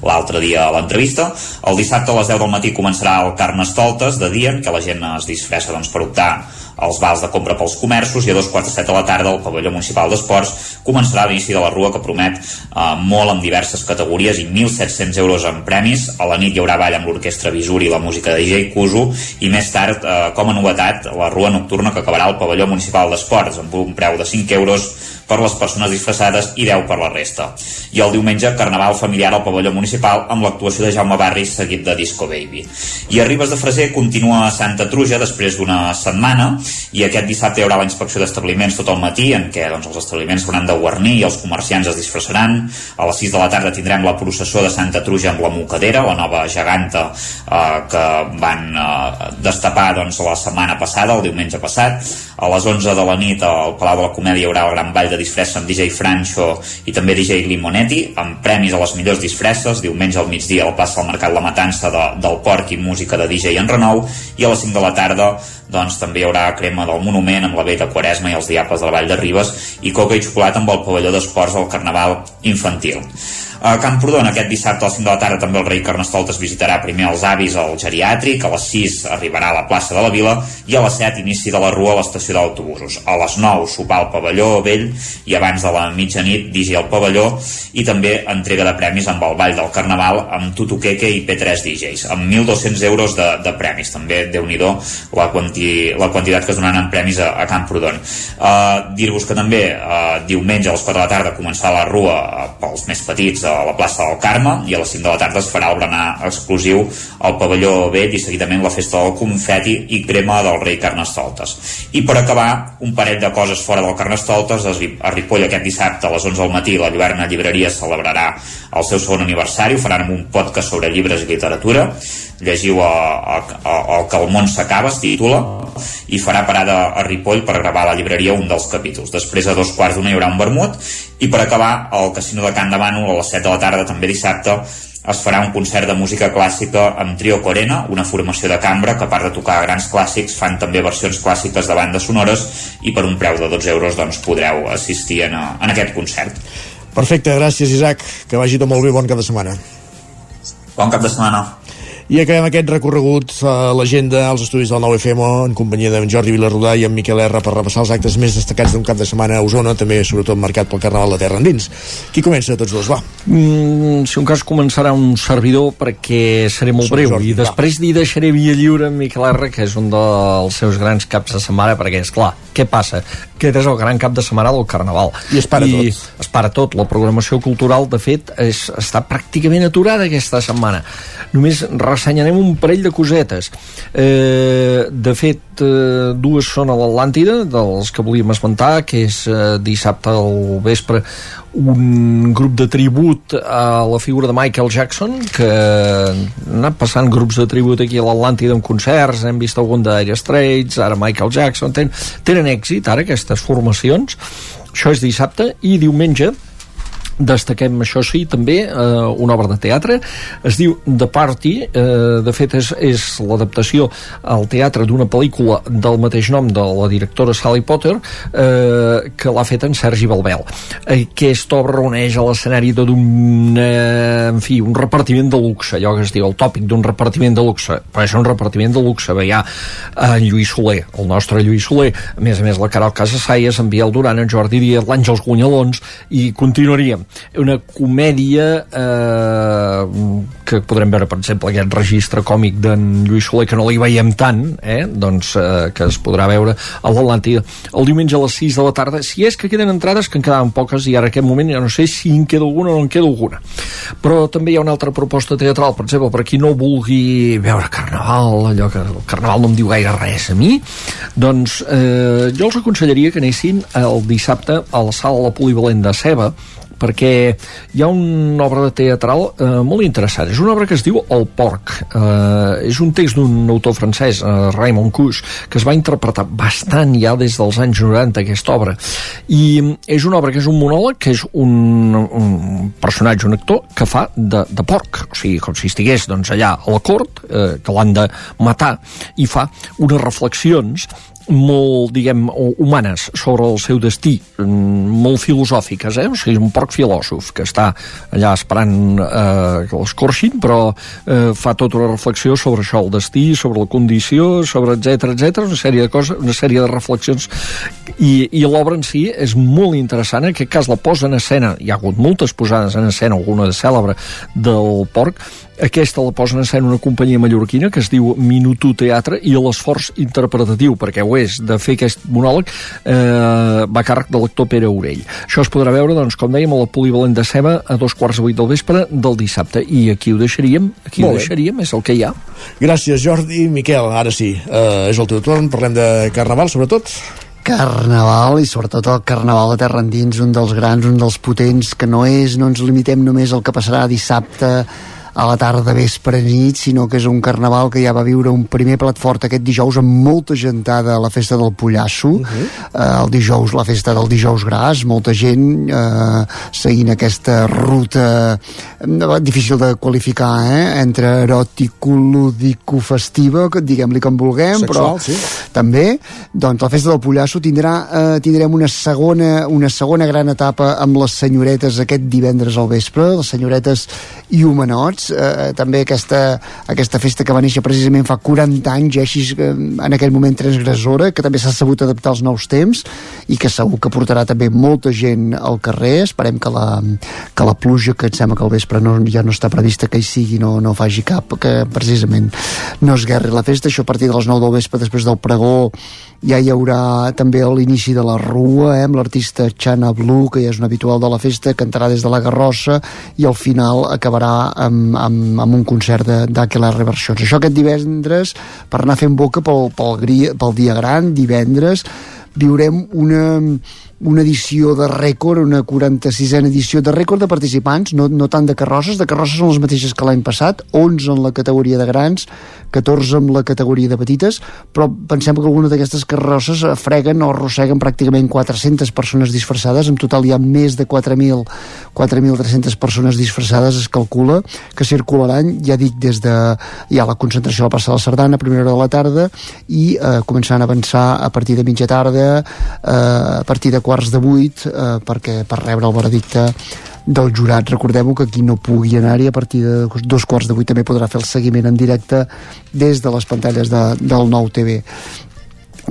l'altre dia a l'entrevista. El dissabte a les 10 del matí començarà el Carnestoltes de dia, en què la gent es disfressa doncs, per optar als vals de compra pels comerços i a dos quarts de set de la tarda el pavelló municipal d'esports començarà l'inici de la rua que promet eh, molt amb diverses categories i 1.700 euros en premis. A la nit hi haurà ball amb l'orquestra Visuri i la música de DJ Cuso i més tard, eh, com a novetat, la rua nocturna que acabarà al pavelló municipal d'esports amb un preu de 5 euros per les persones disfressades i 10 per la resta. I el diumenge, Carnaval familiar al pavelló municipal amb l'actuació de Jaume Barris seguit de Disco Baby. I a Ribes de Freser continua a Santa Truja després d'una setmana i aquest dissabte hi haurà la inspecció d'establiments tot el matí en què doncs, els establiments hauran de guarnir i els comerciants es disfressaran. A les 6 de la tarda tindrem la processó de Santa Truja amb la Mocadera, la nova geganta eh, que van eh, destapar doncs, la setmana passada, el diumenge passat. A les 11 de la nit al Palau de la Comèdia hi haurà el gran ball de disfressa amb DJ Francho i també DJ Limonetti, amb premis a les millors disfresses, diumenge al migdia al plaça del Mercat La Matança de, del Porc i música de DJ en Renou, i a les 5 de la tarda doncs també hi haurà crema del Monument amb la Vella Quaresma i els Diables de la Vall de Ribes i coca i xocolata amb el pavelló d'esports al Carnaval infantil. A Camprodon aquest dissabte a les 5 de la tarda també el rei Carnestoltes visitarà primer els avis al geriàtric, a les 6 arribarà a la plaça de la Vila i a les 7 inici de la rua a l'estació d'autobusos. A les 9 sopar al pavelló vell i abans de la mitjanit digi al pavelló i també entrega de premis amb el Ball del Carnaval amb Tutuqueque i P3 DJs amb 1.200 euros de, de premis també déu nhi la, quanti, la quantitat que es donaran en premis a, a Camprodon uh, dir-vos que també uh, diumenge a les 4 de la tarda començarà la rua uh, pels més petits a la plaça del Carme i a les 5 de la tarda es farà el berenar exclusiu al pavelló vell i seguidament la festa del confeti i crema del rei Carnestoltes. I per acabar, un parell de coses fora del Carnestoltes, a Ripoll aquest dissabte a les 11 del matí la Lluerna Llibreria celebrarà el seu segon aniversari, ho faran amb un podcast sobre llibres i literatura. Llegiu el que el món s'acaba, es titula, i farà parada a Ripoll per gravar a la llibreria un dels capítols. Després, a dos quarts d'una, hi haurà un vermut, i per acabar, al Casino de Can de Bànol, a les 7 de la tarda, també dissabte, es farà un concert de música clàssica amb Trio Corena, una formació de cambra que a part de tocar grans clàssics fan també versions clàssiques de bandes sonores i per un preu de 12 euros doncs, podreu assistir en, en aquest concert. Perfecte, gràcies Isaac, que vagi tot molt bé, bon cap de setmana. Bon cap de setmana. I acabem aquest recorregut a l'agenda als estudis del 9FM en companyia d'en Jordi Vilarrodà i en Miquel R per repassar els actes més destacats d'un cap de setmana a Osona, també sobretot marcat pel Carnaval de Terra Endins. Qui comença de tots dos? Va. Mm, si un cas començarà un servidor perquè seré molt breu Jordi, i després li deixaré via lliure en Miquel R, que és un dels seus grans caps de setmana perquè és clar, què passa? Aquest és el gran cap de setmana del Carnaval. I es para I tot. Es para tot. La programació cultural, de fet, és, està pràcticament aturada aquesta setmana. Només ressenyarem un parell de cosetes. Eh, de fet, eh, dues són a l'Atlàntida, dels que volíem esmentar, que és eh, dissabte al vespre un grup de tribut a la figura de Michael Jackson, que ha anat passant grups de tribut aquí a l'Atlàntida en concerts, hem vist algun d'Aire Straits, ara Michael Jackson, ten, tenen èxit ara aquestes formacions. Això és dissabte i diumenge destaquem, això sí, també eh, una obra de teatre, es diu The Party, eh, de fet és, és l'adaptació al teatre d'una pel·lícula del mateix nom de la directora Sally Potter, eh, que l'ha fet en Sergi Balbel. Aquesta obra reuneix a l'escenari tot un, eh, en fi, un repartiment de luxe, allò que es diu el tòpic d'un repartiment de luxe, però és un repartiment de luxe, veia en Lluís Soler, el nostre Lluís Soler, a més a més la Caral Casasaies, en Biel Duran, en Jordi Díaz, l'Àngels Guanyalons, i continuaríem una comèdia eh, que podrem veure, per exemple, aquest registre còmic d'en Lluís Soler, que no li veiem tant, eh, doncs, eh, que es podrà veure a l'Atlàntida el diumenge a les 6 de la tarda, si és que queden entrades, que en quedaven poques, i ara en aquest moment ja no sé si en queda alguna o no en queda alguna. Però també hi ha una altra proposta teatral, per exemple, per qui no vulgui veure Carnaval, allò que el Carnaval no em diu gaire res a mi, doncs eh, jo els aconsellaria que anessin el dissabte a la sala La Polivalent de Ceba, perquè hi ha una obra de teatral eh, molt interessant. És una obra que es diu El porc. Eh, és un text d'un autor francès, eh, Raymond Cus, que es va interpretar bastant ja des dels anys 90, aquesta obra. I és una obra que és un monòleg, que és un, un personatge, un actor, que fa de, de porc. O sigui, com si estigués doncs, allà a la cort, eh, que l'han de matar, i fa unes reflexions molt, diguem, humanes sobre el seu destí, mm, molt filosòfiques, eh? O sigui, un porc filòsof que està allà esperant eh, que l'escorxin, però eh, fa tota una reflexió sobre això, el destí, sobre la condició, sobre etc etc, una sèrie de coses, una sèrie de reflexions i, i l'obra en si és molt interessant, en aquest cas la posa en escena, hi ha hagut moltes posades en escena, alguna de cèlebre del porc, aquesta la posen en escena una companyia mallorquina que es diu Minuto Teatre i l'esforç interpretatiu, perquè ho és, de fer aquest monòleg eh, va a càrrec de l'actor Pere Orell. Això es podrà veure, doncs, com dèiem, a la Polivalent de Ceba a dos quarts de vuit del vespre del dissabte. I aquí ho deixaríem, aquí Molt ho bé. deixaríem, és el que hi ha. Gràcies, Jordi. Miquel, ara sí, eh, és el teu torn. Parlem de Carnaval, sobretot. Carnaval i sobretot el Carnaval de Terra Endins, un dels grans, un dels potents, que no és, no ens limitem només al que passarà dissabte a la tarda, vespre, nit, sinó que és un carnaval que ja va viure un primer plat fort aquest dijous amb molta gentada a la festa del Pollasso, uh -huh. eh, el dijous, la festa del dijous gras, molta gent eh, seguint aquesta ruta eh, difícil de qualificar, eh, entre eròtico, lúdico, festiva, que diguem-li com vulguem, Sexual, però sí. també, doncs la festa del Pollasso tindrà, eh, tindrem una segona, una segona gran etapa amb les senyoretes aquest divendres al vespre, les senyoretes i homenots, eh, també aquesta, aquesta festa que va néixer precisament fa 40 anys, ja així eh, en aquell moment transgressora, que també s'ha sabut adaptar als nous temps i que segur que portarà també molta gent al carrer, esperem que la, que la pluja, que em sembla que al vespre no, ja no està prevista que hi sigui, no, no faci cap, que precisament no es guerri la festa, això a partir de les 9 del vespre després del pregó ja hi haurà també l'inici de la rua eh, amb l'artista Xana Blue que ja és un habitual de la festa, cantarà des de la Garrossa i al final acabarà amb, amb, amb un concert d'Aquelarre Versions. Això aquest divendres per anar fent boca pel, pel, pel dia gran divendres viurem una, una edició de rècord, una 46a edició de rècord de participants, no, no tant de carrosses, de carrosses són les mateixes que l'any passat, 11 en la categoria de grans, 14 en la categoria de petites, però pensem que alguna d'aquestes carrosses freguen o arrosseguen pràcticament 400 persones disfressades, en total hi ha més de 4.000 4.300 persones disfressades es calcula que circularan, ja dic, des de hi ha la concentració a la plaça de la Sardana a primera hora de la tarda i eh, començaran a avançar a partir de mitja tarda eh, a partir de quarts de vuit eh, perquè per rebre el veredicte del jurat. Recordem-ho que qui no pugui anar-hi a partir de dos quarts de vuit també podrà fer el seguiment en directe des de les pantalles de, del nou TV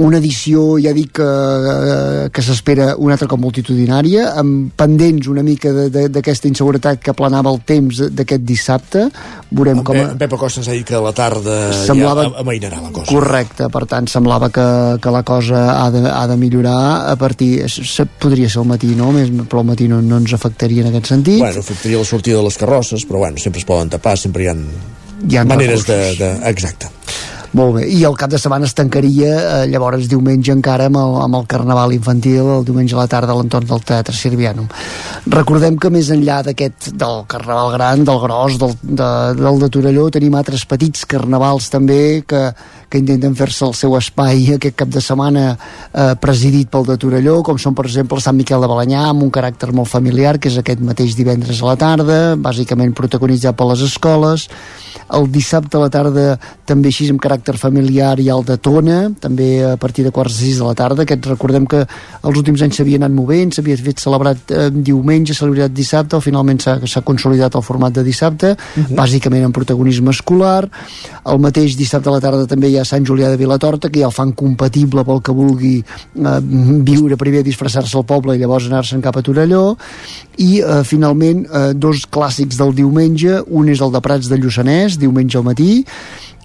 una edició, ja dic, que, que s'espera una altra com multitudinària, amb pendents una mica d'aquesta inseguretat que planava el temps d'aquest dissabte. Veurem En, com... A... en Pepa Costa ens ha dit que a la tarda Semblava- ja amainarà la cosa. Correcte, per tant, semblava que, que la cosa ha de, ha de millorar a partir... Podria ser al matí, no? Més, però al matí no, no ens afectaria en aquest sentit. Bueno, afectaria la sortida de les carrosses, però bueno, sempre es poden tapar, sempre hi ha, Hi ha maneres de, de... Exacte. Molt bé, i el cap de setmana es tancaria eh, llavors diumenge encara amb el, amb el carnaval infantil, el diumenge a la tarda a l'entorn del Teatre Sirvianum. Recordem que més enllà d'aquest del carnaval gran, del gros, del de, del de Torelló, tenim altres petits carnavals també que, que intenten fer-se el seu espai aquest cap de setmana eh, presidit pel de Torelló, com són per exemple Sant Miquel de Balanyà, amb un caràcter molt familiar, que és aquest mateix divendres a la tarda, bàsicament protagonitzat per les escoles, el dissabte a la tarda també així amb caràcter familiar i el de Tona, també a partir de quarts de sis de la tarda, aquest recordem que els últims anys s'havia anat movent, s'havia fet celebrat eh, diumenge, celebrat dissabte, o finalment s'ha consolidat el format de dissabte, bàsicament amb protagonisme escolar, el mateix dissabte a la tarda també hi ha Sant Julià de Vilatorta, que ja el fan compatible pel que vulgui eh, viure primer disfressar-se al poble i llavors anar-se'n cap a Torelló, i eh, finalment eh, dos clàssics del diumenge, un és el de Prats de Lluçanès, diumenge al matí,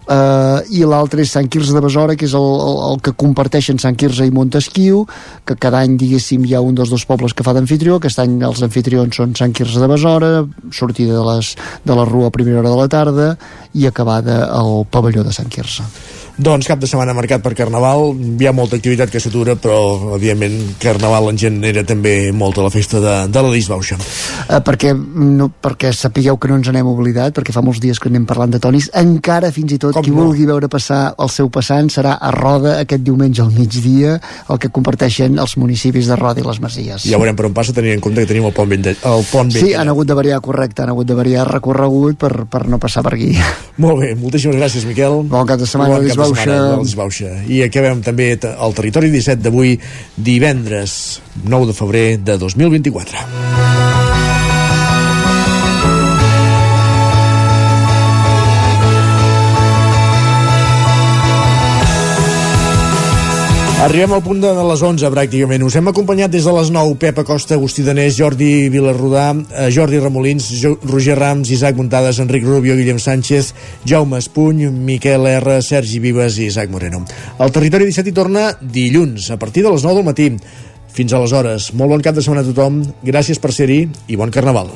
Uh, i l'altre és Sant Quirze de Besora que és el, el, el que comparteixen Sant Quirze i Montesquieu que cada any diguéssim hi ha un dels dos pobles que fa d'anfitrió. Aquest any els anfitrions són Sant Quirze de Besora sortida de, les, de la rua a primera hora de la tarda i acabada al pavelló de Sant Quirze Doncs cap de setmana marcat per Carnaval, hi ha molta activitat que s'atura, però evidentment Carnaval en genera també molta la festa de, de la disbauxa. Uh, perquè, no, perquè sapigueu que no ens n'hem oblidat, perquè fa molts dies que anem parlant de tonis, encara fins i tot Com qui no? vulgui veure passar el seu passant serà a Roda aquest diumenge al migdia, el que comparteixen els municipis de Roda i les Masies. Ja veurem per on passa, tenint en compte que tenim el pont, de, el pont Sí, han hagut de variar, correcte, han hagut de variar recorregut per, per no passar per aquí. Molt bé, moltíssimes gràcies, Miquel. Bon cap de setmana, bon cap de setmana, Disbauxa. I acabem també el territori 17 d'avui, divendres 9 de febrer de 2024. Arribem al punt de les 11, pràcticament. Us hem acompanyat des de les 9 Pep Acosta, Agustí Danés, Jordi Vilarrodà, eh, Jordi Ramolins, jo, Roger Rams, Isaac Muntades, Enric Rubio, Guillem Sánchez, Jaume Espuny, Miquel R, Sergi Vives i Isaac Moreno. El Territori 17 hi torna dilluns, a partir de les 9 del matí. Fins aleshores, molt bon cap de setmana a tothom, gràcies per ser-hi i bon carnaval.